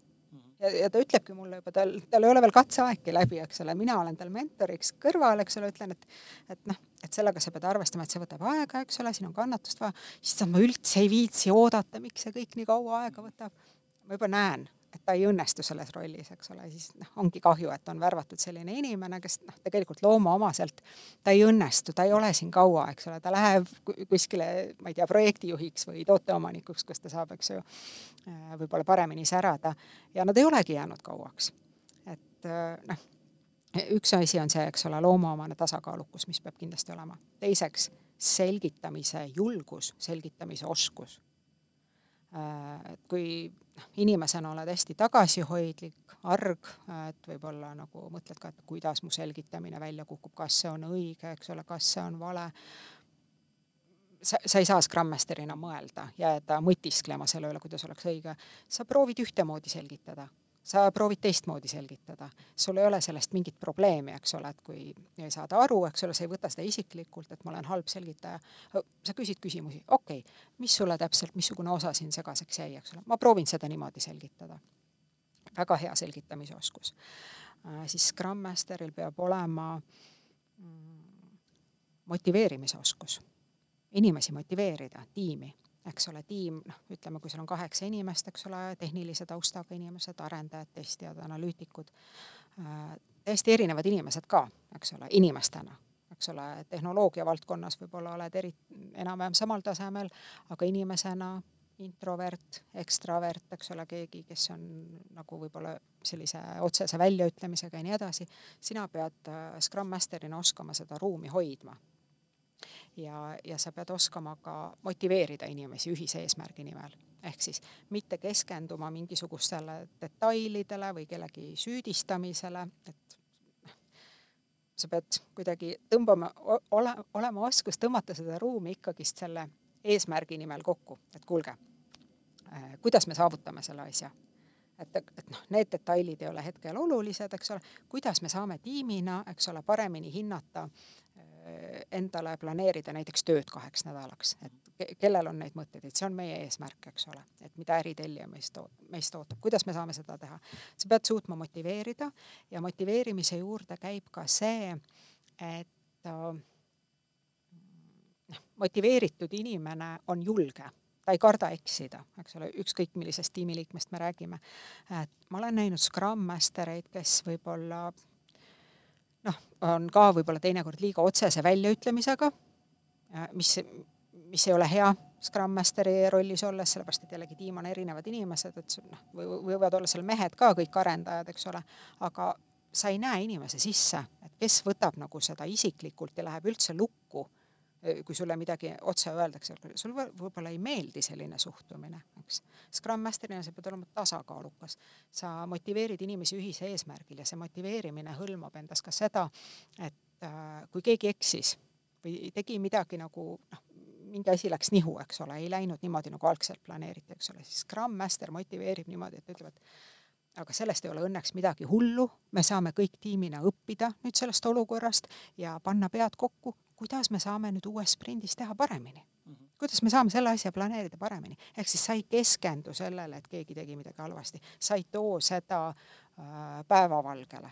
Ja, ja ta ütlebki mulle juba, tal, tal ei ole veel katseaegki läbi, eks ole, mina olen tal mentoriks kõrval, eks ole, ütlen, et et noh, et sellega sa pead arvestama, et see võtab aega, eks ole, siin on kannatust vaja, siis ma üldse ei viitsi oodata, miks see kõik nii kaua aega võtab. ma juba näen, et ta ei õnnestu selles rollis, eks ole, siis noh, ongi kahju, et on värvatud selline inimene, kes noh, tegelikult loomoomaselt ta ei õnnestu, ta ei ole siin kaua, eks ole, ta läheb kuskile, ma ei tea, projektijuhiks või tooteomanikuks, kus ta saab, eks ju, äh, võib-olla paremini särada ja nad ei olegi jäänud kauaks. et äh, noh, üks asi on see, eks ole, loomaomane tasakaalukus, mis peab kindlasti olema. teiseks, selgitamise julgus, selgitamise oskus et kui noh, inimesena oled hästi tagasihoidlik, arg, et võib-olla nagu mõtled ka, et kuidas mu selgitamine välja kukub, kas see on õige, eks ole, kas see on vale. sa, sa ei saa Scrum Masterina mõelda, jääda mõtisklema selle üle, kuidas oleks õige. sa proovid ühtemoodi selgitada sa proovid teistmoodi selgitada, sul ei ole sellest mingit probleemi, eks ole, et kui ei saada aru, eks ole, sa ei võta seda isiklikult, et ma olen halb selgitaja. sa küsid küsimusi, okei okay,, mis sulle täpselt, missugune osa siin segaseks jäi, eks ole, ma proovin seda niimoodi selgitada. väga hea selgitamise oskus äh,. siis Scrum Masteril peab olema mm, motiveerimise oskus, inimesi motiveerida, tiimi eks ole, tiim, noh, ütleme, kui seal on kaheksa inimest, eks ole, tehnilise taustaga inimesed, arendajad, testijad, analüütikud äh,, täiesti erinevad inimesed ka, eks ole, inimestena, eks ole, tehnoloogia valdkonnas võib-olla oled eri, enam-vähem samal tasemel, aga inimesena introvert, ekstravert, eks ole, keegi, kes on nagu võib-olla sellise otsese väljaütlemisega ja nii edasi, sina pead äh, Scrum Masterina oskama seda ruumi hoidma ja, ja sa pead oskama ka motiveerida inimesi ühise eesmärgi nimel. ehk siis mitte keskenduma mingisugustele detailidele või kellegi süüdistamisele, et sa pead kuidagi tõmbama, ole, olema oskus tõmmata seda ruumi ikkagist selle eesmärgi nimel kokku, et kuulge, äh, kuidas me saavutame selle asja et, et noh, need detailid ei ole hetkel olulised, eks ole, kuidas me saame tiimina, eks ole, paremini hinnata Eh, endale planeerida näiteks tööd kaheks nädalaks, et kellel on neid mõtteid, et see on meie eesmärk, eks ole, et mida äritellija meist meist ootab, kuidas me saame seda teha. sa pead suutma motiveerida ja motiveerimise juurde käib ka see, et noh, motiveeritud inimene on julge ta ei karda eksida, eks ole, ükskõik millisest tiimiliikmest me räägime. et ma olen näinud Scrum Mastereid, kes võib-olla noh, on ka võib-olla teinekord liiga otsese väljaütlemisega, mis, mis ei ole hea Scrum Masteri rollis olles, sellepärast et jällegi tiim on erinevad inimesed, et noh, võivad olla seal mehed ka kõik arendajad, eks ole, aga sa ei näe inimese sisse, et kes võtab nagu seda isiklikult ja läheb üldse lukku kui sulle midagi otse öeldakse, sul võib-olla ei meeldi selline suhtumine, eks. Scrum Masterina sa pead olema tasakaalukas. sa motiveerid inimesi ühise eesmärgil ja see motiveerimine hõlmab endas ka seda, et äh, kui keegi eksis või tegi midagi nagu noh, mingi asi läks nihu, eks ole, ei läinud niimoodi, nagu algselt planeeriti, eks ole, siis Scrum Master motiveerib niimoodi, et ütleb, et aga sellest ei ole õnneks midagi hullu, me saame kõik tiimina õppida nüüd sellest olukorrast ja panna pead kokku kuidas me saame nüüd uues sprindis teha paremini. -hmm. kuidas me saame selle asja planeerida paremini, ehk siis sa ei keskendu sellele, et keegi tegi midagi halvasti, sa ei too seda äh, päevavalgele,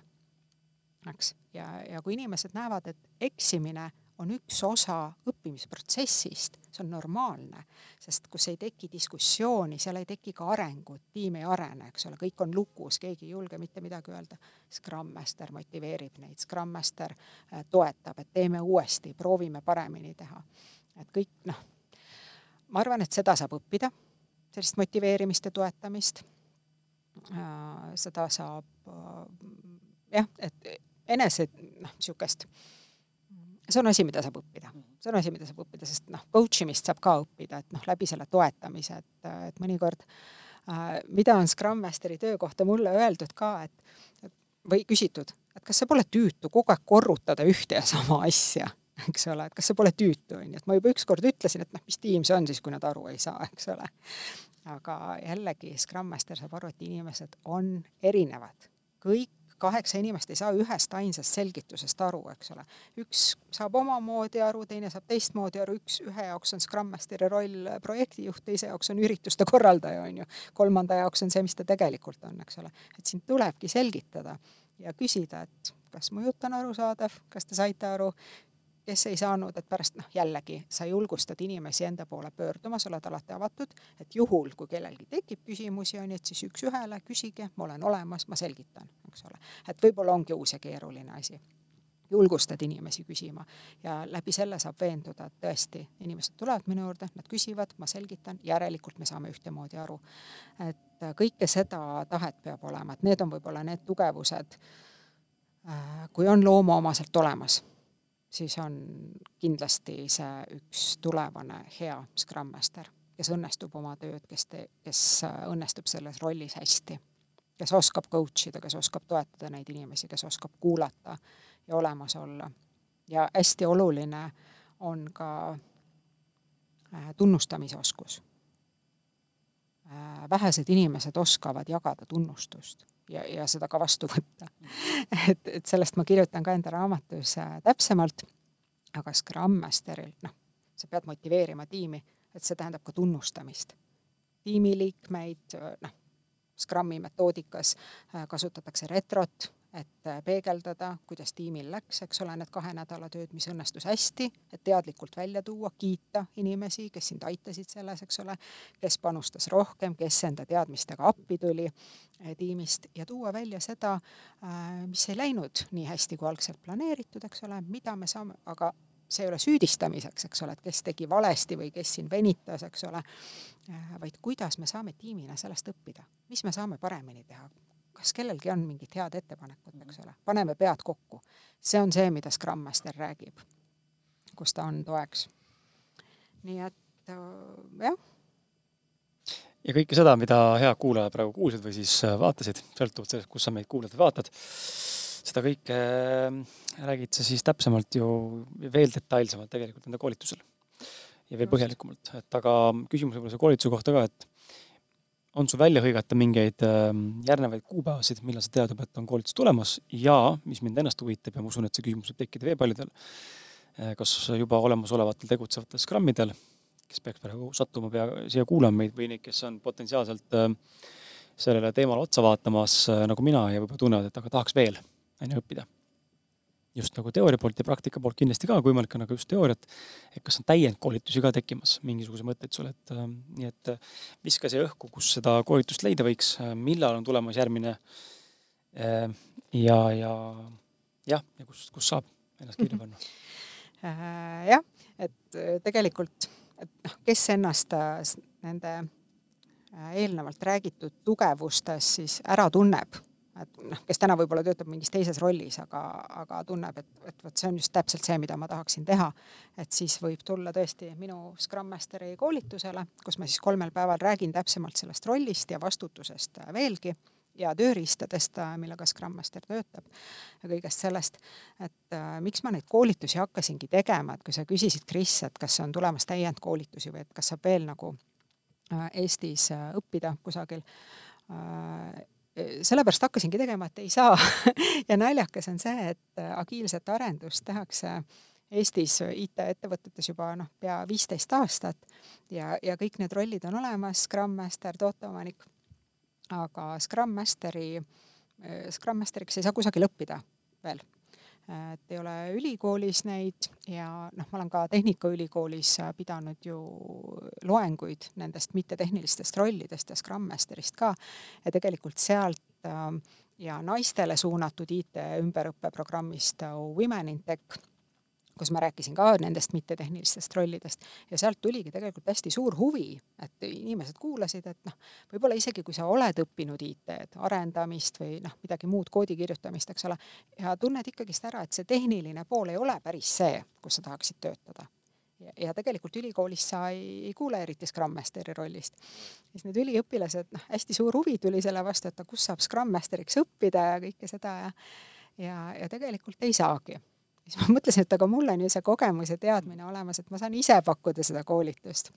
eks. ja, ja kui inimesed näevad, et eksimine on üks osa õppimisprotsessist, see on normaalne, sest kus ei teki diskussiooni, seal ei teki ka arengut, tiim ei arene, eks ole, kõik on lukus, keegi ei julge mitte midagi öelda. Scrum Master motiveerib neid, Scrum Master äh, toetab, et teeme uuesti, proovime paremini teha. et kõik noh, ma arvan, et seda saab õppida, sellist motiveerimist ja toetamist. Äh, seda saab jah, et enese noh, niisugust see on asi, mida saab õppida, see on asi, mida saab õppida, sest noh, coach imist saab ka õppida, et noh, läbi selle toetamise, et, et mõnikord äh, mida on Scrum Masteri töö kohta mulle öeldud ka, et või küsitud, et kas see pole tüütu kogu aeg korrutada ühte ja sama asja, eks ole, et kas see pole tüütu, on ju, et ma juba ükskord ütlesin, et noh, mis tiim see on siis, kui nad aru ei saa, eks ole. aga jällegi Scrum Master saab aru, et inimesed on erinevad, kõik kaheksa inimest ei saa ühest ainsast selgitusest aru, eks ole. üks saab omamoodi aru, teine saab teistmoodi aru, üks, ühe jaoks on Scrum Masteri roll projektijuht, teise jaoks on ürituste korraldaja, on ju. kolmanda jaoks on see, mis ta tegelikult on, eks ole. et siin tulebki selgitada ja küsida, et kas mu jutt on arusaadav, kas te saite aru, kes ei saanud, et pärast noh, jällegi sa julgustad inimesi enda poole pöörduma, sa oled alati avatud, et juhul, kui kellelgi tekib küsimusi, on ju, et siis üks-ühele küsige, ma olen olemas, ma selgitan, eks ole. et võib-olla ongi uus ja keeruline asi. julgustad inimesi küsima ja läbi selle saab veenduda, et tõesti, inimesed tulevad minu juurde, nad küsivad, ma selgitan, järelikult me saame ühtemoodi aru. et kõike seda tahet peab olema, et need on võib-olla need tugevused, äh, kui on loomoomaselt olemas siis on kindlasti see üks tulevane hea Scrum Master, kes õnnestub oma tööd, kes kes õnnestub selles rollis hästi. kes oskab coach ida, kes oskab toetada neid inimesi, kes oskab kuulata ja olemas olla. ja hästi oluline on ka äh, tunnustamise oskus. Äh, vähesed inimesed oskavad jagada tunnustust ja, ja seda ka vastu võtta. et, et sellest ma kirjutan ka enda raamatus äh, täpsemalt, aga Scrum Masteril, noh, sa pead motiveerima tiimi, et see tähendab ka tunnustamist. tiimiliikmeid, noh, Scrumi metoodikas äh, kasutatakse retrot et äh, peegeldada, kuidas tiimil läks, eks ole, need kahe nädala tööd, mis õnnestus hästi, et teadlikult välja tuua, kiita inimesi, kes sind aitasid selles, eks ole, kes panustas rohkem, kes enda teadmistega appi tuli äh, tiimist ja tuua välja seda, äh, mis ei läinud nii hästi, kui algselt planeeritud, eks ole, mida me saame, aga see ei ole süüdistamiseks, eks ole, et kes tegi valesti või kes siin venitas, eks ole, vaid kuidas me saame tiimina sellest õppida, mis me saame paremini teha, kas kellelgi on mingit head ettepanekut, eks ole, paneme pead kokku. see on see, mida Scrum Master räägib, kus ta on toeks. nii et äh, jah. ja kõike seda, mida head kuulajad praegu kuulsid või siis äh, vaatasid, sõltuvalt sellest, kus sa meid kuulad või vaatad, seda kõike äh, räägid sa siis täpsemalt ju veel detailsemalt tegelikult enda koolitusel ja veel põhjalikumalt, et aga küsimus võib-olla selle koolituse kohta ka, et on sul välja hõigata mingeid ähm, järgnevaid kuupäevasid, millal sa tead juba, et on koolitus tulemas ja mis mind ennast huvitab ja ma usun, et see küsimus võib tekkida veel paljudel, äh, kas juba olemasolevatel tegutsevatel Scrumidel, kes peaks praegu sattuma pea siia kuulama meid või neid, kes on potentsiaalselt ähm, sellele teemale otsa vaatamas äh, nagu mina ja võib-olla tunnevad, et aga tahaks veel, on ju, õppida just nagu teooria poolt ja praktika poolt kindlasti ka, kui võimalik on, aga just teooriat, et kas on täiendkoolitusi ka tekkimas, mingisuguse mõtteid sul, et äh, nii et äh, viska siia õhku, kus seda koolitust leida võiks äh,, millal on tulemas järgmine äh, ja, ja jah, ja kus, kus saab ennast kirja panna äh,? jah, et tegelikult, et noh, kes ennast nende eelnevalt räägitud tugevustes siis ära tunneb et noh, kes täna võib-olla töötab mingis teises rollis, aga, aga tunneb, et, et vot see on just täpselt see, mida ma tahaksin teha, et siis võib tulla tõesti minu Scrum Masteri koolitusele, kus ma siis kolmel päeval räägin täpsemalt sellest rollist ja vastutusest veelgi ja tööriistadest, millega Scrum Master töötab ja kõigest sellest, et äh, miks ma neid koolitusi hakkasingi tegema, et kui sa küsisid, Kris, et kas on tulemas täiendkoolitusi või et kas saab veel nagu äh, Eestis äh, õppida kusagil äh,, sellepärast hakkasingi tegema, et ei saa [LAUGHS] ja naljakas on see, et äh, agiilset arendust tehakse Eestis IT-ettevõtetes juba noh, pea viisteist aastat ja, ja kõik need rollid on olemas, Scrum Master, tooteomanik, aga Scrum Masteri, äh, Scrum Masteriks ei saa kusagil õppida veel. Et ei ole ülikoolis neid ja noh, ma olen ka Tehnikaülikoolis pidanud ju loenguid nendest mittetehnilistest rollidest ja Scrum Masterist ka. Ja tegelikult sealt äh, ja naistele suunatud IT ümberõppeprogrammist Women in Tech kus ma rääkisin ka nendest mittetehnilistest rollidest. Ja sealt tuligi tegelikult hästi suur huvi, et inimesed kuulasid, et noh, võib-olla isegi kui sa oled õppinud IT-d, arendamist või noh, midagi muud, koodi kirjutamist, eks ole, ja tunned ikkagist ära, et see tehniline pool ei ole päris see, kus sa tahaksid töötada. Ja, tegelikult ülikoolis sa ei, ei kuule eriti Scrum Masteri rollist. siis need üliõpilased, noh, hästi suur huvi tuli selle vastu, et kus saab Scrum Masteriks õppida ja kõike seda ja ja, ja tegelikult ei saagi siis ma [LAUGHS] mõtlesin, et aga mul on ju see kogemus ja teadmine olemas, et ma saan ise pakkuda seda koolitust.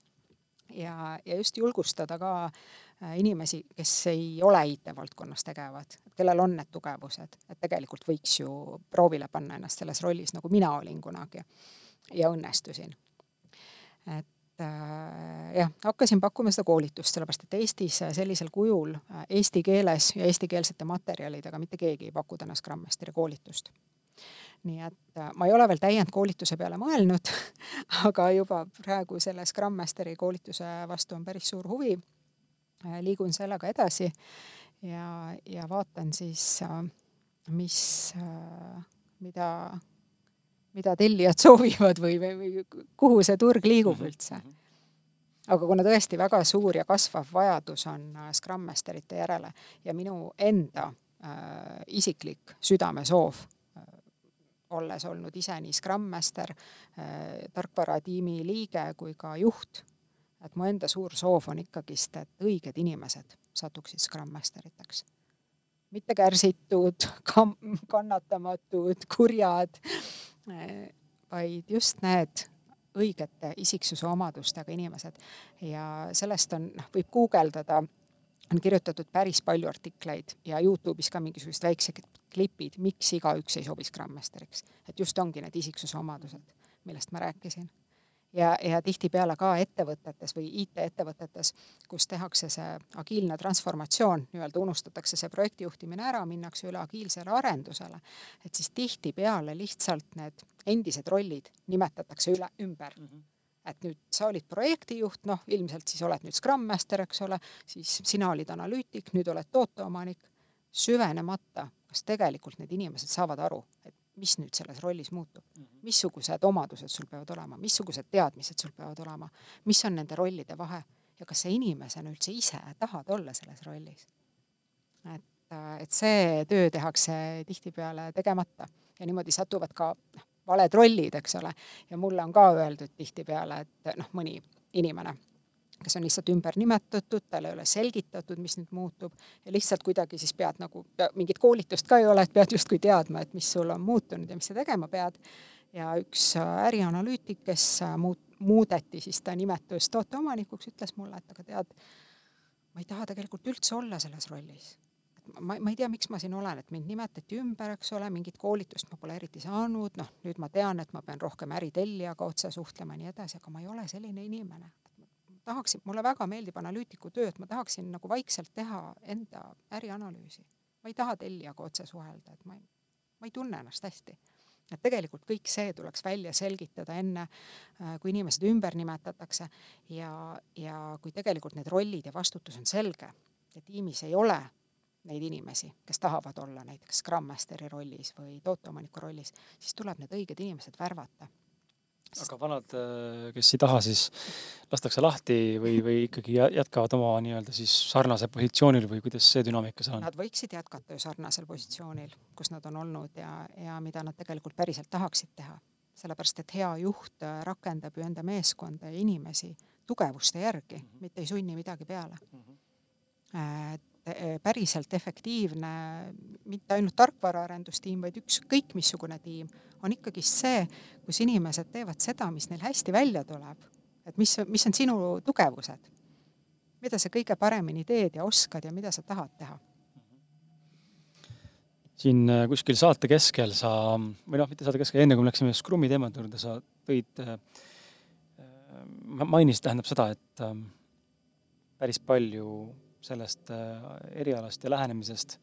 ja, ja just julgustada ka äh, inimesi, kes ei ole IT-valdkonnas tegevad, kellel on need tugevused, et tegelikult võiks ju proovile panna ennast selles rollis, nagu mina olin kunagi ja õnnestusin. et äh, jah, hakkasin pakkuma seda koolitust, sellepärast et Eestis sellisel kujul äh, eesti keeles ja eestikeelsete materjalidega mitte keegi ei paku täna Scrum Masteri koolitust nii et äh, ma ei ole veel täiendkoolituse peale mõelnud, [LAUGHS] aga juba praegu selle Scrum Masteri koolituse vastu on päris suur huvi. Äh, liigun sellega edasi ja, ja vaatan siis, äh, mis, mida, mida tellijad [LAUGHS] soovivad või, või, kuhu see turg liigub mhm, üldse. Mhm. aga kuna tõesti väga suur ja kasvav vajadus on Scrum Masterite järele ja minu enda äh, isiklik südamesoov olles olnud ise nii Scrum Master, äh, tarkvaratiimi liige kui ka juht, et mu enda suur soov on ikkagist, et õiged inimesed satuksid Scrum Masteriteks. mitte kärsitud, [LAUGHS] kannatamatud, kurjad, äh, vaid just need õigete isiksuse omadustega inimesed ja sellest on, noh, võib guugeldada on kirjutatud päris palju artikleid ja Youtube'is ka mingisugused väiksed klipid, miks igaüks ei sobi Scrum Masteriks. et just ongi need isiksuse omadused, millest ma rääkisin. ja, ja tihtipeale ka ettevõtetes või IT-ettevõtetes, kus tehakse see agiilne transformatsioon, nii-öelda unustatakse see projektijuhtimine ära, minnakse üle agiilsele arendusele, et siis tihtipeale lihtsalt need endised rollid nimetatakse üle, ümber mm. -hmm et nüüd sa olid projektijuht, noh, ilmselt siis oled nüüd Scrum Master, eks ole, siis sina olid analüütik, nüüd oled tooteomanik, süvenemata, kas tegelikult need inimesed saavad aru, et mis nüüd selles rollis muutub, mhm. missugused omadused sul peavad olema, missugused teadmised sul peavad olema, mis on nende rollide vahe? Ja kas sa inimesena üldse ise tahad olla selles rollis. et, et see töö tehakse tihtipeale tegemata ja niimoodi satuvad ka noh, valed rollid, eks ole. ja mulle on ka öeldud tihtipeale, et noh, mõni inimene, kes on lihtsalt ümber nimetatud, talle ei ole selgitatud, mis nüüd muutub ja lihtsalt kuidagi siis pead nagu, mingit koolitust ka ei ole, et pead justkui teadma, et mis sul on muutunud ja mis sa tegema pead. ja üks ärianalüütik, kes muut-, muudeti siis ta nimetus tooteomanikuks, ütles mulle, et aga tead, ma ei taha tegelikult üldse olla selles rollis ma, ma ei tea, miks ma siin olen, et mind nimetati ümber, eks ole, mingit koolitust ma pole eriti saanud, noh, nüüd ma tean, et ma pean rohkem äritellijaga otse suhtlema ja nii edasi, aga ma ei ole selline inimene. tahaksin, mulle väga meeldib analüütiku töö, et ma tahaksin nagu vaikselt teha enda ärianalüüsi. ma ei taha tellijaga otse suhelda, et ma ei, ma ei tunne ennast hästi et tegelikult kõik see tuleks välja selgitada enne, äh, kui inimesed ümber nimetatakse ja, ja kui tegelikult need rollid ja vastutus on selge ja tiimis ei ole neid inimesi, kes tahavad olla näiteks Scrum Masteri rollis või tooteomaniku rollis, siis tuleb need õiged inimesed värvata. aga vanad, äh, kes ei taha, siis lastakse lahti või, või ikkagi jätkavad oma nii-öelda siis sarnasel positsioonil või kuidas see dünaamika seal on? Nad võiksid jätkata ju sarnasel positsioonil, kus nad on olnud ja, ja mida nad tegelikult päriselt tahaksid teha. sellepärast, et hea juht äh, rakendab ju enda meeskonda ja inimesi tugevuste järgi mm, -hmm. mitte ei sunni midagi peale mm. -hmm. et Eh, päriselt efektiivne mitte ainult tarkvaraarendustiim, vaid ükskõik missugune tiim, on ikkagist see, kus inimesed teevad seda, mis neil hästi välja tuleb. et mis, mis on sinu tugevused, mida sa kõige paremini teed ja oskad ja mida sa tahad teha siin äh, kuskil saate keskel sa, või noh, mitte saate keskel, enne kui me läksime Scrumi teemade juurde, sa tõid, äh, äh, mainisid, tähendab seda, et päris palju sellest äh, erialast ja lähenemisest,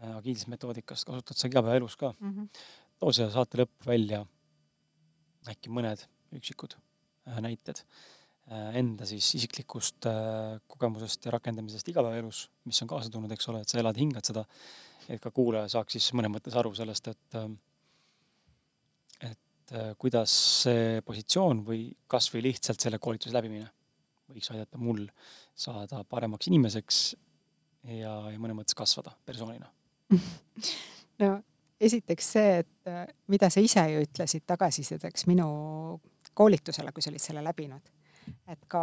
äh, agiilsest metoodikast kasutad sa igapäevaelus ka mm. -hmm. too siia saate lõppu välja äkki mõned üksikud äh, näited enda siis isiklikust kogemusest ja rakendamisest igapäevaelus, mis on kaasa tulnud, eks ole, et sa elad, hingad seda, et ka kuulaja saaks siis mõnes mõttes aru sellest, et et kuidas see positsioon või kas või lihtsalt selle koolituse läbimine võiks aidata mul saada paremaks inimeseks ja, ja mõnes mõttes kasvada persoonina. [LAUGHS] No esiteks see, et äh, mida sa ise ju ütlesid tagasisideks minu koolitusele, kui sa olid selle läbinud, et ka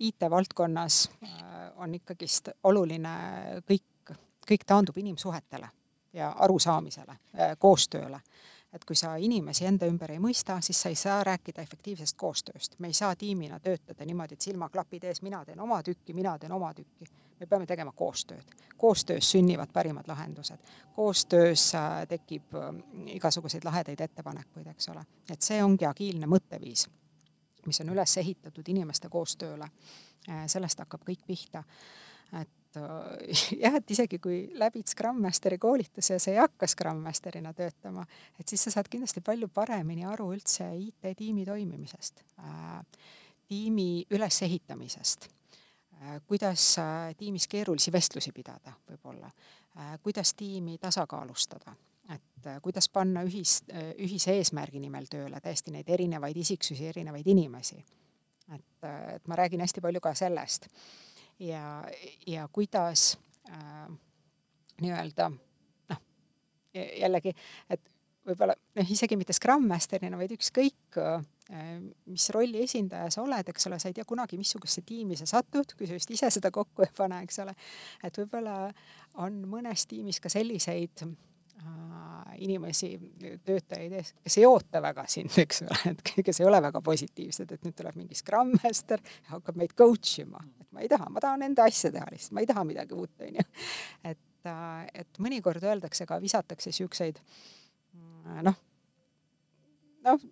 IT-valdkonnas äh, on ikkagist oluline kõik, kõik taandub inimsuhetele ja arusaamisele, äh, koostööle et kui sa inimesi enda ümber ei mõista, siis sa ei saa rääkida efektiivsest koostööst. me ei saa tiimina töötada niimoodi, et silmaklapid ees, mina teen oma tükki, mina teen oma tükki. me peame tegema koostööd. koostöös sünnivad parimad lahendused. koostöös äh, tekib äh, igasuguseid lahedaid ettepanekuid, eks ole. et see ongi agiilne mõtteviis, mis on üles ehitatud inimeste koostööle. Äh, sellest hakkab kõik pihta. et [LAUGHS] jah, et isegi kui läbid Scrum Masteri koolituse ja sa ei hakka Scrum Masterina töötama, et siis sa saad kindlasti palju paremini aru üldse IT-tiimi toimimisest äh,, tiimi ülesehitamisest äh,, kuidas äh, tiimis keerulisi vestlusi pidada võib-olla äh,, kuidas tiimi tasakaalustada et äh, kuidas panna ühis, äh, ühise eesmärgi nimel tööle täiesti neid erinevaid isiksusi, erinevaid inimesi. et, äh, et ma räägin hästi palju ka sellest ja, ja kuidas äh, nii-öelda noh, jällegi, et võib-olla noh, isegi mitte Scrum Masterina, vaid ükskõik äh, mis rolli esindaja sa oled, eks ole, sa ei tea kunagi, missugusesse tiimi sa satud, kui sa just ise seda kokku ei pane, eks ole. et võib-olla on mõnes tiimis ka selliseid inimesi, töötajaid kes ei oota väga sind, eks ole, et [LAUGHS] kes ei ole väga positiivsed, et nüüd tuleb mingi Scrum Master ja hakkab meid coach ima, et ma ei taha, ma tahan enda asja teha lihtsalt, ma ei taha midagi uut, onju. et, äh, et mõnikord öeldakse ka, visatakse siukseid mm, noh, noh,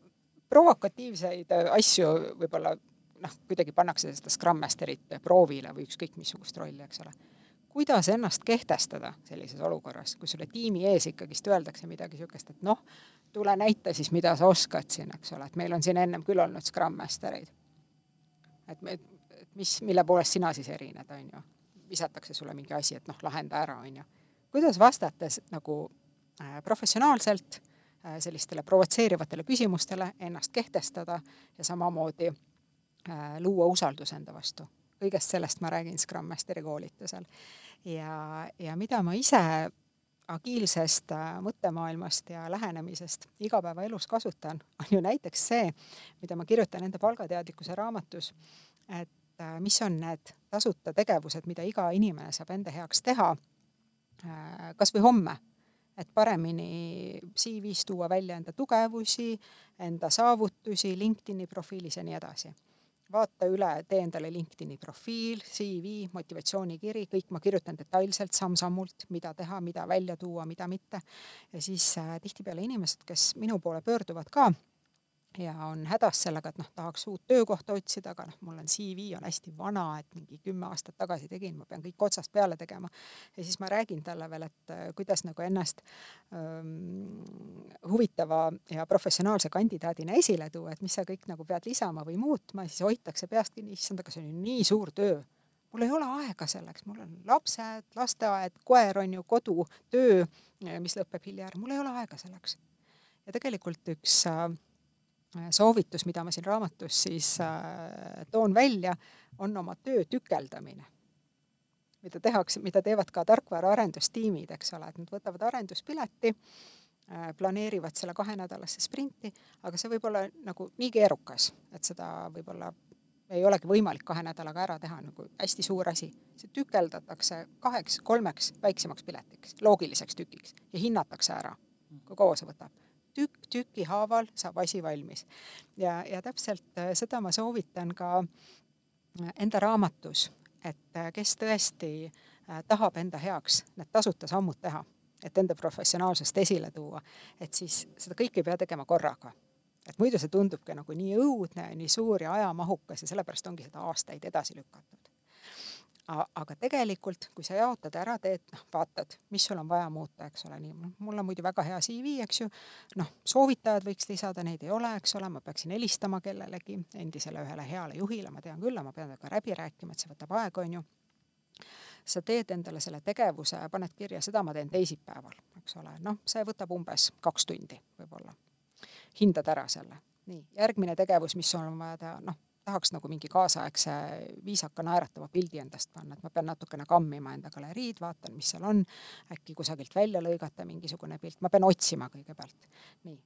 provokatiivseid asju võib-olla noh, kuidagi pannakse seda Scrum Masterit proovile või ükskõik missugust rolli, eks ole kuidas ennast kehtestada sellises olukorras, kui sulle tiimi ees ikkagist öeldakse midagi niisugust, et noh, tule näita siis, mida sa oskad siin, eks ole, et meil on siin ennem küll olnud Scrum Mastereid. et me, et mis, mille poolest sina siis erined, on ju. visatakse sulle mingi asi, et noh, lahenda ära, on ju. kuidas vastates nagu äh, professionaalselt äh, sellistele provotseerivatele küsimustele ennast kehtestada ja samamoodi äh, luua usaldus enda vastu kõigest sellest ma räägin Scrum Masteri koolitusel. ja, ja mida ma ise agiilsest äh, mõttemaailmast ja lähenemisest igapäevaelus kasutan, on ju näiteks see, mida ma kirjutan enda palgateadlikkuse raamatus, et äh, mis on need tasuta tegevused, mida iga inimene saab enda heaks teha, äh, kas või homme et paremini CV-s tuua välja enda tugevusi, enda saavutusi LinkedIni profiilis ja nii edasi vaata üle, tee endale LinkedIni profiil, CV, motivatsioonikiri, kõik ma kirjutan detailselt samm-sammult, mida teha, mida välja tuua, mida mitte. ja siis äh, tihtipeale inimesed, kes minu poole pöörduvad ka ja on hädas sellega, et noh, tahaks uut töökohta otsida, aga noh, mul on CV on hästi vana, et mingi kümme aastat tagasi tegin, ma pean kõik otsast peale tegema. ja siis ma räägin talle veel, et äh, kuidas nagu ennast ähm, huvitava ja professionaalse kandidaadina esile tuua, et mis sa kõik nagu pead lisama või muutma, siis hoitakse peast kinni, issand, aga see on ju nii suur töö mul ei ole aega selleks, mul on lapsed, lasteaed, koer on ju, kodu, töö, mis lõpeb hilja ära, mul ei ole aega selleks. ja tegelikult üks äh, soovitus, mida ma siin raamatus siis äh, toon välja, on oma töö tükeldamine. mida tehakse, mida teevad ka tarkvaraarendustiimid, eks ole, et nad võtavad arenduspileti, äh, planeerivad selle kahenädalasse sprinti, aga see võib olla nagu nii keerukas, et seda võib-olla ei olegi võimalik kahe nädalaga ära teha, nagu hästi suur asi. see tükeldatakse kaheks, kolmeks väiksemaks piletiks, loogiliseks tükiks ja hinnatakse ära, kui kaua see võtab tükk tüki haaval saab asi valmis. ja, ja täpselt äh, seda ma soovitan ka äh, enda raamatus, et äh, kes tõesti tahab enda heaks need tasuta sammud teha, et enda professionaalsust esile tuua, et siis seda kõike ei pea tegema korraga et muidu see tundubki nagu nii õudne, nii suur ja ajamahukas ja sellepärast ongi seda aastaid edasi lükatud. Aga tegelikult, kui sa jaotad ära, teed, noh, vaatad, mis sul on vaja muuta, eks ole, nii, mul on muidu väga hea CV, eks ju, noh, soovitajad võiks lisada, neid ei ole, eks ole, ma peaksin helistama kellelegi, endisele ühele heale juhile, ma tean küll, ma pean temaga läbi rääkima, et see võtab aega, on ju. sa teed endale selle tegevuse, paned kirja, seda ma teen teisipäeval, eks ole, noh, see võtab umbes kaks tundi võib-olla. hindad ära selle. nii, järgmine tegevus, mis sul on vaja teha, noh tahaks nagu mingi kaasaegse viisaka naeratava pildi endast panna, et ma pean natukene kammima enda galeriid, vaatan, mis seal on, äkki kusagilt välja lõigata mingisugune pilt, ma pean otsima kõigepealt. nii,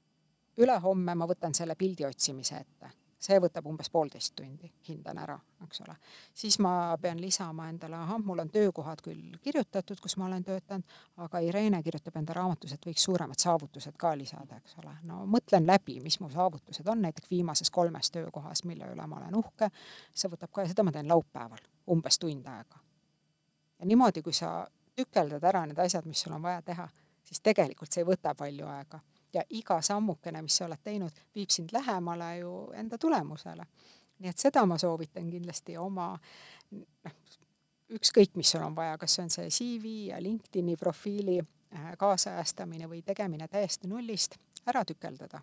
ülehomme ma võtan selle pildi otsimise ette see võtab umbes poolteist tundi, hindan ära, eks ole. siis ma pean lisama endale, ahah, mul on töökohad küll kirjutatud, kus ma olen töötanud, aga Irene kirjutab enda raamatus, et võiks suuremad saavutused ka lisada, eks ole. no mõtlen läbi, mis mu saavutused on näiteks viimases kolmes töökohas, mille üle ma olen uhke, see võtab ka ja seda ma teen laupäeval, umbes tund aega. ja niimoodi, kui sa tükeldad ära need asjad, mis sul on vaja teha, siis tegelikult see ei võta palju aega ja iga sammukene, mis sa oled teinud, viib sind lähemale ju enda tulemusele. nii et seda ma soovitan kindlasti oma noh, ükskõik, mis sul on vaja, kas see on see CV ja LinkedIni profiili äh, kaasajastamine või tegemine täiesti nullist, ära tükeldada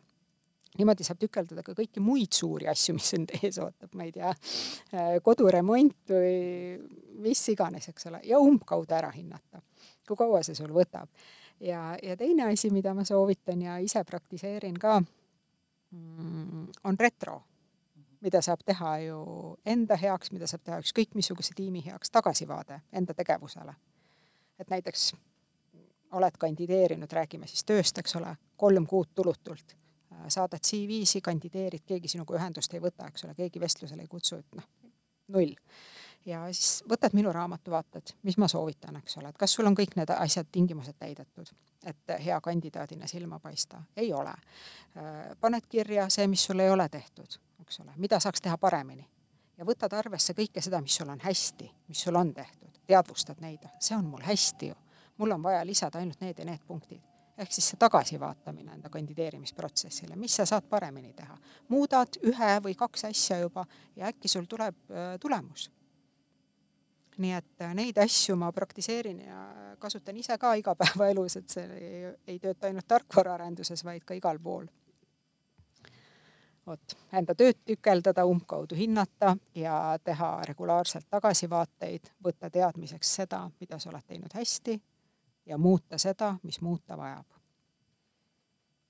niimoodi saab tükeldada ka kõiki muid suuri asju, mis sind ees ootab, ma ei tea, äh, koduremont või mis iganes, eks ole, ja umbkaudu ära hinnata, kui kaua see sul võtab ja, ja teine asi, mida ma soovitan ja ise praktiseerin ka, mm, on retro, mida saab teha ju enda heaks, mida saab teha ükskõik missuguse tiimi heaks, tagasivaade enda tegevusele. et näiteks oled kandideerinud, räägime siis tööst, eks ole, kolm kuud tulutult, saadad CV-si, kandideerid, keegi sinuga ühendust ei võta, eks ole, keegi vestlusele ei kutsu, et noh, null ja siis võtad minu raamatu, vaatad, mis ma soovitan, eks ole, et kas sul on kõik need asjad, tingimused täidetud, et hea kandidaadina silma paista. ei ole. Äh, paned kirja see, mis sul ei ole tehtud, eks ole, mida saaks teha paremini. ja võtad arvesse kõike seda, mis sul on hästi, mis sul on tehtud, teadvustad neid, see on mul hästi ju. mul on vaja lisada ainult need ja need punktid ehk siis see tagasivaatamine enda kandideerimisprotsessile, mis sa saad paremini teha. muudad ühe või kaks asja juba ja äkki sul tuleb äh, tulemus nii et äh, neid asju ma praktiseerin ja kasutan ise ka igapäevaelus, et see ei, ei tööta ainult tarkvaraarenduses, vaid ka igal pool. vot, enda tööd tükeldada, umbkaudu hinnata ja teha regulaarselt tagasivaateid, võtta teadmiseks seda, mida sa oled teinud hästi ja muuta seda, mis muuta vajab.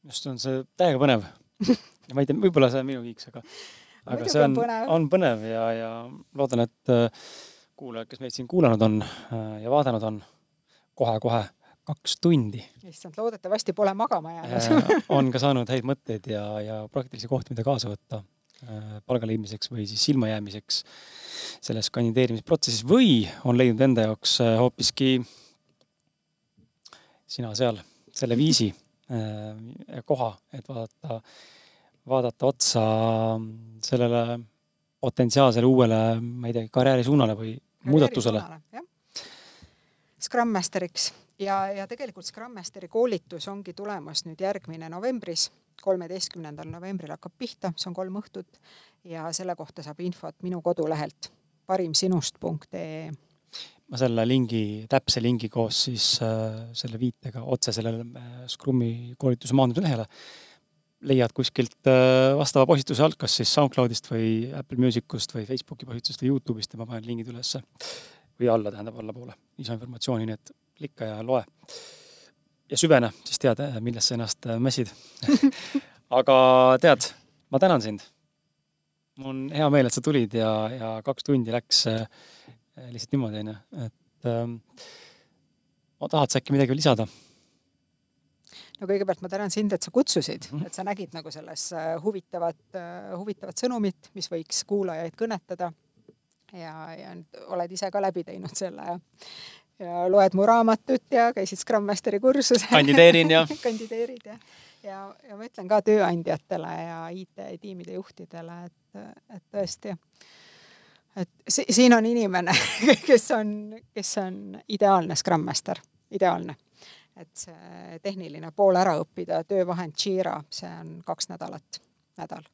just, on see täiega põnev [LAUGHS] ma ei tea, võib-olla see on minu kiiks, aga aga see on, on põnev ja, ja loodan, et äh, kuulajad, kes meid siin kuulanud on äh, ja vaadanud on kohe-kohe kaks tundi. issand, loodetavasti pole magama jäänud on ka saanud häid mõtteid ja, ja praktilisi kohti, mida kaasa võtta äh, palga leidmiseks või siis ilmajäämiseks selles kandideerimisprotsessis või on leidnud enda jaoks äh, hoopiski sina seal selle viisi koha, et vaadata, vaadata otsa sellele potentsiaalsele uuele, ma ei tea, karjäärisuunale või muudatusele. Scrum Masteriks. Ja, ja tegelikult Scrum Masteri koolitus ongi tulemas nüüd järgmine novembris, kolmeteistkümnendal novembril hakkab pihta, see on kolm õhtut. Ja selle kohta saab infot minu kodulehelt parimsinust.ee ma selle lingi, täpse lingi koos siis äh, selle viitega otse sellele äh, Scrumi koolituse maandamise lehele leiad kuskilt äh, vastava postituse alt, kas siis SoundCloudist või Apple Musicust või Facebooki postitusest või Youtube'ist ja ma panen lingid ülesse. või alla, tähendab allapoole, lisainformatsiooni, nii et klikka ja loe. ja süvene, siis tead, äh, millesse ennast äh, mässid [LAUGHS] aga tead, ma tänan sind. mul on hea meel, et sa tulid ja, ja kaks tundi läks lihtsalt niimoodi, onju, et ähm, tahad sa äkki midagi lisada? No kõigepealt ma tänan sind, et sa kutsusid -hmm. et sa nägid nagu selles äh, huvitavat, äh, huvitavat sõnumit, mis võiks kuulajaid kõnetada. ja, ja oled ise ka läbi teinud selle ja, ja loed mu raamatut ja käisid Scrum Masteri kursusel. kandideerin ja [LAUGHS] kandideerid ja, ja, ja ma ütlen ka tööandjatele ja IT-tiimide juhtidele, et, et tõesti et si siin on inimene, [LAUGHS] kes on, kes on ideaalne Scrum Master, ideaalne et see tehniline pool ära õppida, töövahend Jira, see on kaks nädalat, nädal.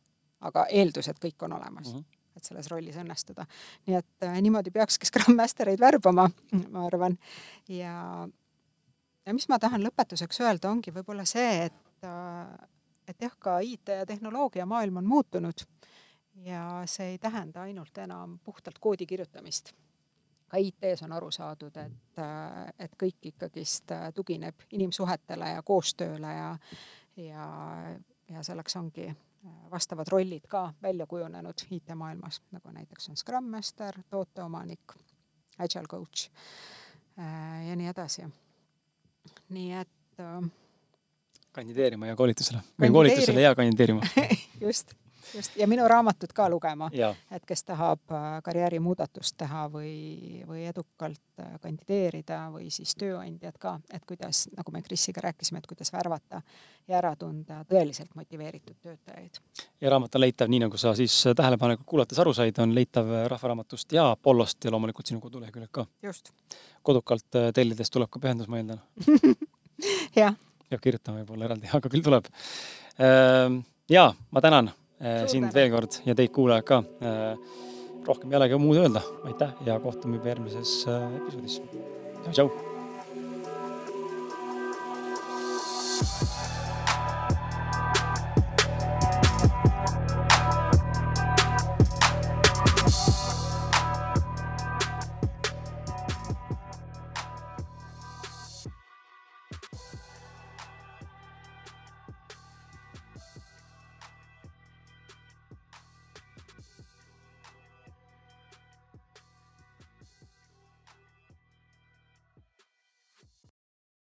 aga eeldused kõik on olemas mm. -hmm. et selles rollis õnnestuda. nii et äh, niimoodi peakski Scrum Mastereid värbama, ma arvan. ja, ja mis ma tahan lõpetuseks öelda, ongi võib-olla see, et, et jah, ka IT ja tehnoloogiamaailm on muutunud ja see ei tähenda ainult enam puhtalt koodi kirjutamist IT-s on aru saadud, et, et kõik ikkagist tugineb inimsuhetele ja koostööle ja, ja, ja selleks ongi vastavad rollid ka välja kujunenud IT-maailmas, nagu näiteks on Scrum Master, tooteomanik, Agile coach ja nii edasi. nii et kandideerima ja koolitusele. Või koolitusele ja kandideerima. [LAUGHS] Just just, ja minu raamatut ka lugema, et kes tahab äh, karjäärimuudatust teha või, või edukalt äh, kandideerida või siis tööandjad ka, et kuidas, nagu me Krisiga rääkisime, et kuidas värvata ja ära tunda tõeliselt motiveeritud töötajaid. ja raamat on leitav, nii nagu sa siis tähelepanelikult kuulates aru said, on leitav Rahvaraamatust ja Apollost ja loomulikult sinu koduleheküljelt ka. just. kodukalt äh, tellides tuleb ka pühendus, ma eeldan [LAUGHS] jah. peab kirjutama võib-olla eraldi, [LAUGHS] aga küll tuleb. Ja ma tänan Äh, sind veel kord ja teid kuulajad ka. Äh, rohkem ei olegi muud öelda, aitäh ja kohtume juba järgmises äh, episoodis. tšau.